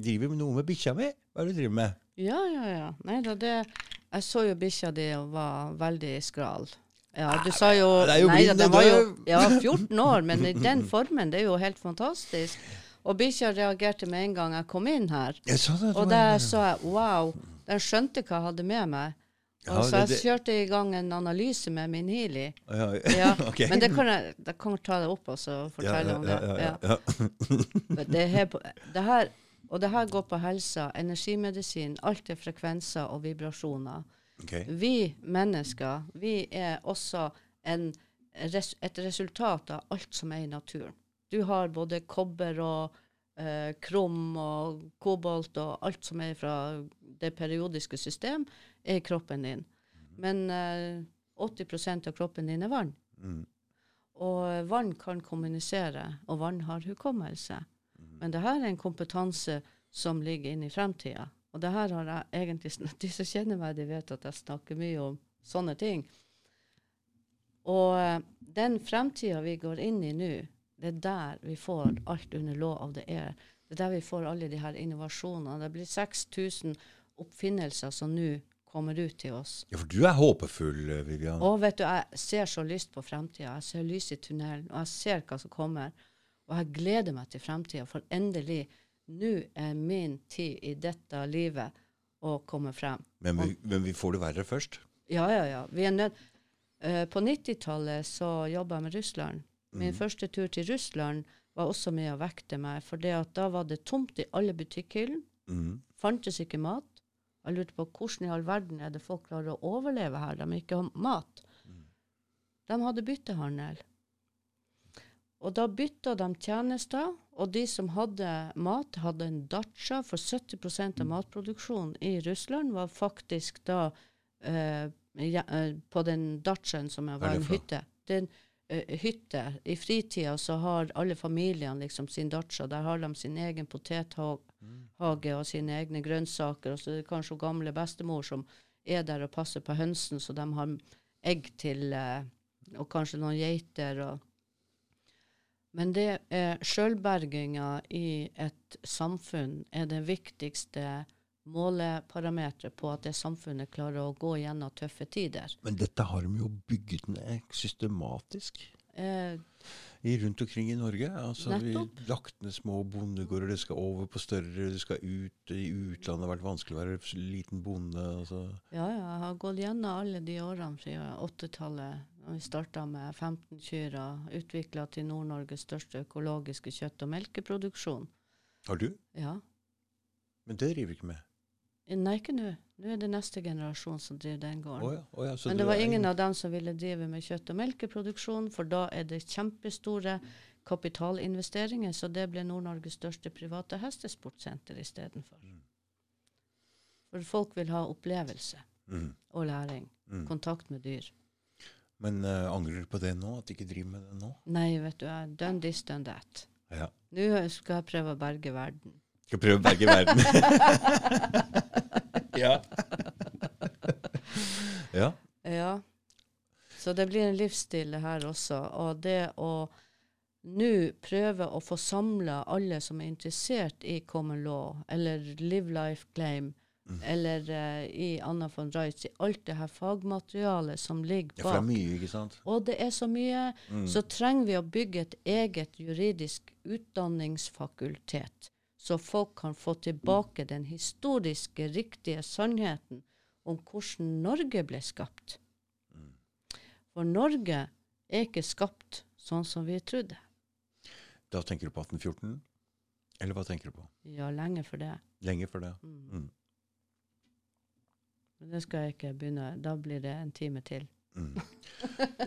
S1: driver med noe med bikkja mi? Hva er det du driver med?
S2: Ja, ja, ja. Nei da, det Jeg så jo bikkja di og var veldig skral. Ja, du sa jo
S1: det er jo
S2: Nei, den
S1: og
S2: var jo ja, 14 år, men i den formen, det er jo helt fantastisk. Og bikkja reagerte med en gang jeg kom inn her.
S1: Jeg det. det
S2: Og der sa jeg wow, den skjønte hva jeg hadde med meg. Og
S1: Ja,
S2: så
S1: det-
S2: jeg
S1: det-
S2: kjørte i gang en analyse med min Healy.
S1: Ja,
S2: Ja,
S1: okay.
S2: Men det kan jeg, jeg kan ta det opp og så fortelle om det. her det her, og det her går på helsa, energimedisin, alt er frekvenser og vibrasjoner.
S1: Okay.
S2: Vi mennesker, vi er også en, et resultat av alt som er i naturen. Du har både kobber og eh, krom og kobolt og alt som er fra det periodiske system, er i kroppen din. Men eh, 80% av kroppen din er vann.
S1: Mm.
S2: Og vann kan kommunisere, og vann har hukommelse. Men det her er en kompetanse som ligger inne i fremtida. Og det her har jeg egentlig De som kjenner meg, de vet at jeg snakker mye om sånne ting. Og eh, den fremtida vi går inn i nå, det er der vi får alt under lov av det er. Det er der vi får alle de her innovasjonene. Det blir 6000 oppfinnelser som nå kommer ut til oss.
S1: Ja, for du er håpefull, eh, Vivian.
S2: Og vet du, jeg ser så lyst på fremtida. Jeg ser lys i tunnelen, og jeg ser hva som kommer. Og jeg gleder meg til fremtida, for endelig, nå er min tid i dette livet å komme frem.
S1: Men vi, men vi får det verre først.
S2: Ja, ja, ja. Vi er nødt Uh, På 90-tallet så jobba jeg med Russland. Min første tur til Russland var også med å vekte meg, for da var det tomt i alle butikkhyllene.
S1: Mm.
S2: Fantes ikke mat. Jeg lurte på hvordan i all verden er det folk klarer å overleve her, de ikke har mat. De hadde byttehandel. Og da bytta de tjenester, og de som hadde mat, hadde en datsja, for 70% av matproduksjonen i Russland var faktisk da eh, ja, eh, på den datsjaen som var en hytte. Det en eh, hytte. I fritida så har alle familiene liksom sin dacha. Der har de sin egen potethage og sine egne grønnsaker. Og så er det kanskje gamle bestemor som er der og passer på hønsen, så de har egg til eh, Og kanskje noen geiter. og men det er sjølberginga i et samfunn er det viktigste måleparameteret på at det samfunnet klarer å gå gjennom tøffe tider.
S1: Men dette har de jo bygget ned systematisk
S2: Eh,
S1: i, rundt omkring i Norge. Altså, vi lagt ned små bondegårder, det skal over på større, det skal ut. I utlandet Det har vært vanskelig å være liten bonde. Altså.
S2: ja, ja, jeg har gått gjennom alle de årene siden 80-tallet, vi starta med 15 kyr og utvikla til Nord-Norges største økologiske kjøtt- og melkeproduksjon.
S1: Har du?
S2: Ja.
S1: Men det driver vi ikke med.
S2: Nei, ikke nå. Nå er det neste generasjon som driver den gården.
S1: Oh ja, oh ja,
S2: Men det var ingen av dem som ville drive med kjøtt- og melkeproduksjon, for da er det kjempestore kapitalinvesteringer, så det ble Nord-Norges største private hestesportsenter istedenfor. For folk vil ha opplevelse
S1: Mm,
S2: og læring.
S1: mm.
S2: Kontakt med dyr.
S1: Men uh, angrer du på det nå? At du ikke driver med det nå?
S2: Nei, vet du, jeg done this, done that.
S1: Ja.
S2: Nå skal jeg prøve å berge verden.
S1: Skal prøve å berge verden. ja. ja.
S2: Ja. Så det blir en livsstil her også. Og det å nå prøve å få samla alle som er interessert i common law, eller live life claim, eller uh, i Anna von Reitz, i alt det her fagmaterialet som ligger
S1: ja, for det er mye, ikke sant?
S2: Og det er så mye.
S1: Mm.
S2: Så trenger vi å bygge et eget juridisk utdanningsfakultet, så folk kan få tilbake den historiske, riktige sannheten om hvordan Norge ble skapt. For Norge er ikke skapt sånn som vi trodde.
S1: Da tenker du på 1814? Eller hva tenker du på?
S2: Ja, lenge for det.
S1: Lenge før det.
S2: Mm.
S1: Mm.
S2: Men det skal jeg ikke begynne. Da blir det en time til.
S1: Mm.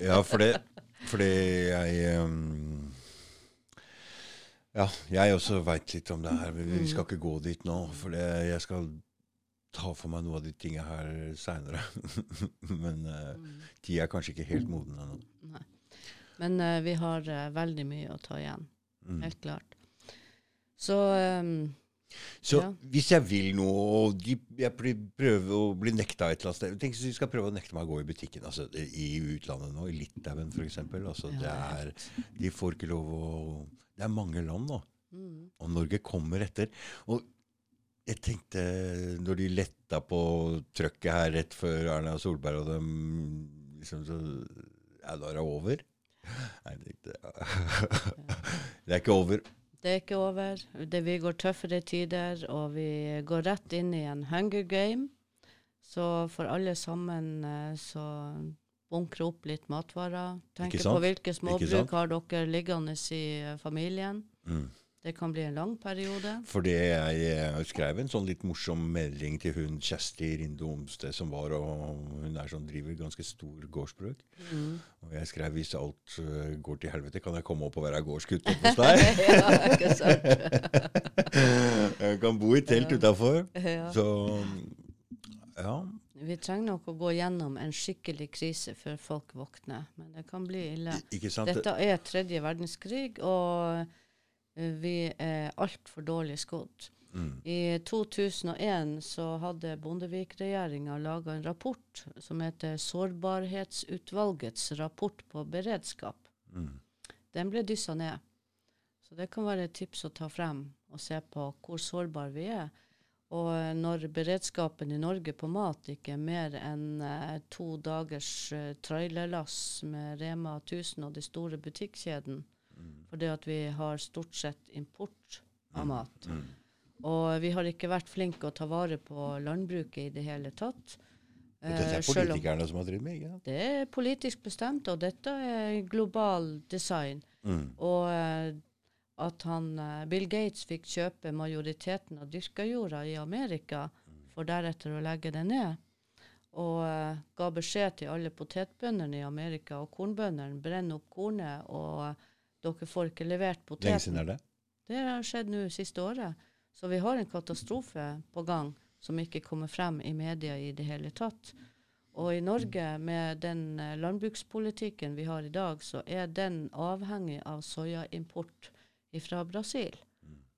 S1: Ja, for det Fordi jeg um, Ja, jeg også veit litt om det her. Men vi skal ikke gå dit nå. For det, jeg skal ta for meg noe av de tinga her seinere. Men uh, tida er kanskje ikke helt moden ennå.
S2: Nei. Men uh, vi har uh, veldig mye å ta igjen.
S1: Mm.
S2: Helt klart. Så um,
S1: Så
S2: Ja.
S1: hvis jeg vil noe, og de, jeg prøver å bli nekta et eller annet sted Tenk hvis de skal prøve å nekte meg å gå i butikken. altså I utlandet nå, i Litauen f.eks. Altså, det
S2: Ja,
S1: er, de får ikke lov å Det er mange land nå.
S2: mm,
S1: Og Norge kommer etter. Og Jeg tenkte, når de letta på trøkket her rett før Erna Solberg og dem liksom så Ja, da er det over. Nei, det, ja. det er ikke over.
S2: Det er ikke over. Det, vi går tøffere tider, og vi går rett inn i en hunger game. Så for alle sammen eh, så bunkre opp litt matvarer. Tenke på hvilke småbruk har dere liggende i eh, familien.
S1: Mm.
S2: Det kan bli en lang periode.
S1: Fordi jeg, jeg skrev en sånn litt morsom melding til hun Kjersti Rinde Omsted, som var og Hun er sånn, driver ganske stor gårdsbruk.
S2: Mm.
S1: Og jeg skrev hvis alt øh, går til helvete, kan jeg komme opp og være gårdsgutt oppe hos deg?
S2: ja, ikke sant?
S1: jeg kan bo i telt utafor.
S2: Ja.
S1: Så ja.
S2: Vi trenger nok å gå gjennom en skikkelig krise før folk våkner. Men det kan bli ille. Dette er tredje verdenskrig, og eh, vi er altfor dårlig skodd.
S1: Mm.
S2: I 2001 så hadde Bondevik-regjeringa laga en rapport som heter Sårbarhetsutvalgets rapport på beredskap.
S1: Mm.
S2: Den ble dyssa ned. Så det kan være et tips å ta frem og se på hvor sårbare vi er. Og eh, når beredskapen i Norge på mat ikke er mer enn eh, to dagers eh, trailerlass med Rema 1000 og de store butikkjedene, fordi at vi har stort sett import av mat.
S1: Mm.
S2: Og vi har ikke vært flinke å ta vare på landbruket i det hele tatt.
S1: Og dette
S2: Eh,
S1: er
S2: politikerne om-
S1: som har drevet med, Ja.
S2: det er politisk bestemt, og dette er global design.
S1: Mm.
S2: Og eh, at han, eh, Bill Gates fikk kjøpe majoriteten av dyrka jorda i Amerika, for deretter å legge det ned, og eh, ga beskjed til alle potetbøndene i Amerika og kornbøndene brenn opp kornet, og eh, dere får ikke levert
S1: Lenge siden er det?
S2: Det har skjedd nå siste året. Så vi har en katastrofe på gang som ikke kommer frem i media i det hele tatt. Og i Norge, med den landbrukspolitikken vi har i dag, så er den avhengig av soyaimport fra Brasil.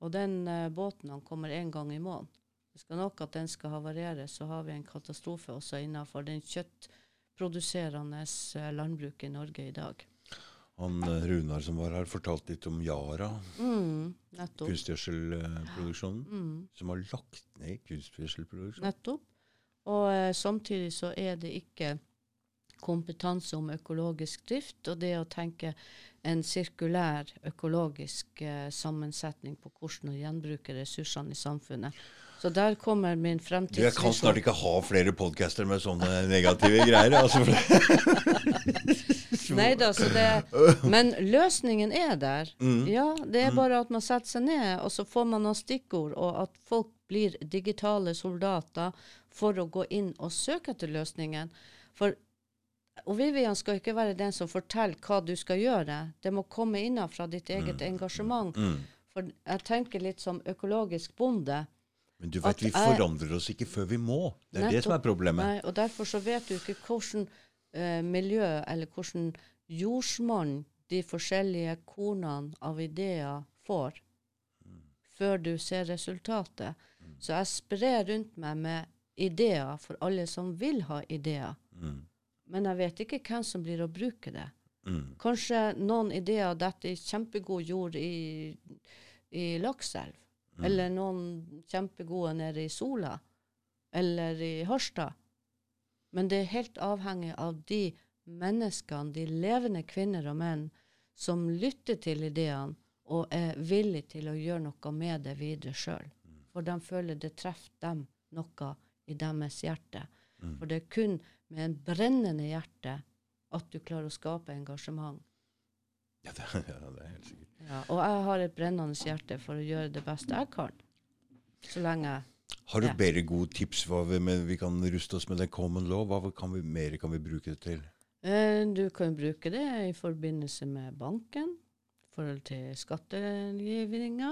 S2: Og den uh, båten han kommer én gang i måneden. Det skal nok at den skal havarere, så har vi en katastrofe også innenfor den kjøttproduserende eh, landbruket i Norge i dag.
S1: Han eh, Runar som var her, fortalte litt om Yara,
S2: Mm, nettopp.
S1: kunstgjødselproduksjonen,
S2: Mm.
S1: som har lagt ned kunstgjødselproduksjonen.
S2: Nettopp. Og eh, samtidig så er det ikke kompetanse om økologisk drift, og det å tenke en sirkulær økologisk eh, sammensetning på hvordan å gjenbruke ressursene i samfunnet. Så der kommer min
S1: fremtidsvisjon. jeg kan snart ikke ha flere podcaster med sånne negative greier. Altså, Neida, det.
S2: Nei så det Men løsningen er der.
S1: Mm.
S2: Ja, det er bare at man setter seg ned, og så får man noen stikkord, og at folk blir digitale soldater for å gå inn og søke etter løsningen. For og Vivian skal ikke være den som forteller hva du skal gjøre. Det må komme innenfra ditt eget engasjement.
S1: Mm.
S2: For jeg tenker litt som økologisk bonde.
S1: Men du vet, vi
S2: jeg-
S1: forandrer oss ikke før vi må. Det er det som er problemet.
S2: Nei, og derfor så vet du ikke hvordan eh, miljø, eller hvordan jordsmonn de forskjellige kornene av ideer får, før du ser resultatet. Så jeg sprer rundt meg med ideer for alle som vil ha ideer.
S1: Mm.
S2: Men jeg vet ikke hvem som blir å bruke det.
S1: Mm.
S2: Kanskje noen ideer detter i kjempegod jord i, i Lakselv. Eller noen kjempegode nede i Sola. Eller i Harstad. Men det er helt avhengig av de menneskene, de levende kvinner og menn, som lytter til ideene og er villige til å gjøre noe med det videre sjøl. For de føler det treffer dem noe i deres hjerte. For det er kun med en brennende hjerte at du klarer å skape engasjement.
S1: Ja, det, ja, det er helt sikkert.
S2: Ja, og jeg har et brennende hjerte for å gjøre det beste jeg kan. Så lenge
S1: Har du bedre gode tips hva vi, vi kan ruste oss med den common law? Hva kan vi, mer kan vi bruke det til?
S2: eh, Du kan bruke det i forbindelse med banken, i forhold til skattegivninga,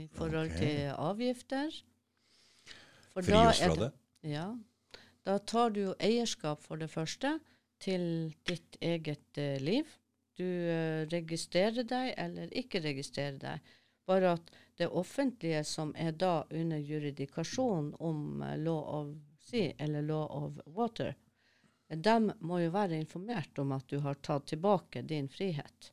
S2: i forhold
S1: okay.
S2: til avgifter. For
S1: Fri oss fra
S2: det-
S1: det?
S2: Ja. Da tar du jo eierskap, for det første, til ditt eget uh, liv. Du uh, registrerer deg eller ikke registrerer deg. Bare at det offentlige, som er da under juridikasjon om uh, law of sea eller law of water, de må jo være informert om at du har tatt tilbake din frihet.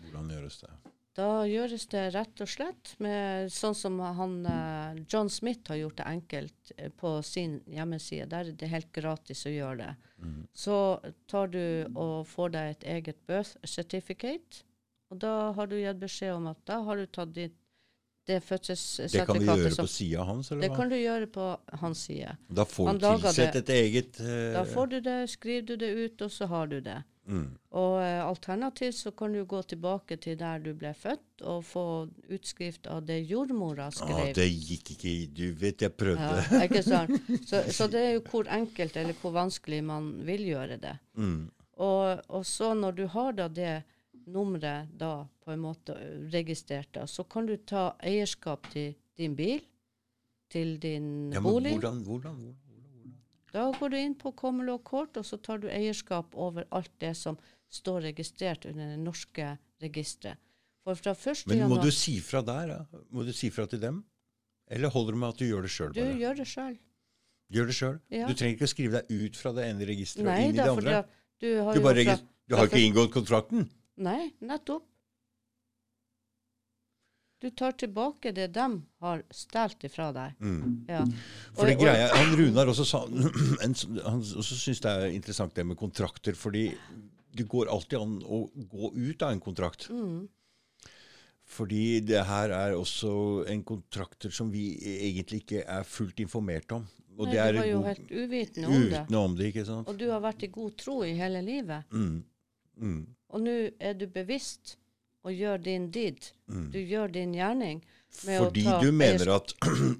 S1: Hvordan gjøres det?
S2: Da gjøres det rett og slett med sånn som han eh, John Smith har gjort det enkelt eh, på sin hjemmeside. Der er det helt gratis å gjøre det. Så tar du og får deg et eget birth certificate, og da har du gitt beskjed om at da har du tatt ditt det
S1: Det kan
S2: du
S1: gjøre
S2: som
S1: på sida hans, eller
S2: Det
S1: hva?
S2: kan du gjøre på hans side.
S1: Da får du tilsett et eget uh,
S2: Da får du det, skriver du det ut, og så har du det.
S1: Mm.
S2: Og eh, alternativt så kan du gå tilbake til der du ble født, og få utskrift av det jordmora skrev.
S1: Ah, det gikk ikke Du vet, jeg prøvde.
S2: Ja, ikke sant? Så, så det er jo hvor enkelt eller hvor vanskelig man vil gjøre det.
S1: Mm.
S2: Og, og så når du har da det nummeret da på en måte registrert, da, så kan du ta eierskap til din bil, til din
S1: Ja, men
S2: bolig.
S1: hvordan, hvordan, hvordan?
S2: Da går du inn på Kommelå kort, og så tar du eierskap over alt det som står registrert under det norske registeret. For fra 1.
S1: Men må
S2: januar
S1: du si fra der, da? Må du si fra til dem? Eller holder det med at du gjør det sjøl?
S2: Du gjør det sjøl.
S1: Gjør det sjøl?
S2: Ja.
S1: Du trenger ikke å skrive deg ut fra det ene registeret og inn i det andre.
S2: da, du har
S1: Du,
S2: fra,
S1: du har ikke inngått kontrakten?
S2: Nei, nettopp. Du tar tilbake det de har stjålet ifra deg.
S1: Mm.
S2: Ja.
S1: For det
S2: Og- og-
S1: greia, han Runar også sa en, Han også syns det er interessant det med kontrakter, fordi det går alltid an å gå ut av en kontrakt.
S2: Mm.
S1: Fordi det her er også en kontrakter som vi egentlig ikke er fullt informert om. Og
S2: Nei,
S1: det
S2: du var jo
S1: god-
S2: helt uvitende om det.
S1: om det, ikke sant?
S2: Og du har vært i god tro i hele livet.
S1: Mm. Mm.
S2: Og nå er du bevisst og gjør din did.
S1: Mm.
S2: Du gjør din gjerning.
S1: Fordi du mener at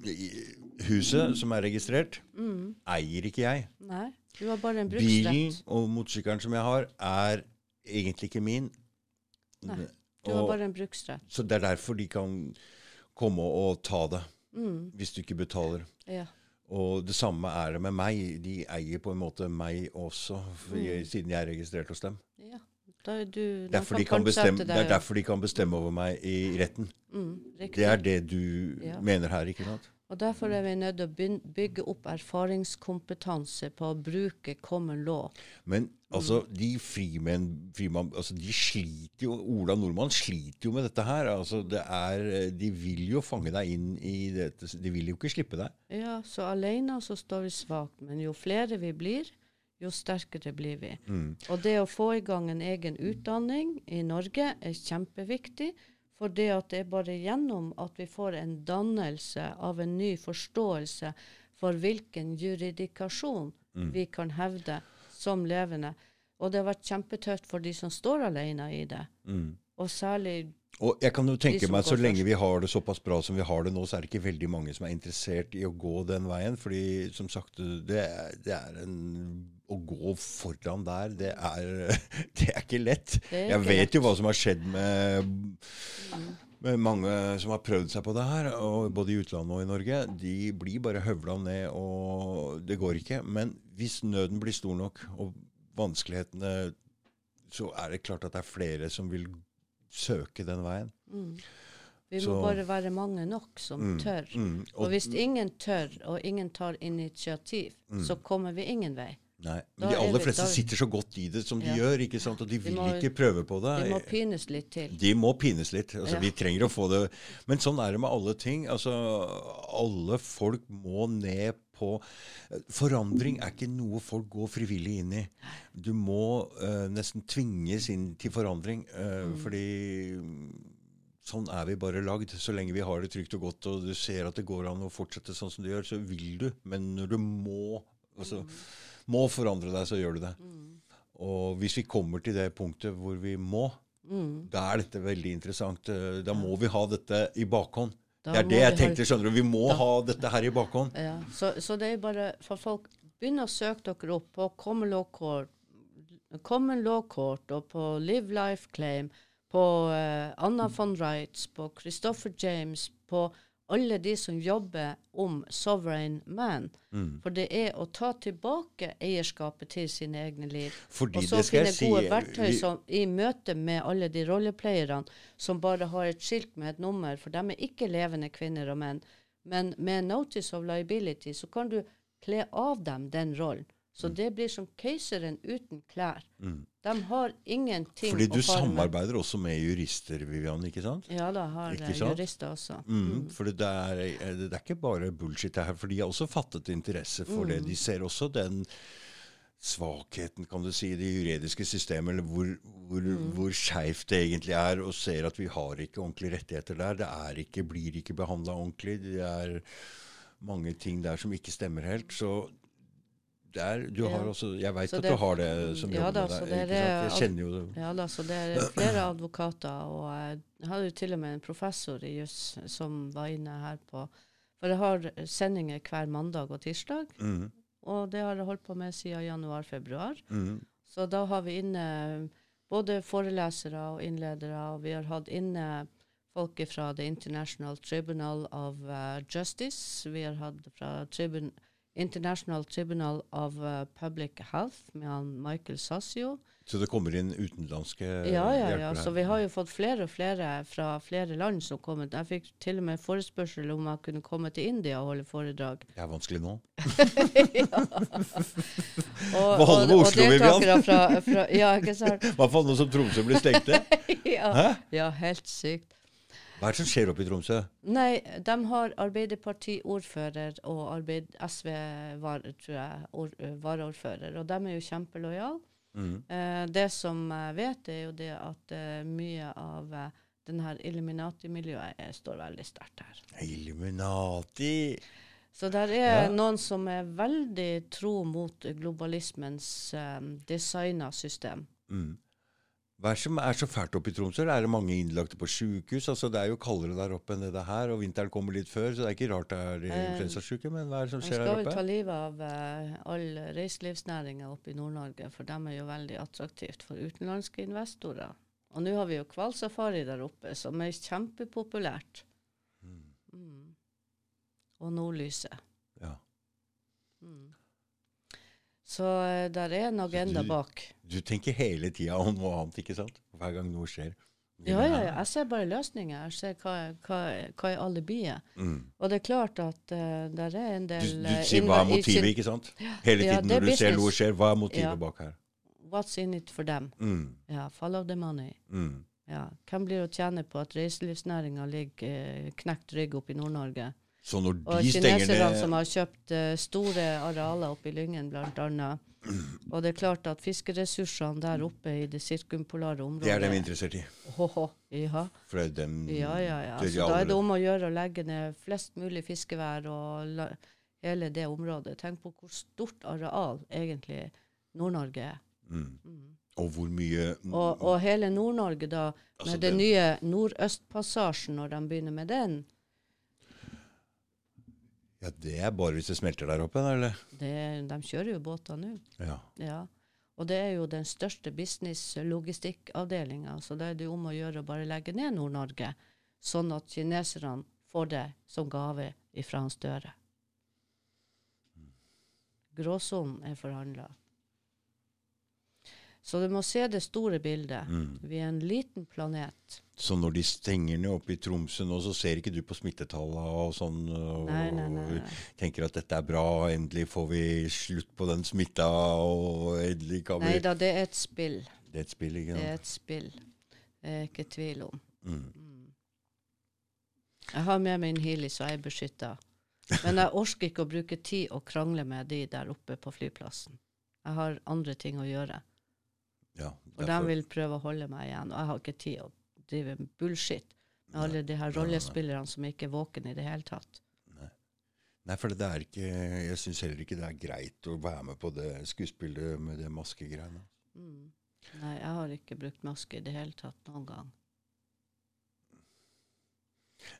S1: huset som er registrert,
S2: Mm.
S1: eier ikke jeg.
S2: Nei, du har bare en
S1: Bilen
S2: bruksrett.
S1: og motorsykkelen som jeg har, er egentlig ikke min.
S2: Nei, Du har bare en bruksrett.
S1: så det er derfor de kan komme og ta det,
S2: Mm.
S1: hvis du ikke betaler.
S2: Ja.
S1: Og det samme er det med meg. De eier på en måte meg også, for
S2: Mm.
S1: siden jeg er registrert hos dem.
S2: ja. Da du,
S1: Derfor
S2: de
S1: bestemme, det er derfor de kan bestemme over meg i retten.
S2: Mm.
S1: Det er det du
S2: Ja.
S1: mener her, ikke sant?
S2: Og Derfor er vi nødt til å bygge opp erfaringskompetanse på å bruke common law.
S1: Men altså,
S2: Mm.
S1: de frimenn, frimann, altså, de sliter jo Ola Nordmann sliter jo med dette her. Altså, det er, de vil jo fange deg inn i dette. De vil jo ikke slippe deg.
S2: Ja, så alene så står vi svakt, men jo flere vi blir, jo sterkere blir vi.
S1: Mm.
S2: Og det å få i gang en egen utdanning i Norge er kjempeviktig. For det at det er bare gjennom at vi får en dannelse av en ny forståelse for hvilken juridikasjon
S1: Mm.
S2: vi kan hevde som levende. Og det har vært kjempetøft for de som står alene i det.
S1: Mm.
S2: Og særlig
S1: Og jeg kan jo tenke meg at så lenge vi har det såpass bra som vi har det nå, så er det ikke veldig mange som er interessert i å gå den veien. Fordi som sagt, det er, det er en Å gå foran der, det er, det er ikke lett.
S2: Er
S1: Jeg vet jo hva som har skjedd med, med mange som har prøvd seg på det her, og både i utlandet og i Norge. De blir bare høvla ned, og det går ikke. Men hvis nøden blir stor nok, og vanskelighetene Så er det klart at det er flere som vil søke den veien.
S2: mm, Vi
S1: Så-
S2: må bare være mange nok som
S1: Mm,
S2: tør.
S1: mm,
S2: Og hvis ingen tør, og ingen tar initiativ,
S1: Mm.
S2: så kommer vi ingen vei.
S1: Nei,
S2: Da
S1: men De
S2: er
S1: aller fleste sitter så godt i det som de
S2: Ja.
S1: gjør, ikke sant? og de vil
S2: må-
S1: ikke prøve på det.
S2: De må pines litt til.
S1: De må pines litt. altså
S2: Ja.
S1: Vi trenger å få det Men sånn er det med alle ting. altså Alle folk må ned på Forandring er ikke noe folk går frivillig inn i. Du må uh, nesten tvinges inn til forandring. uh,
S2: Mm.
S1: Fordi mm, sånn er vi bare lagd. Så lenge vi har det trygt og godt, og du ser at det går an å fortsette sånn som du gjør, så vil du. Men når du må altså, må forandre deg, så gjør du det.
S2: Mm.
S1: Og hvis vi kommer til det punktet hvor vi må,
S2: Mm.
S1: da er dette veldig interessant. Da må vi ha dette i bakhånd.
S2: Da
S1: det er det jeg tenkte. skjønner du. Vi må
S2: Da-
S1: ha dette her i bakhånd.
S2: Ja, så, så det er bare for folk Begynn å søke dere opp på Common Law Court, Common Law Court og på Live Life Claim, på uh, Anna von Reitz, på Christopher James, på alle de som jobber om sovereign man.
S1: Mm.
S2: For det er å ta tilbake eierskapet til sine egne liv.
S1: Fordi
S2: Og så finne
S1: gode si
S2: verktøy som, i møte med alle de rolleplayerne som bare har et skilt med et nummer, for de er ikke levende kvinner og menn. Men med notice of liability så kan du kle av dem den rollen. Så
S1: Mm.
S2: det blir som keiseren uten klær.
S1: Mm.
S2: De har ingenting
S1: Fordi du samarbeider også med jurister, Vivian, ikke sant?
S2: Ja da, har
S1: Ikke
S2: eh, jurister også.
S1: Mm, For det er, det er ikke bare bullshit det her, for de har også fattet interesse for det.
S2: Mm.
S1: De ser også den svakheten, kan du si, i det juridiske systemet, eller hvor, hvor,
S2: Mm.
S1: hvor skeivt det egentlig er, og ser at vi har ikke ordentlige rettigheter der. Det ikke, blir ikke behandla ordentlig. Det er mange ting der som ikke stemmer helt. Så det er, du har også, Jeg veit at du har det som
S2: Ja
S1: jobber
S2: da,
S1: med deg.
S2: det er-
S1: Jeg kjenner jo det.
S2: Ja da, så det er flere advokater, og jeg hadde jo til og med en professor i juss som var inne her på For jeg har sendinger hver mandag og tirsdag,
S1: Mm,
S2: og det har jeg holdt på med siden januar-februar.
S1: mm,
S2: Så da har vi inne både forelesere og innledere, og vi har hatt inne folk fra The International Tribunal of eh, Justice. Vi har hatt fra tribun International Tribunal of eh, Public Health med han Michael Sassio.
S1: Så det kommer inn utenlandske
S2: Ja, ja, ja. Så vi har jo fått flere og flere fra flere land som kommer. Jeg fikk til og med forespørsel om jeg kunne komme til India og holde foredrag.
S1: Det er vanskelig nå.
S2: Og,
S1: Hva holder med Oslo, Vivian?
S2: Fra, fra, ja, ikke sant?
S1: I hvert fall nå som Tromsø blir stengte.
S2: ja.
S1: Hæ?
S2: ja, helt sykt.
S1: Hva er det som skjer oppe i Tromsø?
S2: Nei, de har Arbeiderparti-ordfører og arbeid, SV var, tror jeg, or, eh, varaordfører, og de er jo kjempelojale.
S1: Mm.
S2: Eh, det som jeg vet, er jo det at eh, mye av eh, denne Illuminati-miljøet står veldig sterkt her.
S1: Illuminati.
S2: Så der er
S1: Ja.
S2: noen som er veldig tro mot globalismens eh, designa system.
S1: Mm. Hva er det som er så fælt oppe i Tromsø? Er det mange innlagte på sjukehus? Altså, det er jo kaldere der oppe enn det her, og vinteren kommer litt før, så det er ikke rart det er
S2: Eh,
S1: influensasjuke. Men hva er det som
S2: Man
S1: Vi
S2: skal vel ta
S1: oppe?
S2: livet av uh, all reiselivsnæringa oppe i Nord-Norge, for dem er jo veldig attraktivt for utenlandske investorer. Og nå har vi jo hvalsafari der oppe, som er kjempepopulært. Mm. Og nordlyset.
S1: Ja.
S2: Mm. Så eh, der er en agenda
S1: du-
S2: bak.
S1: Du tenker hele tida om noe annet, ikke sant? Hver gang noe skjer.
S2: Ja, ja, ja. Jeg ser bare løsninger. Jeg ser hva, hva, hva er alibiet.
S1: Mm.
S2: Og det er klart at uh, der er en del
S1: du
S2: du
S1: sier hva er motivet, ikke sant? Hele tiden når du ser noe skjer, hva er motivet bak her?
S2: What's in it for them?
S1: Mm.
S2: Ja, follow the money.
S1: Mm.
S2: Ja. Hvem blir å tjene på at reiselivsnæringa ligger eh, knekt rygg oppe i Nord-Norge?
S1: Så når de og
S2: kineserne som har kjøpt eh, store arealer oppe i Lyngen, annet. Og det er klart at fiskeressursene der oppe i det sirkumpolare området
S1: Det er de interessert i.
S2: Oh, oh, ja.
S1: For dem
S2: ja, ja, ja. Så da er det om å gjøre å legge ned flest mulig fiskevær og la, hele det området. Tenk på hvor stort areal egentlig Nord-Norge er.
S1: mm. Og hvor mye
S2: Og, og hele Nord-Norge, da, med
S1: Altså,
S2: den nye Nordøstpassasjen, når de begynner med den,
S1: Ja, det er bare hvis det smelter der oppe, eller?
S2: det, de kjører jo båter nå.
S1: Ja.
S2: Ja. Og det er jo den største business-logistikkavdelinga, så da er det om å gjøre å bare legge ned Nord-Norge, sånn at kineserne får det som gave ifra Hans Støre. Gråsonen er forhandla. Så du må se det store bildet.
S1: Mm.
S2: Vi er en liten planet.
S1: Så når de stenger ned oppe i Tromsø nå, så ser ikke du på smittetallene og sånn og
S2: Nei, nei, nei.
S1: tenker at dette er bra, endelig får vi slutt på den smitta, og endelig kan vi
S2: Nei da, det er et spill.
S1: Det er et spill, ikke
S2: Det er et spill. Det er ikke tvil om.
S1: Mm.
S2: Jeg har med meg en Healy, så jeg er beskytta. Men jeg orker ikke å bruke tid og krangle med de der oppe på flyplassen. Jeg har andre ting å gjøre.
S1: Ja,
S2: Og de vil prøve å holde meg igjen. Og jeg har ikke tid å drive med bullshit med alle de her
S1: nei, nei.
S2: rollespillerne som ikke er våkne i det hele tatt.
S1: Nei, for det er ikke Jeg syns heller ikke det er greit å være med på det skuespillet med det maskegreiene.
S2: Mm. Nei, jeg har ikke brukt maske i det hele tatt noen gang.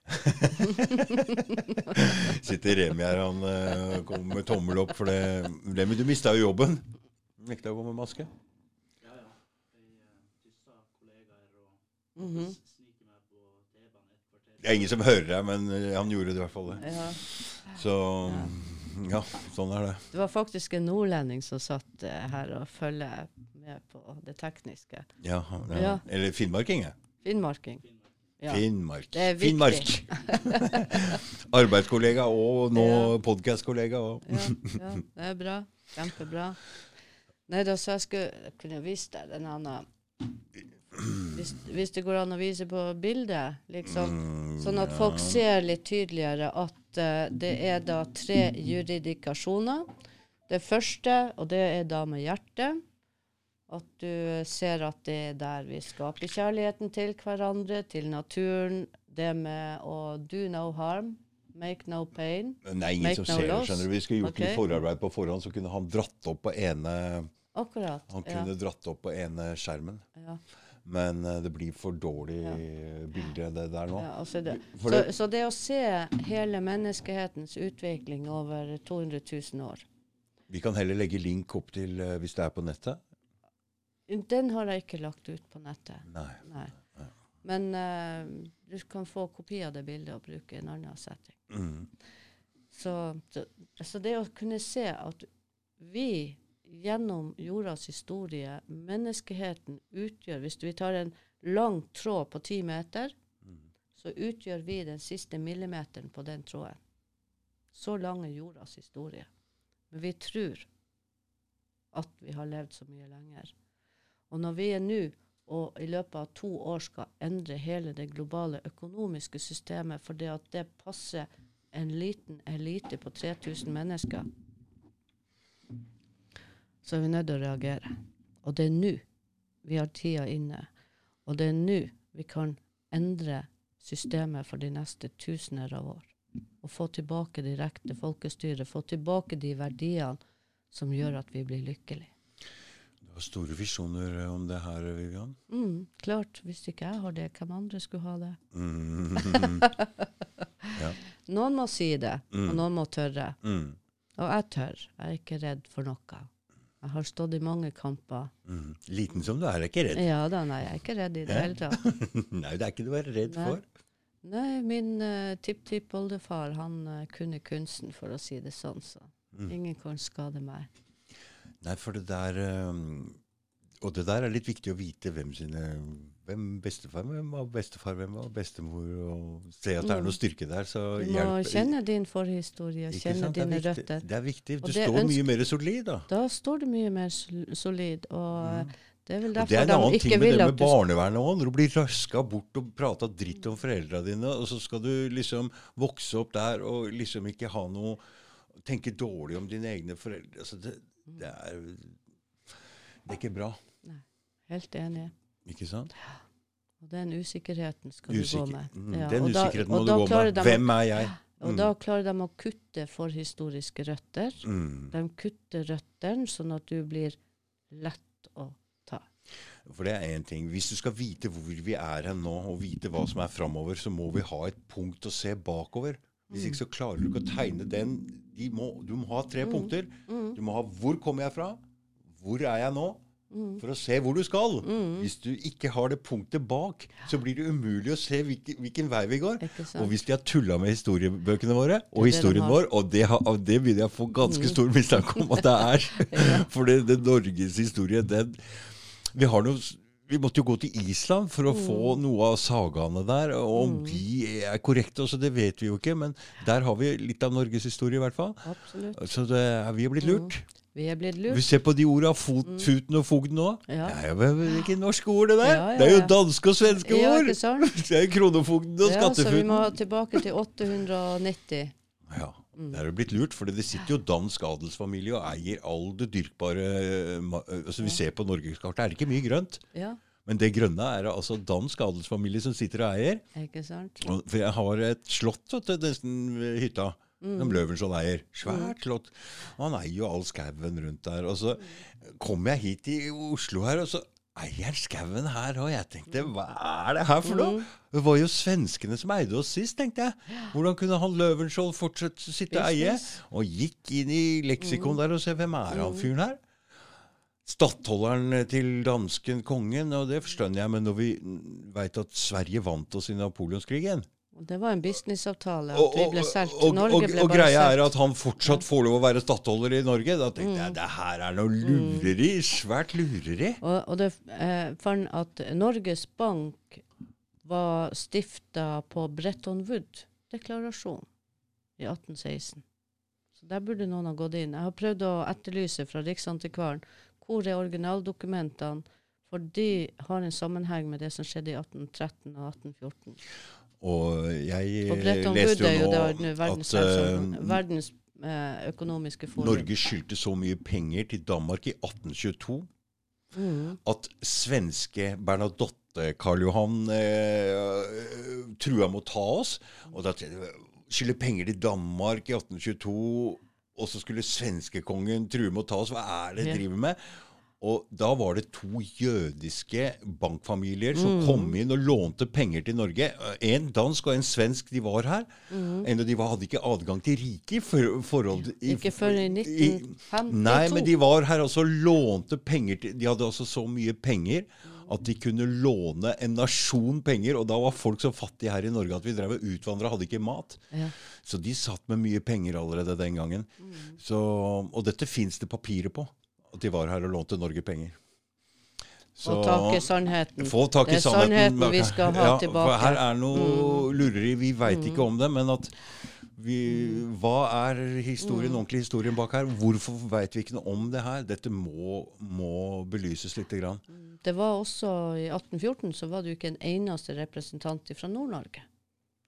S1: Sitter Remi her, han eh, kommer med tommel opp for det. Remi, du mista jo jobben. Nekta å gå med maske.
S3: Ja, ja. Jeg uh, tyssa kollegaer
S2: Mhm.
S1: Det er ingen som hører deg, men eh, han gjorde det i hvert fall. det.
S2: Ja.
S1: Så ja, sånn er det.
S2: Det var faktisk en nordlending som satt eh, her og følger med på det tekniske.
S1: Ja, ja.
S2: Ja.
S1: Eller finnmarking, jeg.
S2: Finnmarking. Ja.
S1: Finnmark.
S2: Det er
S1: Finnmark. Arbeidskollega og nå
S2: Ja.
S1: podcastkollega. Og.
S2: Ja, ja, det er bra. Kjempebra. Nei da, så jeg skulle kunne vist deg den annen hvis, hvis det går an å vise på bildet, liksom.
S1: Mm,
S2: Sånn at folk ser litt tydeligere at uh, det er da tre juridikasjoner. Det første, og det er da med hjertet. At du ser at det er der vi skaper kjærligheten til hverandre, til naturen. Det med å do no harm, make no pain.
S1: Nei, ingen
S2: Make
S1: som
S2: no
S1: ser
S2: loss.
S1: skjønner du. Vi skulle gjort
S2: okay.
S1: litt forarbeid på forhånd, så kunne han dratt opp på ene
S2: Akkurat.
S1: Han
S2: ja,
S1: kunne dratt opp på ene skjermen.
S2: ja,
S1: Men eh, det blir for dårlig bilde, det der nå.
S2: ja, altså det. Så,
S1: det-
S2: så det å se hele menneskehetens utvikling over 200 000 år
S1: Vi kan heller legge link opp til uh, hvis det er på nettet.
S2: Den har jeg ikke lagt ut på nettet.
S1: Nei.
S2: Nei. Men uh, du kan få kopi av det bildet og bruke en annen setting.
S1: Mm.
S2: Så, så, så det å kunne se at vi gjennom jordas historie, menneskeheten utgjør Hvis vi tar en lang tråd på ti meter, så utgjør vi den siste millimeteren på den tråden. Så lang er jordas historie. Men vi tror at vi har levd så mye lenger. Og når vi er nå, og i løpet av to år skal endre hele det globale økonomiske systemet fordi at det passer en liten elite på 3000 mennesker, så er vi nødt til å reagere. Og det er nå vi har tida inne. Og det er nå vi kan endre systemet for de neste tusener av år. Og få tilbake direkte folkestyre, få tilbake de verdiene som gjør at vi blir lykkelige.
S1: Du har store visjoner eh, om det her, Vivian.
S2: Mm, klart, hvis ikke jeg har det, hvem andre skulle ha det?
S1: Mm. ja.
S2: Noen må si det,
S1: Mm.
S2: og noen må tørre.
S1: Mm.
S2: Og jeg tør. Jeg er ikke redd for noe. Jeg har stått i mange kamper.
S1: Mm. Liten som du er, er ikke redd.
S2: Ja da, nei, jeg er ikke redd i det hele tatt.
S1: Nei, det er ikke du er redd
S2: Nei.
S1: for.
S2: Nei, min uh, tipptippoldefar, han uh, kunne kunsten, for å si det sånn, så
S1: Mm.
S2: ingen kan skade meg.
S1: Nei, for det der um, Og det der er litt viktig å vite hvem sine Hvem bestefar hvem var bestefar, hvem var bestemor, og se at det er
S2: Mm.
S1: noe styrke der. Så
S2: Du må
S1: hjelp-
S2: kjenne din forhistorie, kjenne dine røtter.
S1: Det er viktig. Du står
S2: ønsker-
S1: mye mer solid, da.
S2: Da står du mye mer solid, og Mm. det er vel
S1: derfor de ikke vil at Og det er en annen ting med det med
S2: du
S1: barnevernet òg. Når du blir røska bort og prata dritt om foreldra dine, og så skal du liksom vokse opp der og liksom ikke ha noe Tenke dårlig om dine egne foreldre. Altså det, det er Det er ikke bra. Nei.
S2: Helt enig.
S1: Ikke sant?
S2: Og den usikkerheten skal du gå med.
S1: mm,
S2: Ja,
S1: den
S2: da-
S1: usikkerheten må du gå med. Hvem er jeg?
S2: Og
S1: Mm.
S2: da klarer de å kutte forhistoriske røtter.
S1: Mm.
S2: De kutter røttene, sånn at du blir lett å ta.
S1: For det er én ting. Hvis du skal vite hvor vi er hen nå, og vite hva som er framover, så må vi ha et punkt å se bakover. Hvis ikke så klarer du ikke å tegne den. De må, du må ha tre punkter.
S2: Mm.
S1: Du må ha hvor kommer jeg fra? Hvor er jeg nå?
S2: Mm.
S1: For å se hvor du skal. Hvis du ikke har det punktet bak, så blir det umulig å se hvilken, hvilken vei vi går. Og hvis de har tulla med historiebøkene våre, og historien vår, og det, har, det begynner jeg å få ganske stor mistanke om at det er For det, det Norges historie, den Vi har noe vi måtte jo gå til Island for å få noe av sagaene der. og Om de er korrekte, også, det vet vi jo ikke, men der har vi litt av Norges historie, i hvert fall.
S2: Absolutt.
S1: Så det, vi er blitt lurt.
S2: Vi er blitt lurt.
S1: Vi ser på de orda fot, futen og fogden òg.
S2: Ja.
S1: Det er jo ikke norske ord, det der.
S2: Ja, ja,
S1: Det er jo danske og svenske ord. Det er jo kronofogden og
S2: Ja, så vi må tilbake til 890.
S1: Ja,
S2: Mm.
S1: Der er det blitt lurt, for det sitter jo dansk adelsfamilie og eier all det dyrkbare altså Vi ser på norgeskartet, er det ikke mye grønt.
S2: Ja,
S1: Men det grønne er det altså dansk adelsfamilie som sitter og eier.
S2: ikke sant?
S1: For jeg har et slott vet du, nesten ved hytta.
S2: Mm.
S1: Som Løvenskiold eier. Svært slott. Og han eier jo all skauen rundt der. Og så kommer jeg hit i Oslo her, og så eier skauen her. Og jeg tenkte, hva er det her for
S2: Mm.
S1: noe? Det var jo svenskene som eide oss sist, tenkte jeg. Hvordan kunne han Løvenskiold fortsette å sitte og eie? Og gikk inn i
S2: Mm.
S1: leksikon der og se hvem er han fyren her? Stattholderen til dansken kongen, og det forstår jeg, men når vi veit at Sverige vant oss i napoleonskrigen
S2: det var en businessavtale at vi ble solgt.
S1: Norge
S2: Norge
S1: og,
S2: solgt.
S1: og
S2: bare
S1: greia er at han fortsatt får lov å være stattholder i Norge. Da tenkte
S2: Mm.
S1: jeg det her er noe lureri. Svært lureri.
S2: Og, og det eh, fant at Norges Bank var stifta på Bretton Wood-deklarasjonen i 1816. Så der burde noen ha gått inn. Jeg har prøvd å etterlyse fra Riksantikvaren hvor er originaldokumentene? For de har en sammenheng med det som skjedde i 1813 og 1814.
S1: Og jeg
S2: Og
S1: eh, leste
S2: jo
S1: nå
S2: jo, verdens,
S1: at eh,
S2: verdens, eh, økonomiske forum.
S1: Norge skyldte så mye penger til Danmark i 1822
S2: Mm.
S1: at svenske Bernadotte Karl Johan eh, trua med å ta oss. Og da skylder skylde penger til Danmark i 1822, og så skulle svenskekongen true med å ta oss. Hva er det de driver med? Og da var det to jødiske bankfamilier som
S2: Mm.
S1: kom inn og lånte penger til Norge. En dansk og en svensk, de var her. En av de var, hadde ikke adgang til riket i for, forhold i-
S2: Mm. Ikke før i 1952.
S1: Nei, men de var her altså lånte penger til De hadde altså så mye penger at de kunne låne en nasjon penger. Og da var folk så fattige her i Norge at vi drev og utvandra, hadde ikke mat.
S2: Ja.
S1: Så de satt med mye penger allerede den gangen. Så, og dette fins det papirer på. At de var her og lånte Norge penger.
S2: Få tak i sannheten.
S1: Få tak i
S2: Det er
S1: sannheten.
S2: sannheten vi skal ha
S1: ja,
S2: tilbake. Mm.
S1: For her er noe lureri. Vi veit ikke om det, men at vi, hva er historien,
S2: Mm.
S1: ordentlig historien bak her? Hvorfor veit vi ikke noe om det her? Dette må, må belyses litt. grann.
S2: Det var også I 1814 så var det jo ikke en eneste representant fra Nord-Norge.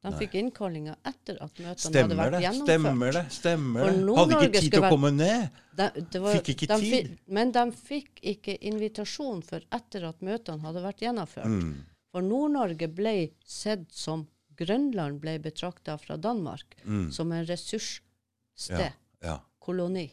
S2: De
S1: Nei.
S2: fikk innkallinger etter at møtene hadde vært
S1: det?
S2: gjennomført.
S1: Stemmer det? Stemmer det? Hadde ikke tid til å komme ned?
S2: De, det var,
S1: Fikk ikke tid.
S2: men de fikk ikke invitasjon før etter at møtene hadde vært gjennomført.
S1: Mm.
S2: For Nord-Norge ble sett som Grønland ble betrakta fra Danmark
S1: Mm.
S2: som en ressurssted,
S1: Ja. Ja.
S2: koloni.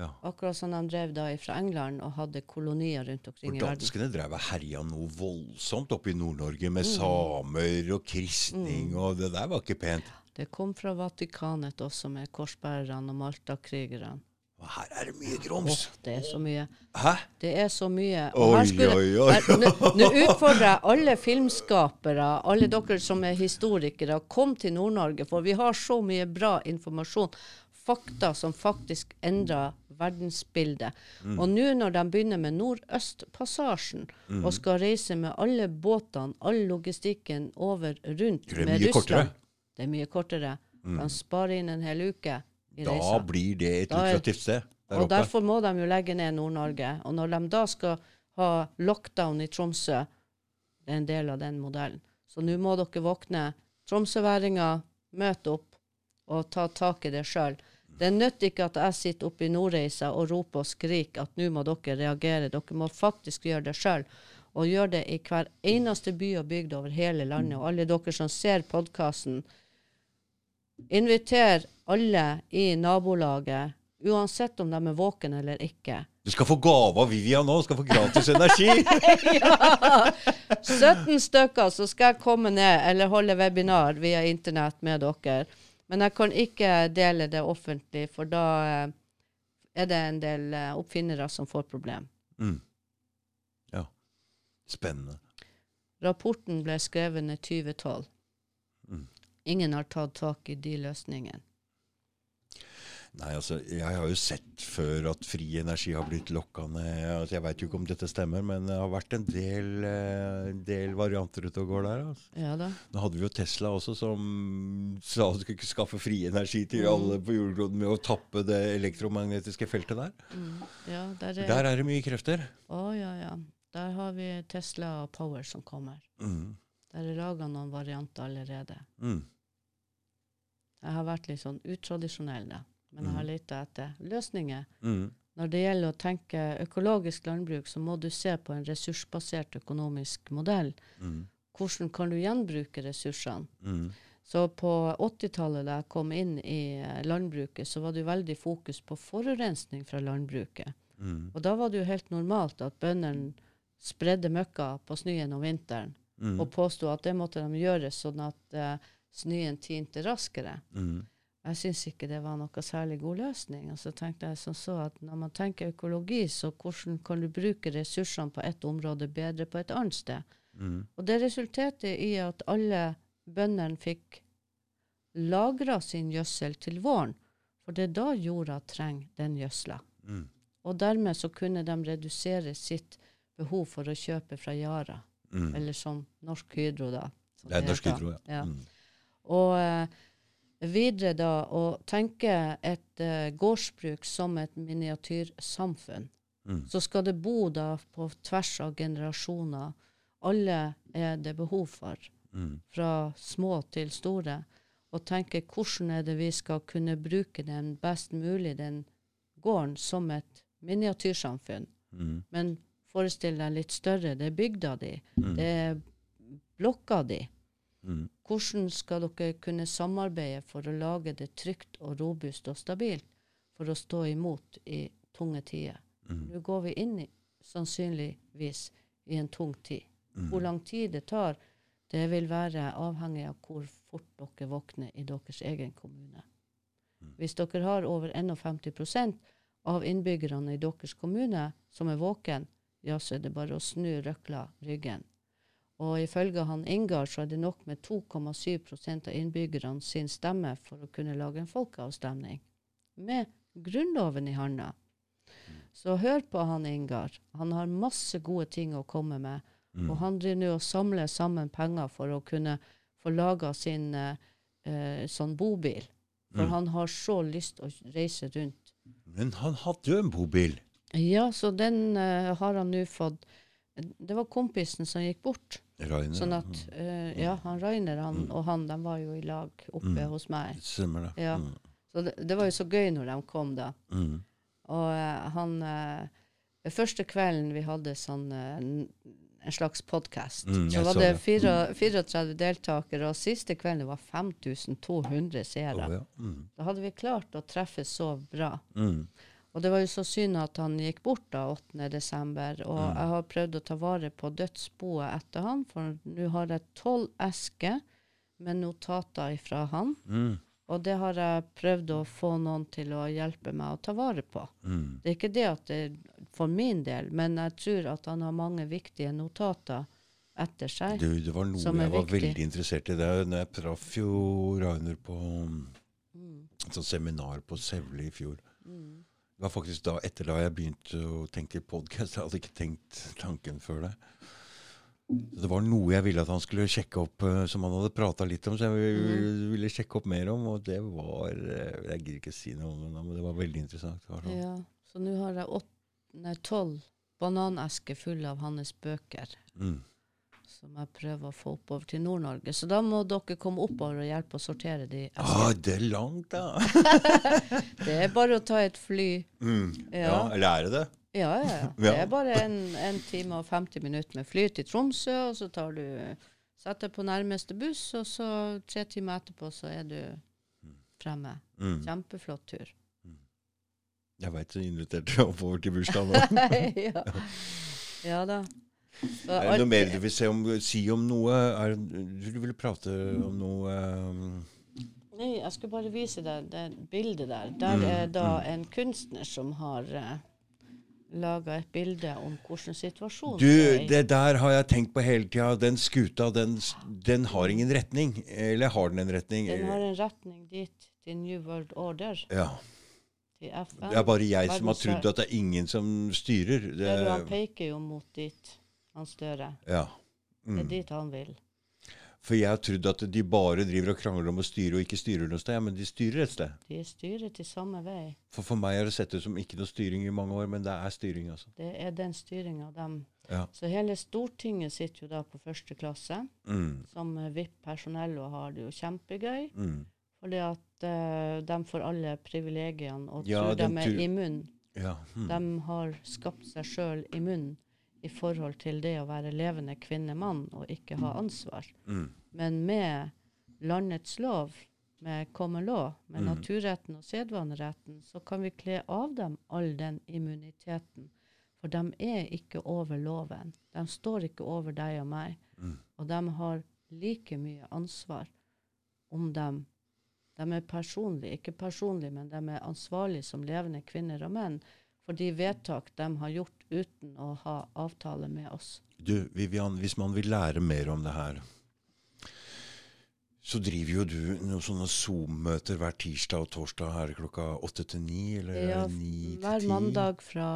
S1: Ja.
S2: Akkurat som de drev da fra England og hadde kolonier rundt
S1: For
S2: omkring i verden.
S1: danskene drev og herja noe voldsomt oppe i Nord-Norge
S2: Mm.
S1: med samer og kristning, og det der var ikke pent.
S2: Det kom fra Vatikanet også, med korsbærerne og Malta-krigerne.
S1: Og her er det mye grums.
S2: Oh, det er så mye.
S1: Hæ?
S2: Det er så mye.
S1: Oi,
S2: skulle-
S1: oi, oi.
S2: nå utfordrer jeg alle filmskapere, alle dere som er historikere, kom til Nord-Norge, for vi har så mye bra informasjon. Fakta som faktisk endrer verdensbildet.
S1: Mm.
S2: Og nå når de begynner med Nordøstpassasjen
S1: Mm.
S2: og skal reise med alle båtene, all logistikken over rundt med Russland
S1: kortere. Mm.
S2: Det er mye kortere. Kan spare inn en hel uke i
S1: Da
S2: reisa.
S1: blir det et
S2: Da
S1: lukrativt sted der
S2: Og
S1: oppe.
S2: derfor må de jo legge ned Nord-Norge. Og når de da skal ha lockdown i Tromsø, det er en del av den modellen. Så nå må dere våkne. Tromsøværinger, møt opp og ta tak i det sjøl. Det nytter ikke at jeg sitter oppe i Nordreisa og roper og skriker at nå må dere reagere. Dere må faktisk gjøre det sjøl. Og gjøre det i hver eneste by og bygd over hele landet. Og alle dere som ser podkasten, inviter alle i nabolaget, uansett om de er våkne eller ikke.
S1: Du skal få gave av Vivian nå. Du skal få gratis energi.
S2: ja! 17 stykker, så skal jeg komme ned eller holde webinar via internett med dere. Men jeg kan ikke dele det offentlig, for da eh, er det en del eh, oppfinnere som får problem.
S1: Mm. Ja. Spennende.
S2: Rapporten ble skrevet i 2012.
S1: Mm.
S2: Ingen har tatt tak i de løsningene.
S1: Nei, altså, Jeg har jo sett før at fri energi har blitt lokkende. Altså, jeg veit jo ikke om dette stemmer, men det har vært en del, eh, del varianter ute og går der. Altså.
S2: Ja da.
S1: Nå hadde vi jo Tesla også, som sa at du skulle ikke skaffe fri energi til
S2: Mm.
S1: alle på jordkloden med å tappe det elektromagnetiske feltet der.
S2: Mm. Ja, der er,
S1: Der er det mye krefter.
S2: Å, ja, ja. Der har vi Tesla og Power som kommer.
S1: Mm.
S2: Der er laga noen varianter allerede.
S1: Mm.
S2: Jeg har vært litt sånn utradisjonell, da. Men jeg har leita etter løsninger.
S1: Mm.
S2: Når det gjelder å tenke økologisk landbruk, så må du se på en ressursbasert økonomisk modell.
S1: Mm.
S2: Hvordan kan du gjenbruke ressursene?
S1: Mm.
S2: Så på 80-tallet, da jeg kom inn i eh, landbruket, så var det jo veldig fokus på forurensning fra landbruket.
S1: Mm.
S2: Og da var det jo helt normalt at bøndene spredde møkka på snøen om vinteren,
S1: Mm.
S2: og påsto at det måtte de gjøre sånn at uh, snøen tinte raskere.
S1: Mm.
S2: Jeg syns ikke det var noe særlig god løsning. Og så tenkte jeg som så at når man tenker økologi, så hvordan kan du bruke ressursene på ett område bedre på et annet sted?
S1: Mm.
S2: Og det resulterte i at alle bøndene fikk lagra sin gjødsel til våren. For det er da jorda trenger den gjødsla.
S1: Mm.
S2: Og dermed så kunne de redusere sitt behov for å kjøpe fra Yara,
S1: Mm.
S2: eller som Norsk Hydro, da.
S1: Det er Norsk. Hydro, ja.
S2: Ja.
S1: Mm.
S2: Og eh, videre da å tenke et uh, gårdsbruk som et miniatyrsamfunn.
S1: Mm.
S2: så skal det bo da på tvers av generasjoner. Alle er det behov for,
S1: Mm.
S2: fra små til store. Og tenke hvordan er det vi skal kunne bruke den best mulig, den gården, som et miniatyrsamfunn.
S1: Mm.
S2: Men forestill deg litt større. Det er bygda di.
S1: Mm.
S2: Det er blokka di.
S1: Mm.
S2: Hvordan skal dere kunne samarbeide for å lage det trygt og robust og stabilt for å stå imot i tunge tider?
S1: Mm.
S2: Nå går vi inn i, sannsynligvis i en tung tid.
S1: Mm.
S2: Hvor lang tid det tar, det vil være avhengig av hvor fort dere våkner i deres egen kommune.
S1: Mm.
S2: Hvis dere har over 51% av innbyggerne i deres kommune som er våken, ja, så er det bare å snu røkla ryggen. Og ifølge han Ingar så er det nok med 2,7% av innbyggerne sin stemme for å kunne lage en folkeavstemning. Med Grunnloven i handa. Så hør på han Ingar. Han har masse gode ting å komme med.
S1: Mm.
S2: Og han driver nå og samler sammen penger for å kunne få laga sin eh, eh, sånn bobil. For
S1: Mm.
S2: han har så lyst å reise rundt.
S1: Men han hadde jo en bobil.
S2: Ja, så den eh, har han nå fått Det var kompisen som gikk bort.
S1: Rainer.
S2: Sånn at uh, Ja, han Rainer han, og han de var jo i lag oppe
S1: Mm.
S2: hos meg.
S1: Stemmer det.
S2: Ja.
S1: Mm.
S2: Så det, det var jo så gøy når de kom, da.
S1: Mm.
S2: Og uh, han uh, Første kvelden vi hadde sånn en slags podkast,
S1: Mm,
S2: så var
S1: så
S2: det
S1: det.
S2: fire- 34 deltakere, og siste kvelden var 5200 seere.
S1: Oh, ja. Mm.
S2: Da hadde vi klart å treffe så bra.
S1: Mm.
S2: Og det var jo så synd at han gikk bort da 8. desember. Og
S1: Mm.
S2: jeg har prøvd å ta vare på dødsboet etter han, for nå har jeg tolv esker med notater ifra han.
S1: Mm.
S2: Og det har jeg prøvd å få noen til å hjelpe meg å ta vare på.
S1: Mm.
S2: Det er ikke det at det for min del, men jeg tror at han har mange viktige notater etter seg.
S1: Du, det var noe jeg var
S2: viktig.
S1: veldig interessert i. Det når jeg traff jo Rainer på
S2: Mm,
S1: et sånt seminar på Sevle i fjor.
S2: mm.
S1: Det var faktisk da, etter da jeg begynte å tenke podkast. Jeg hadde ikke tenkt tanken før det. Så Det var noe jeg ville at han skulle sjekke opp, eh, som han hadde prata litt om. Så jeg ville, ville sjekke opp mer om, og det var eh, Jeg gidder ikke si noe om det, men det var veldig interessant. Var sånn.
S2: Ja, så nå har jeg åtte, nei, tolv bananesker fulle av hans bøker.
S1: Mm.
S2: Som jeg prøver å få oppover til Nord-Norge. Så da må dere komme oppover og hjelpe å sortere de
S1: Ah, det er langt, da!
S2: Det er bare å ta et fly.
S1: Mm. Ja.
S2: Ja.
S1: eller er det det?
S2: Ja, ja, ja. Det er bare en, en time og 50 minutter med fly til Tromsø, og så tar du setter på nærmeste buss, og så tre timer etterpå så er du fremme.
S1: Mm.
S2: Kjempeflott tur.
S1: Jeg veit du inviterte oppover til bursdagen òg.
S2: ja. ja da.
S1: Er det noe mer du vil se om, si om noe? Er, du ville prate om noe um,
S2: Nei, jeg skulle bare vise deg det bildet der. Der
S1: Mm,
S2: er da en kunstner som har uh, laga et bilde om hvordan situasjonen
S1: Du,
S2: er.
S1: det der har jeg tenkt på hele tida. Den skuta, den, den har ingen retning. Eller har den en retning?
S2: Den har en retning dit, til New World Order,
S1: Ja.
S2: til FN.
S1: Det er bare jeg som har trodd at det er ingen som styrer. Det,
S2: Der han peker jo mot dit, han Støre.
S1: ja.
S2: Det er
S1: Mm.
S2: dit han vil.
S1: For jeg har trodd at de bare driver og krangler om å styre og ikke styrer noe sted. Ja, Men de styrer et sted.
S2: De styrer til samme vei.
S1: For for meg har det sett ut som ikke noe styring i mange år, men det er styring, altså.
S2: Det er den styringa dem
S1: Ja.
S2: Så hele Stortinget sitter jo da på første klasse.
S1: Mm.
S2: Som VIP-personell og har det jo kjempegøy.
S1: Mm.
S2: Fordi at uh, de får alle privilegiene og
S1: Ja,
S2: tror de er
S1: immune.
S2: immun.
S1: Ja. Mm.
S2: De har skapt seg sjøl immun i forhold til det å være levende kvinne-mann og ikke ha ansvar.
S1: Mm.
S2: Men med landets lov, med common law, med
S1: Mm.
S2: naturretten og sedvaneretten, så kan vi kle av dem all den immuniteten. For de er ikke over loven. De står ikke over deg og meg.
S1: Mm.
S2: Og de har like mye ansvar om dem. De er personlige, ikke personlige, men de er ansvarlige som levende kvinner og menn for de vedtak de har gjort uten å ha avtale med oss.
S1: Du, Vivian, hvis man vil lære mer om det her, Så driver jo du noen sånne Zoom-møter hver tirsdag og torsdag her klokka åtte til ni, eller
S2: Ja,
S1: ni til ti?
S2: hver mandag fra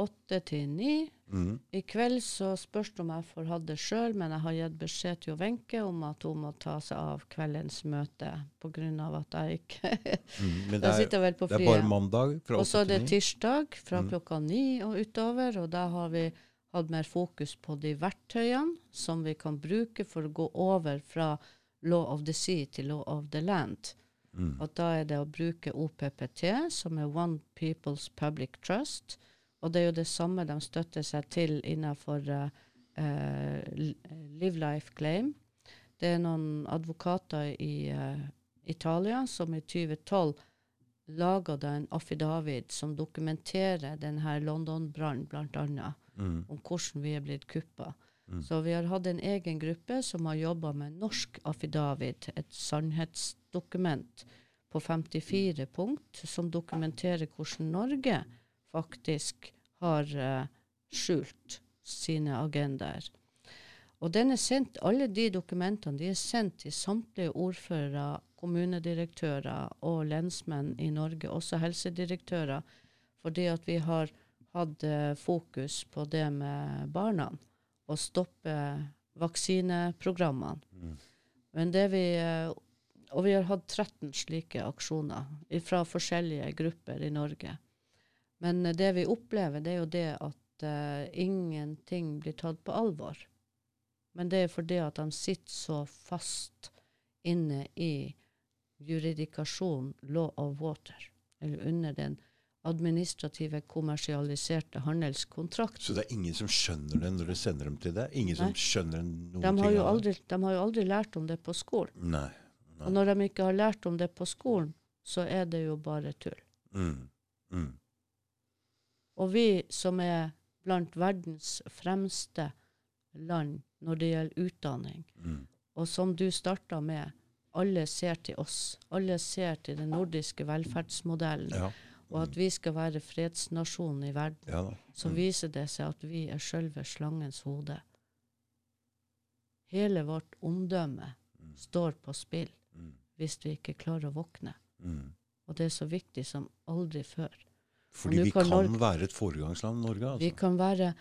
S2: åtte til ni.
S1: Mm.
S2: I kveld så spørs det om jeg får hatt det sjøl, men jeg har gitt beskjed til Wenche om at hun må ta seg av kveldens møte pga. at jeg ikke
S1: mm, Men det er,
S2: sitter vel på
S1: det er bare mandag fra
S2: Og så er det tirsdag fra
S1: Mm.
S2: klokka ni og utover, og da har vi hatt mer fokus på de verktøyene som vi kan bruke for å gå over fra law of the sea til law of the land.
S1: Mm.
S2: Og da er det å bruke OPPT, som er One People's Public Trust. Og det er jo det samme de støtter seg til innenfor uh, uh, Live Life Claim. Det er noen advokater i uh, Italia som i 2012 laga en affidavit som dokumenterer denne London-brannen, bl.a.
S1: Mm.
S2: om hvordan vi er blitt kuppa.
S1: Mm.
S2: Så vi har hatt en egen gruppe som har jobba med norsk affidavit, et sannhetsdokument på 54 punkt, som dokumenterer hvordan Norge faktisk har uh, skjult sine agendaer. Og sendt, alle de dokumentene de er sendt til samtlige ordførere, kommunedirektører og lensmenn i Norge, også helsedirektører, fordi at vi har hatt eh, fokus på det med barna, og stoppe vaksineprogrammene.
S1: Mm.
S2: Men det vi, eh, og vi har hatt 13 slike aksjoner fra forskjellige grupper i Norge. Men det vi opplever, det er jo det at uh, ingenting blir tatt på alvor. Men det er fordi at de sitter så fast inne i juridikasjon law of water, eller under den administrative, kommersialiserte handelskontrakt.
S1: Så det er ingen som skjønner det når du sender dem til deg? Ingen som skjønner noen
S2: De har,
S1: ting
S2: aldri, de har jo aldri lært om det på skolen.
S1: Nei. Nei.
S2: Og når de ikke har lært om det på skolen, så er det jo bare tull.
S1: Mm. Mm.
S2: Og vi som er blant verdens fremste land når det gjelder utdanning,
S1: Mm.
S2: og som du starta med, alle ser til oss. Alle ser til den nordiske velferdsmodellen,
S1: Ja.
S2: Og at vi skal være fredsnasjonen i verden.
S1: ja da.
S2: Så
S1: Mm.
S2: viser det seg at vi er sjølve slangens hode. Hele vårt omdømme
S1: Mm.
S2: står på spill
S1: Mm.
S2: hvis vi ikke klarer å våkne.
S1: Mm.
S2: Og det er så viktig som aldri før.
S1: Fordi vi
S2: kan
S1: kan
S2: Norge-
S1: være et foregangsland, Norge. altså.
S2: Vi kan være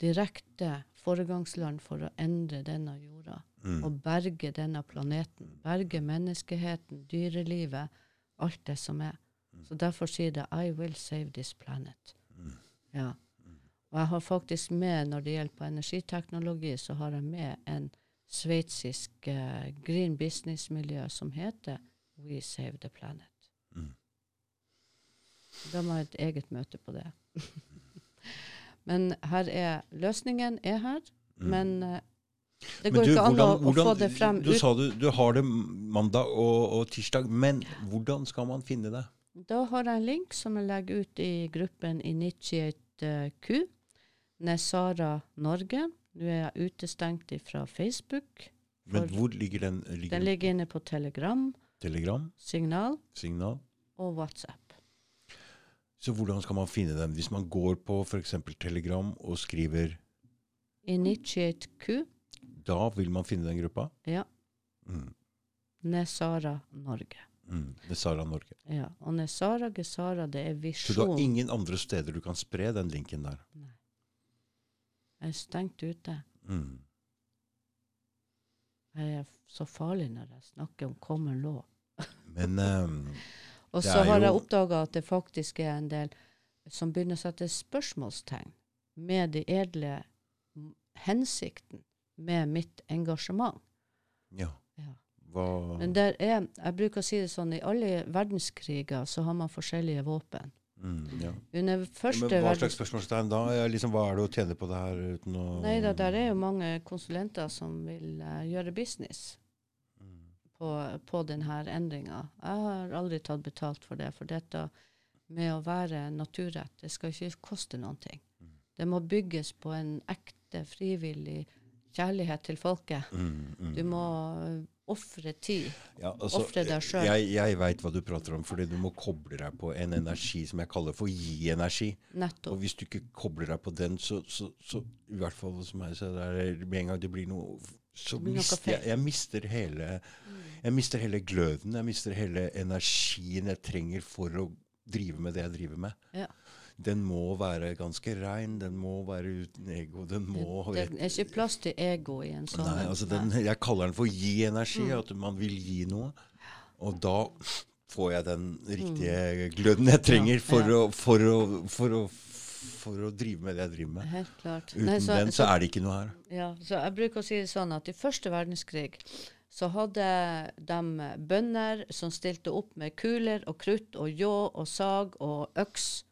S2: direkte foregangsland for å endre denne jorda
S1: Mm.
S2: og berge denne planeten. Berge menneskeheten, dyrelivet, alt det som er. Så derfor sier det 'I will save this planet'.
S1: Mm.
S2: Ja. Og jeg har faktisk med, når det gjelder på energiteknologi, så har jeg med en sveitsisk uh, green business-miljø som heter We Save the Planet.
S1: Mm.
S2: Da må jeg et eget møte på det. Men her er løsningen er her,
S1: Mm.
S2: men uh, det
S1: Men
S2: går
S1: du,
S2: ikke an å,
S1: hvordan-
S2: å få det frem
S1: Du
S2: ut.
S1: sa du, du har det mandag og, og tirsdag, men hvordan skal man finne det?
S2: Da har jeg en link som jeg legger ut i gruppen Initiate eh, Q. Nesara Norge. Nå er jeg utestengt fra Facebook.
S1: Men hvor ligger den? Ligger
S2: Den ligger inne på Telegram,
S1: Telegram?
S2: Signal
S1: Signal?
S2: og WhatsApp.
S1: Så hvordan skal man finne den? Hvis man går på f.eks. Telegram og skriver
S2: Initiate Q,
S1: Da vil man finne den gruppa?
S2: ja.
S1: Mm.
S2: Nesara Norge.
S1: Mm. Det er Sara Norge.
S2: Ja. Og Nesara Gesara, det er visjon.
S1: Så du har ingen andre steder du kan spre den linken der? Nei.
S2: Jeg er stengt ute.
S1: Mm.
S2: Jeg er så farlig når jeg snakker om common law.
S1: Men ehm,
S2: Og så har jeg oppdaga at det faktisk er en del som begynner å sette spørsmålstegn med de edle hensikten med mitt engasjement.
S1: ja. Hva
S2: Men der er, jeg bruker å si det sånn, i alle verdenskriger så har man forskjellige våpen.
S1: mm, ja.
S2: Under første
S1: Men hva slags spørsmålstegn da? Liksom, hva er det å tjene på det her uten å
S2: Nei da, der er jo mange konsulenter som vil uh, gjøre business
S1: Mm.
S2: på, på denne endringa. Jeg har aldri tatt betalt for det, for dette med å være naturrett, det skal ikke koste noen ting.
S1: Mm.
S2: Det må bygges på en ekte, frivillig kjærlighet til folket.
S1: Mm, mm.
S2: Du må uh, ofre tid.
S1: Ja, altså,
S2: Ofre deg selv.
S1: Jeg, jeg veit hva du prater om, fordi du må koble deg på en energi som jeg kaller for gi-energi. Og hvis du ikke kobler deg på den, så, så, så i hvert fall hos meg, så er det med en gang det blir noe Så
S2: blir noe
S1: mister jeg, jeg mister hele Jeg mister hele gløden. Jeg mister hele energien jeg trenger for å drive med det jeg driver med.
S2: Ja.
S1: Den må være ganske rein. Den må være uten ego. Den må Det,
S2: Det er ikke plass til ego i en sånn
S1: Nei, altså den, Jeg kaller den for gi energi. At man vil gi noe. Og da får jeg den riktige gløden jeg trenger for,
S2: Ja.
S1: Å, for, å, for, å, for å drive med det jeg driver med.
S2: Helt klart.
S1: Uten
S2: Nei,
S1: den så er det ikke noe her.
S2: Ja, så jeg bruker å si det sånn at i første verdenskrig så hadde de bønder som stilte opp med kuler og krutt og ljå og sag og øks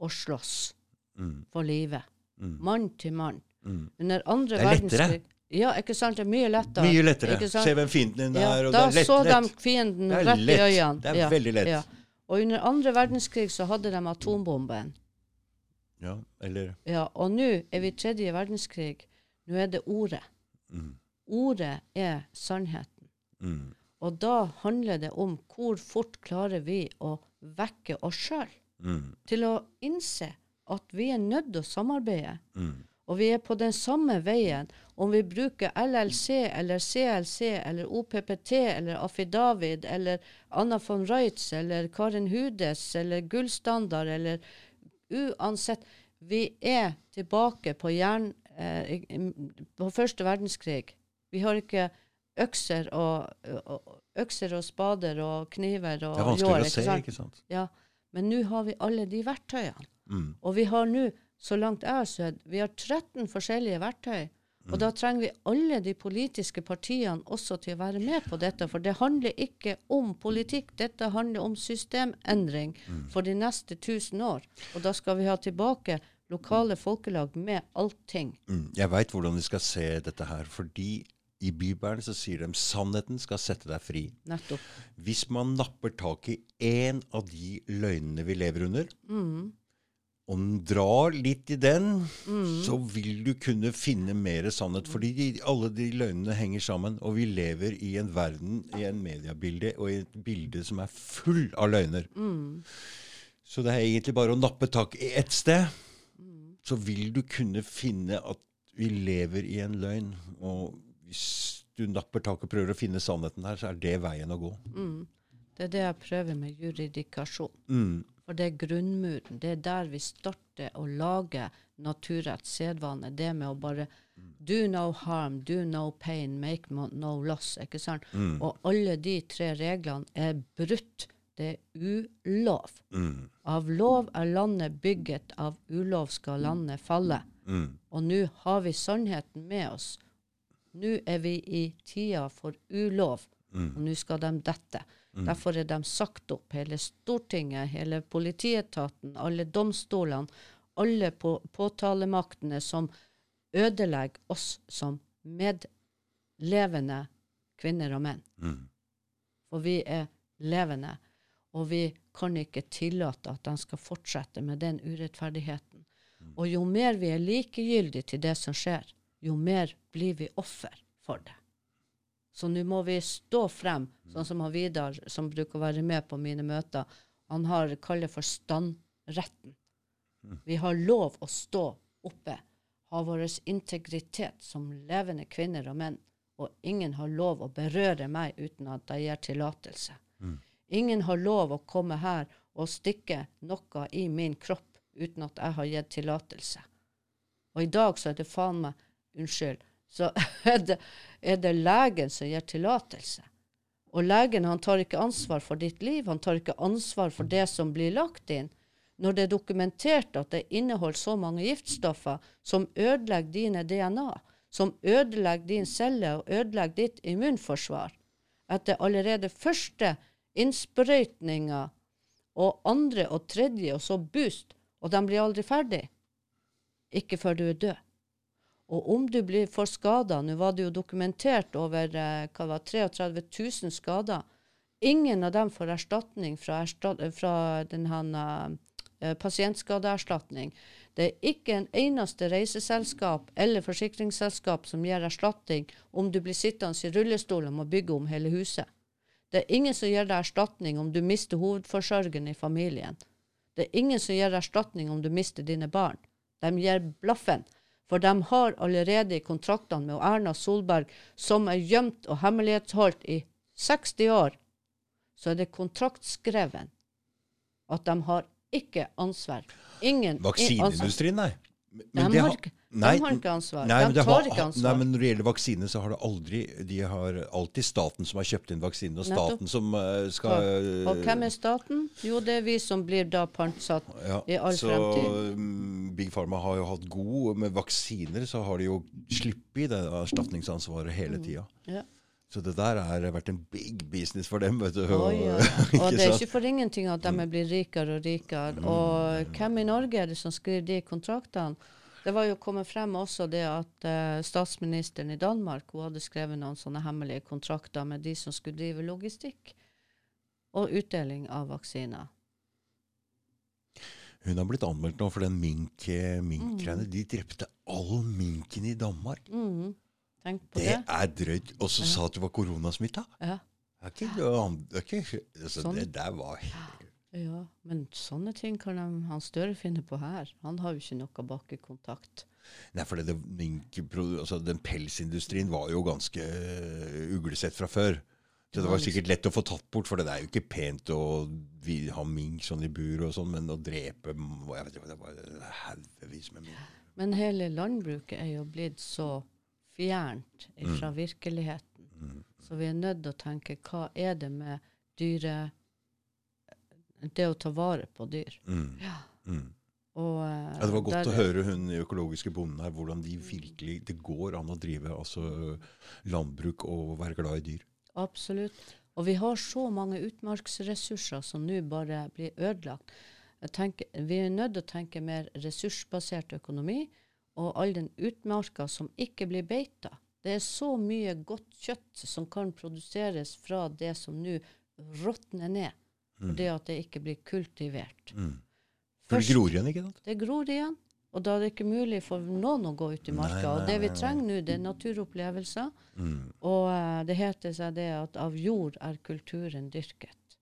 S2: og slåss
S1: Mm,
S2: for livet.
S1: mm,
S2: Mann til mann.
S1: mm.
S2: Under andre
S1: er
S2: verdenskrig Ja, ikke sant? Det er mye lettere.
S1: Mye lettere. Se hvem fienden din
S2: Ja,
S1: er. og
S2: da
S1: det er lett,
S2: så
S1: lett.
S2: de fienden
S1: er
S2: rett
S1: lett.
S2: i øynene.
S1: Det er
S2: Ja,
S1: veldig lett.
S2: Ja. Og under andre verdenskrig så hadde de atombomben.
S1: Ja, eller
S2: Ja, og nå er vi i tredje verdenskrig. Nå er det ordet.
S1: mm,
S2: Ordet er sannheten.
S1: mm,
S2: Og da handler det om hvor fort klarer vi å vekke oss sjøl
S1: mm,
S2: til å innse at vi er nødt til å samarbeide.
S1: mm,
S2: Og vi er på den samme veien. Om vi bruker LLC eller CLC eller OPPT eller Affidavid eller Anna von Reitz eller Karin Hudes eller Gullstandard eller Uansett. Vi er tilbake på jern... Eh, på første verdenskrig. Vi har ikke økser og, økser og spader og kniver og
S1: Det er vanskelig å se, ikke sant?
S2: Ja, men nå har vi alle de verktøyene.
S1: Mm,
S2: Og vi har nå, så langt jeg har sett, vi har 13 forskjellige verktøy. Og da trenger vi alle de politiske partiene også til å være med på dette. For det handler ikke om politikk, dette handler om systemendring for de neste 1000 år. Og da skal vi ha tilbake lokale folkelag med allting.
S1: mm. Jeg veit hvordan de skal se dette her. Fordi i Bibelen så sier de sannheten skal sette deg fri.
S2: Nettopp.
S1: Hvis man napper tak i én av de løgnene vi lever under,
S2: Mm.
S1: og den drar litt i den,
S2: Mm.
S1: så vil du kunne finne mer sannhet. Fordi de, alle de løgnene henger sammen, og vi lever i en verden, i en mediebilde, og i et bilde som er full av løgner.
S2: Mm.
S1: Så det er egentlig bare å nappe tak i ett sted,
S2: Mm.
S1: så vil du kunne finne at vi lever i en løgn. Og hvis du napper tak og prøver å finne sannheten her, så er det veien å gå.
S2: Mm. Det er det jeg prøver med juridikasjon.
S1: Mm.
S2: For det er grunnmuren. Det er der vi starter å lage naturrett, sedvane. Det med å bare do no harm, do no pain, make no loss. ikke sant?
S1: Mm.
S2: Og alle de tre reglene er brutt. Det er ulov.
S1: Mm.
S2: Av lov er landet bygget, av ulov skal landet falle.
S1: Mm.
S2: Og nå har vi sannheten med oss. Nå er vi i tida for ulov,
S1: Mm.
S2: og nå skal de dette. Derfor er de sagt opp, hele Stortinget, hele politietaten, alle domstolene, alle på, påtalemaktene som ødelegger oss som medlevende kvinner og menn.
S1: Mm.
S2: For vi er levende, og vi kan ikke tillate at de skal fortsette med den urettferdigheten. Og jo mer vi er likegyldige til det som skjer, jo mer blir vi offer for det. Så nå må vi stå frem, sånn som Vidar, som bruker å være med på mine møter, han har kaller for standretten. Vi har lov å stå oppe, ha vår integritet som levende kvinner og menn, og ingen har lov å berøre meg uten at jeg gir tillatelse. Ingen har lov å komme her og stikke noe i min kropp uten at jeg har gitt tillatelse. Og i dag så er det faen meg Unnskyld. Så er det, er det legen som gir tillatelse. Og legen han tar ikke ansvar for ditt liv, han tar ikke ansvar for det som blir lagt inn. Når det er dokumentert at det inneholder så mange giftstoffer som ødelegger dine DNA, som ødelegger din celle og ødelegger ditt immunforsvar, etter allerede første innsprøytninga og andre og tredje, og så boost, og de blir aldri ferdig. Ikke før du er død. Og om du blir for skada Nå var det jo dokumentert over eh, hva var, 33 000 skader. Ingen av dem får erstatning fra, erstat, fra eh, pasientskadeerstatning. Det er ikke en eneste reiseselskap eller forsikringsselskap som gir erstatning om du blir sittende i rullestol og må bygge om hele huset. Det er ingen som gir deg erstatning om du mister hovedforsørgeren i familien. Det er ingen som gir erstatning om du mister dine barn. De gir blaffen. For de har allerede i kontraktene med Erna Solberg, som er gjemt og hemmelighetsholdt i 60 år, så er det kontraktskreven at de har ikke ansvar. Ingen.
S1: Vaksineindustrien, nei. Men
S2: De har,
S1: nei,
S2: de har ikke ansvar.
S1: Nei,
S2: de tar ikke
S1: Nei, men når det gjelder vaksine, så har det aldri De har alltid staten som har kjøpt inn vaksinen, og
S2: Nettopp.
S1: staten som uh, skal
S2: Og hvem er staten? Jo, det er vi som blir da pantsatt
S1: ja,
S2: i all
S1: så,
S2: fremtid.
S1: Så Big Pharma har jo hatt god Med vaksiner så har de jo sluppet det erstatningsansvaret hele tida.
S2: Ja.
S1: Så det der har vært en big business for dem. vet du.
S2: Oh, ja. Og det er ikke for ingenting at de blir rikere og rikere. Og hvem i Norge er det som skriver de kontraktene? Det var jo kommet frem også det at uh, statsministeren i Danmark hun hadde skrevet noen sånne hemmelige kontrakter med de som skulle drive logistikk og utdeling av vaksiner.
S1: Hun har blitt anmeldt nå for den mink, eh.
S2: Mm.
S1: De drepte all minken i Danmark.
S2: Mm. Tenk på
S1: Det
S2: det.
S1: er drøyt. Og så sa at du var koronasmitta.
S2: Ja.
S1: Det er ikke, det er ikke, altså,
S2: Sånn.
S1: Det der var
S2: ja, men sånne ting kan de, han Støre finne på her. Han har jo ikke noe bakkekontakt.
S1: Nei, for det, altså, den pelsindustrien var jo ganske uh, uglesett fra før. Så det var sikkert lett å få tatt bort, for det er jo ikke pent å ha mink sånn i bur og sånn, men å drepe jeg vet ikke, Det var haugevis med mink.
S2: Men hele landbruket er jo blitt så fjernt fra virkeligheten.
S1: Mm.
S2: Så vi er nødt til å tenke hva er det med dyre Det å ta vare på dyr.
S1: Mm.
S2: Ja.
S1: Mm.
S2: Og, eh,
S1: Ja, det var godt
S2: der-
S1: å høre hun økologiske bonden her, hvordan de virkelig Det går an å drive altså, landbruk og være glad i dyr.
S2: Absolutt. Og vi har så mange utmarksressurser som nå bare blir ødelagt. Jeg tenker, vi er nødt til å tenke mer ressursbasert økonomi, og all den utmarka som ikke blir beita. Det er så mye godt kjøtt som kan produseres fra det som nå råtner ned, fordi at det ikke blir kultivert.
S1: Mm. For det gror igjen, ikke sant?
S2: Det gror igjen, og da er det ikke mulig for noen å gå ut i marka.
S1: Nei,
S2: og det vi
S1: nei, nei.
S2: trenger nå, det er naturopplevelser.
S1: Mm.
S2: Og uh, det heter seg det at av jord er kulturen dyrket.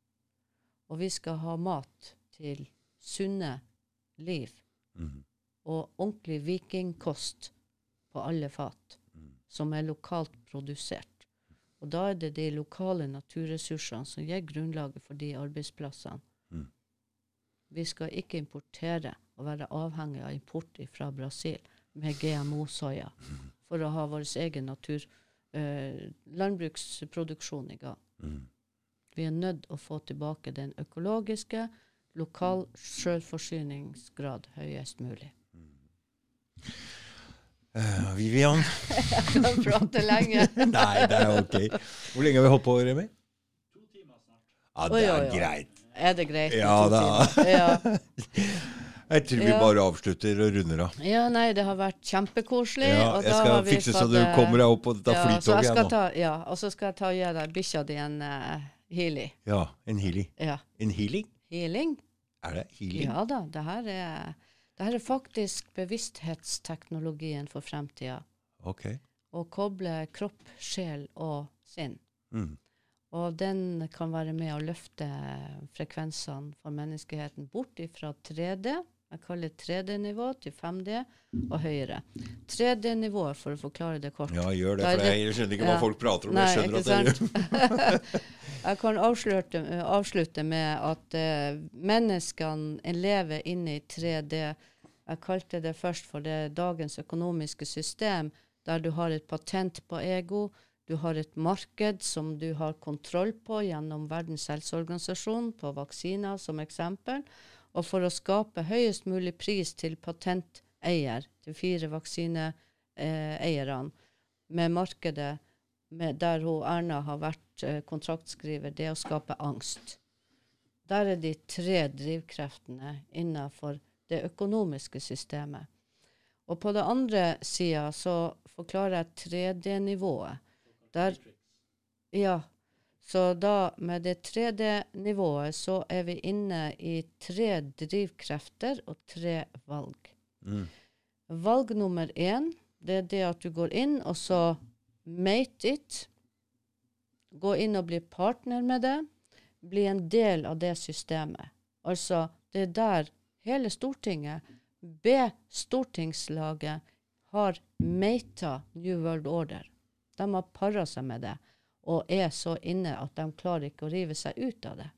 S2: Og vi skal ha mat til sunne liv
S1: Mm.
S2: og ordentlig vikingkost på alle fat, som er lokalt produsert. Og da er det de lokale naturressursene som gir grunnlaget for de arbeidsplassene.
S1: Mm.
S2: Vi skal ikke importere og være avhengig av import fra Brasil med GMO-soya for å ha vår egen natur, eh, landbruksproduksjon i gang.
S1: Mm.
S2: Vi er nødt å få tilbake den økologiske, lokal selvforsyningsgrad høyest mulig.
S1: Eh, Vivian?
S2: Jeg kan prate lenge.
S1: Nei, det er ok. Hvor lenge har vi holdt på, Remi?
S3: To timer snart.
S1: Ja, det er greit.
S2: Er det greit?
S1: Ja da.
S2: Ja.
S1: Jeg tror vi
S2: Ja.
S1: bare avslutter og runder av.
S2: ja, nei, det har vært kjempekoselig.
S1: Ja, jeg skal fikse så du
S2: eh,
S1: kommer deg opp på dette
S2: ja, jeg
S1: flytoget nå.
S2: ta, ja, og så skal jeg ta og gi deg bikkja di en uh, healy.
S1: Ja, en healing.
S2: Ja.
S1: En healing?
S2: Healing?
S1: Er det healing?
S2: Ja da. Det her er, det her er faktisk bevissthetsteknologien for fremtida.
S1: Ok.
S2: Å koble kropp, sjel og sinn.
S1: Mm.
S2: Og den kan være med å løfte frekvensene for menneskeheten bort fra 3D, jeg kaller det 3D-nivå, til 5D og høyere. 3D-nivået, for å forklare det kort.
S1: Ja, gjør det, for jeg skjønner ikke hva
S2: Ja.
S1: folk prater om.
S2: Nei,
S1: Jeg skjønner at det gjør
S2: Jeg kan avslutte, avslutte med at uh, menneskene lever inne i 3D. Jeg kalte det først for det dagens økonomiske system, der du har et patent på ego, du har et marked som du har kontroll på gjennom Verdens helseorganisasjon, på vaksiner som eksempel. Og for å skape høyest mulig pris til patenteier, til fire vaksineeierne, med markedet med, der hun Erna har vært eh, kontraktskriver, det å skape angst. Der er de tre drivkreftene innenfor det økonomiske systemet. Og på den andre sida så forklarer jeg 3D-nivået. Der Ja. Så da med det 3D-nivået så er vi inne i tre drivkrefter og tre valg.
S1: Mm.
S2: Valg nummer én, det er det at du går inn og så mate it. Gå inn og bli partner med det. Bli en del av det systemet. Altså, det er der hele Stortinget, B-stortingslaget, har mata New World Order. De har para seg med det. Og er så inne at de klarer ikke å rive seg ut av det.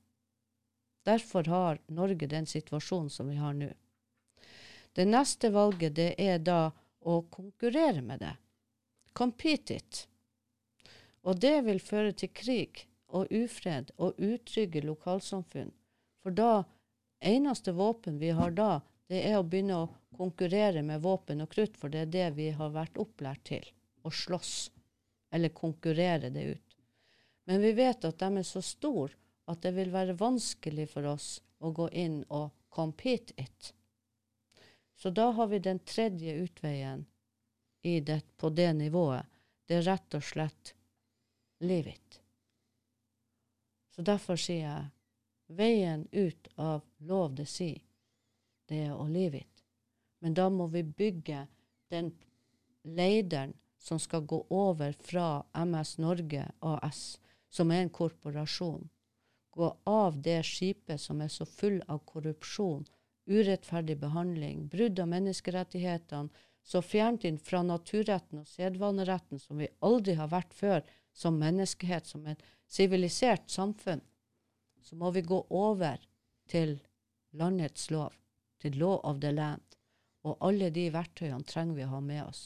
S2: Derfor har Norge den situasjonen som vi har nå. Det neste valget det er da å konkurrere med det. Compete it. Og det vil føre til krig og ufred og utrygge lokalsamfunn. For da eneste våpen vi har da, det er å begynne å konkurrere med våpen og krutt, for det er det vi har vært opplært til. Å slåss. Eller konkurrere det ut. Men vi vet at de er så store at det vil være vanskelig for oss å gå inn og compete it. Så da har vi den tredje utveien det, på det nivået. Det er rett og slett live it. Så derfor sier jeg veien ut av lov det sier, det er å live it. Men da må vi bygge den lederen som skal gå over fra MS Norge AS, som er en korporasjon, gå av det skipet som er så full av korrupsjon, urettferdig behandling, brudd av menneskerettighetene, så fjernt inn fra naturretten og sedvaneretten som vi aldri har vært før, som menneskehet, som et sivilisert samfunn, så må vi gå over til landets lov, til law of the land. Og alle de verktøyene trenger vi å ha med oss.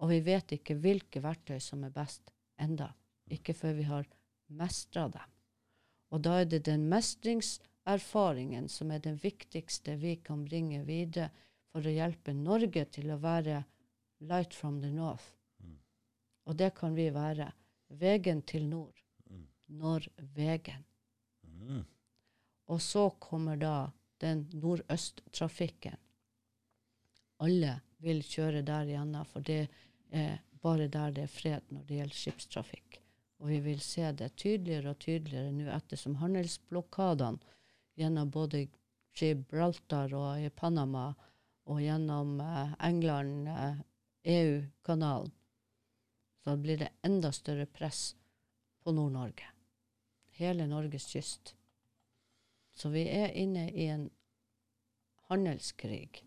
S2: Og vi vet ikke hvilke verktøy som er best enda, ikke før vi har mestra dem. Og da er det den mestringserfaringen som er den viktigste vi kan bringe videre for å hjelpe Norge til å være light from the north. Mm. Og det kan vi være. Vegen til nord. Mm. Norvegen. Mm. Og så kommer da den nordøsttrafikken. Alle vil kjøre der igjen, for det er bare der det er fred når det gjelder skipstrafikk. Og vi vil se det tydeligere og tydeligere nå ettersom handelsblokadene gjennom både Gibraltar og i Panama og gjennom eh, England, eh, EU-kanalen, så blir det enda større press på Nord-Norge. Hele Norges kyst. Så vi er inne i en handelskrig.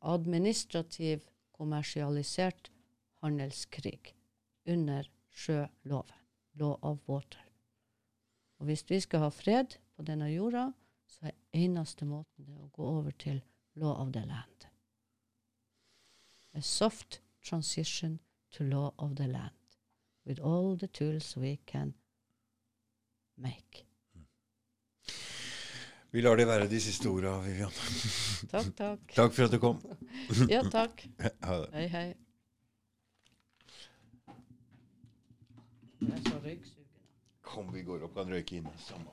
S2: Administrativ, kommersialisert handelskrig under sjøloven. Law of water. Og hvis vi skal ha fred på denne jorda, så er eneste måten det å gå over til law of the land. A soft transition to law of the land with all the tools we can make.
S1: Vi lar det være de siste orda, Vivian.
S2: Takk, takk.
S1: takk for at du kom.
S2: ja, takk. Hei, hei. Jeg er så røyksugende.
S1: Kom, vi går opp, kan røyke inne. Samme.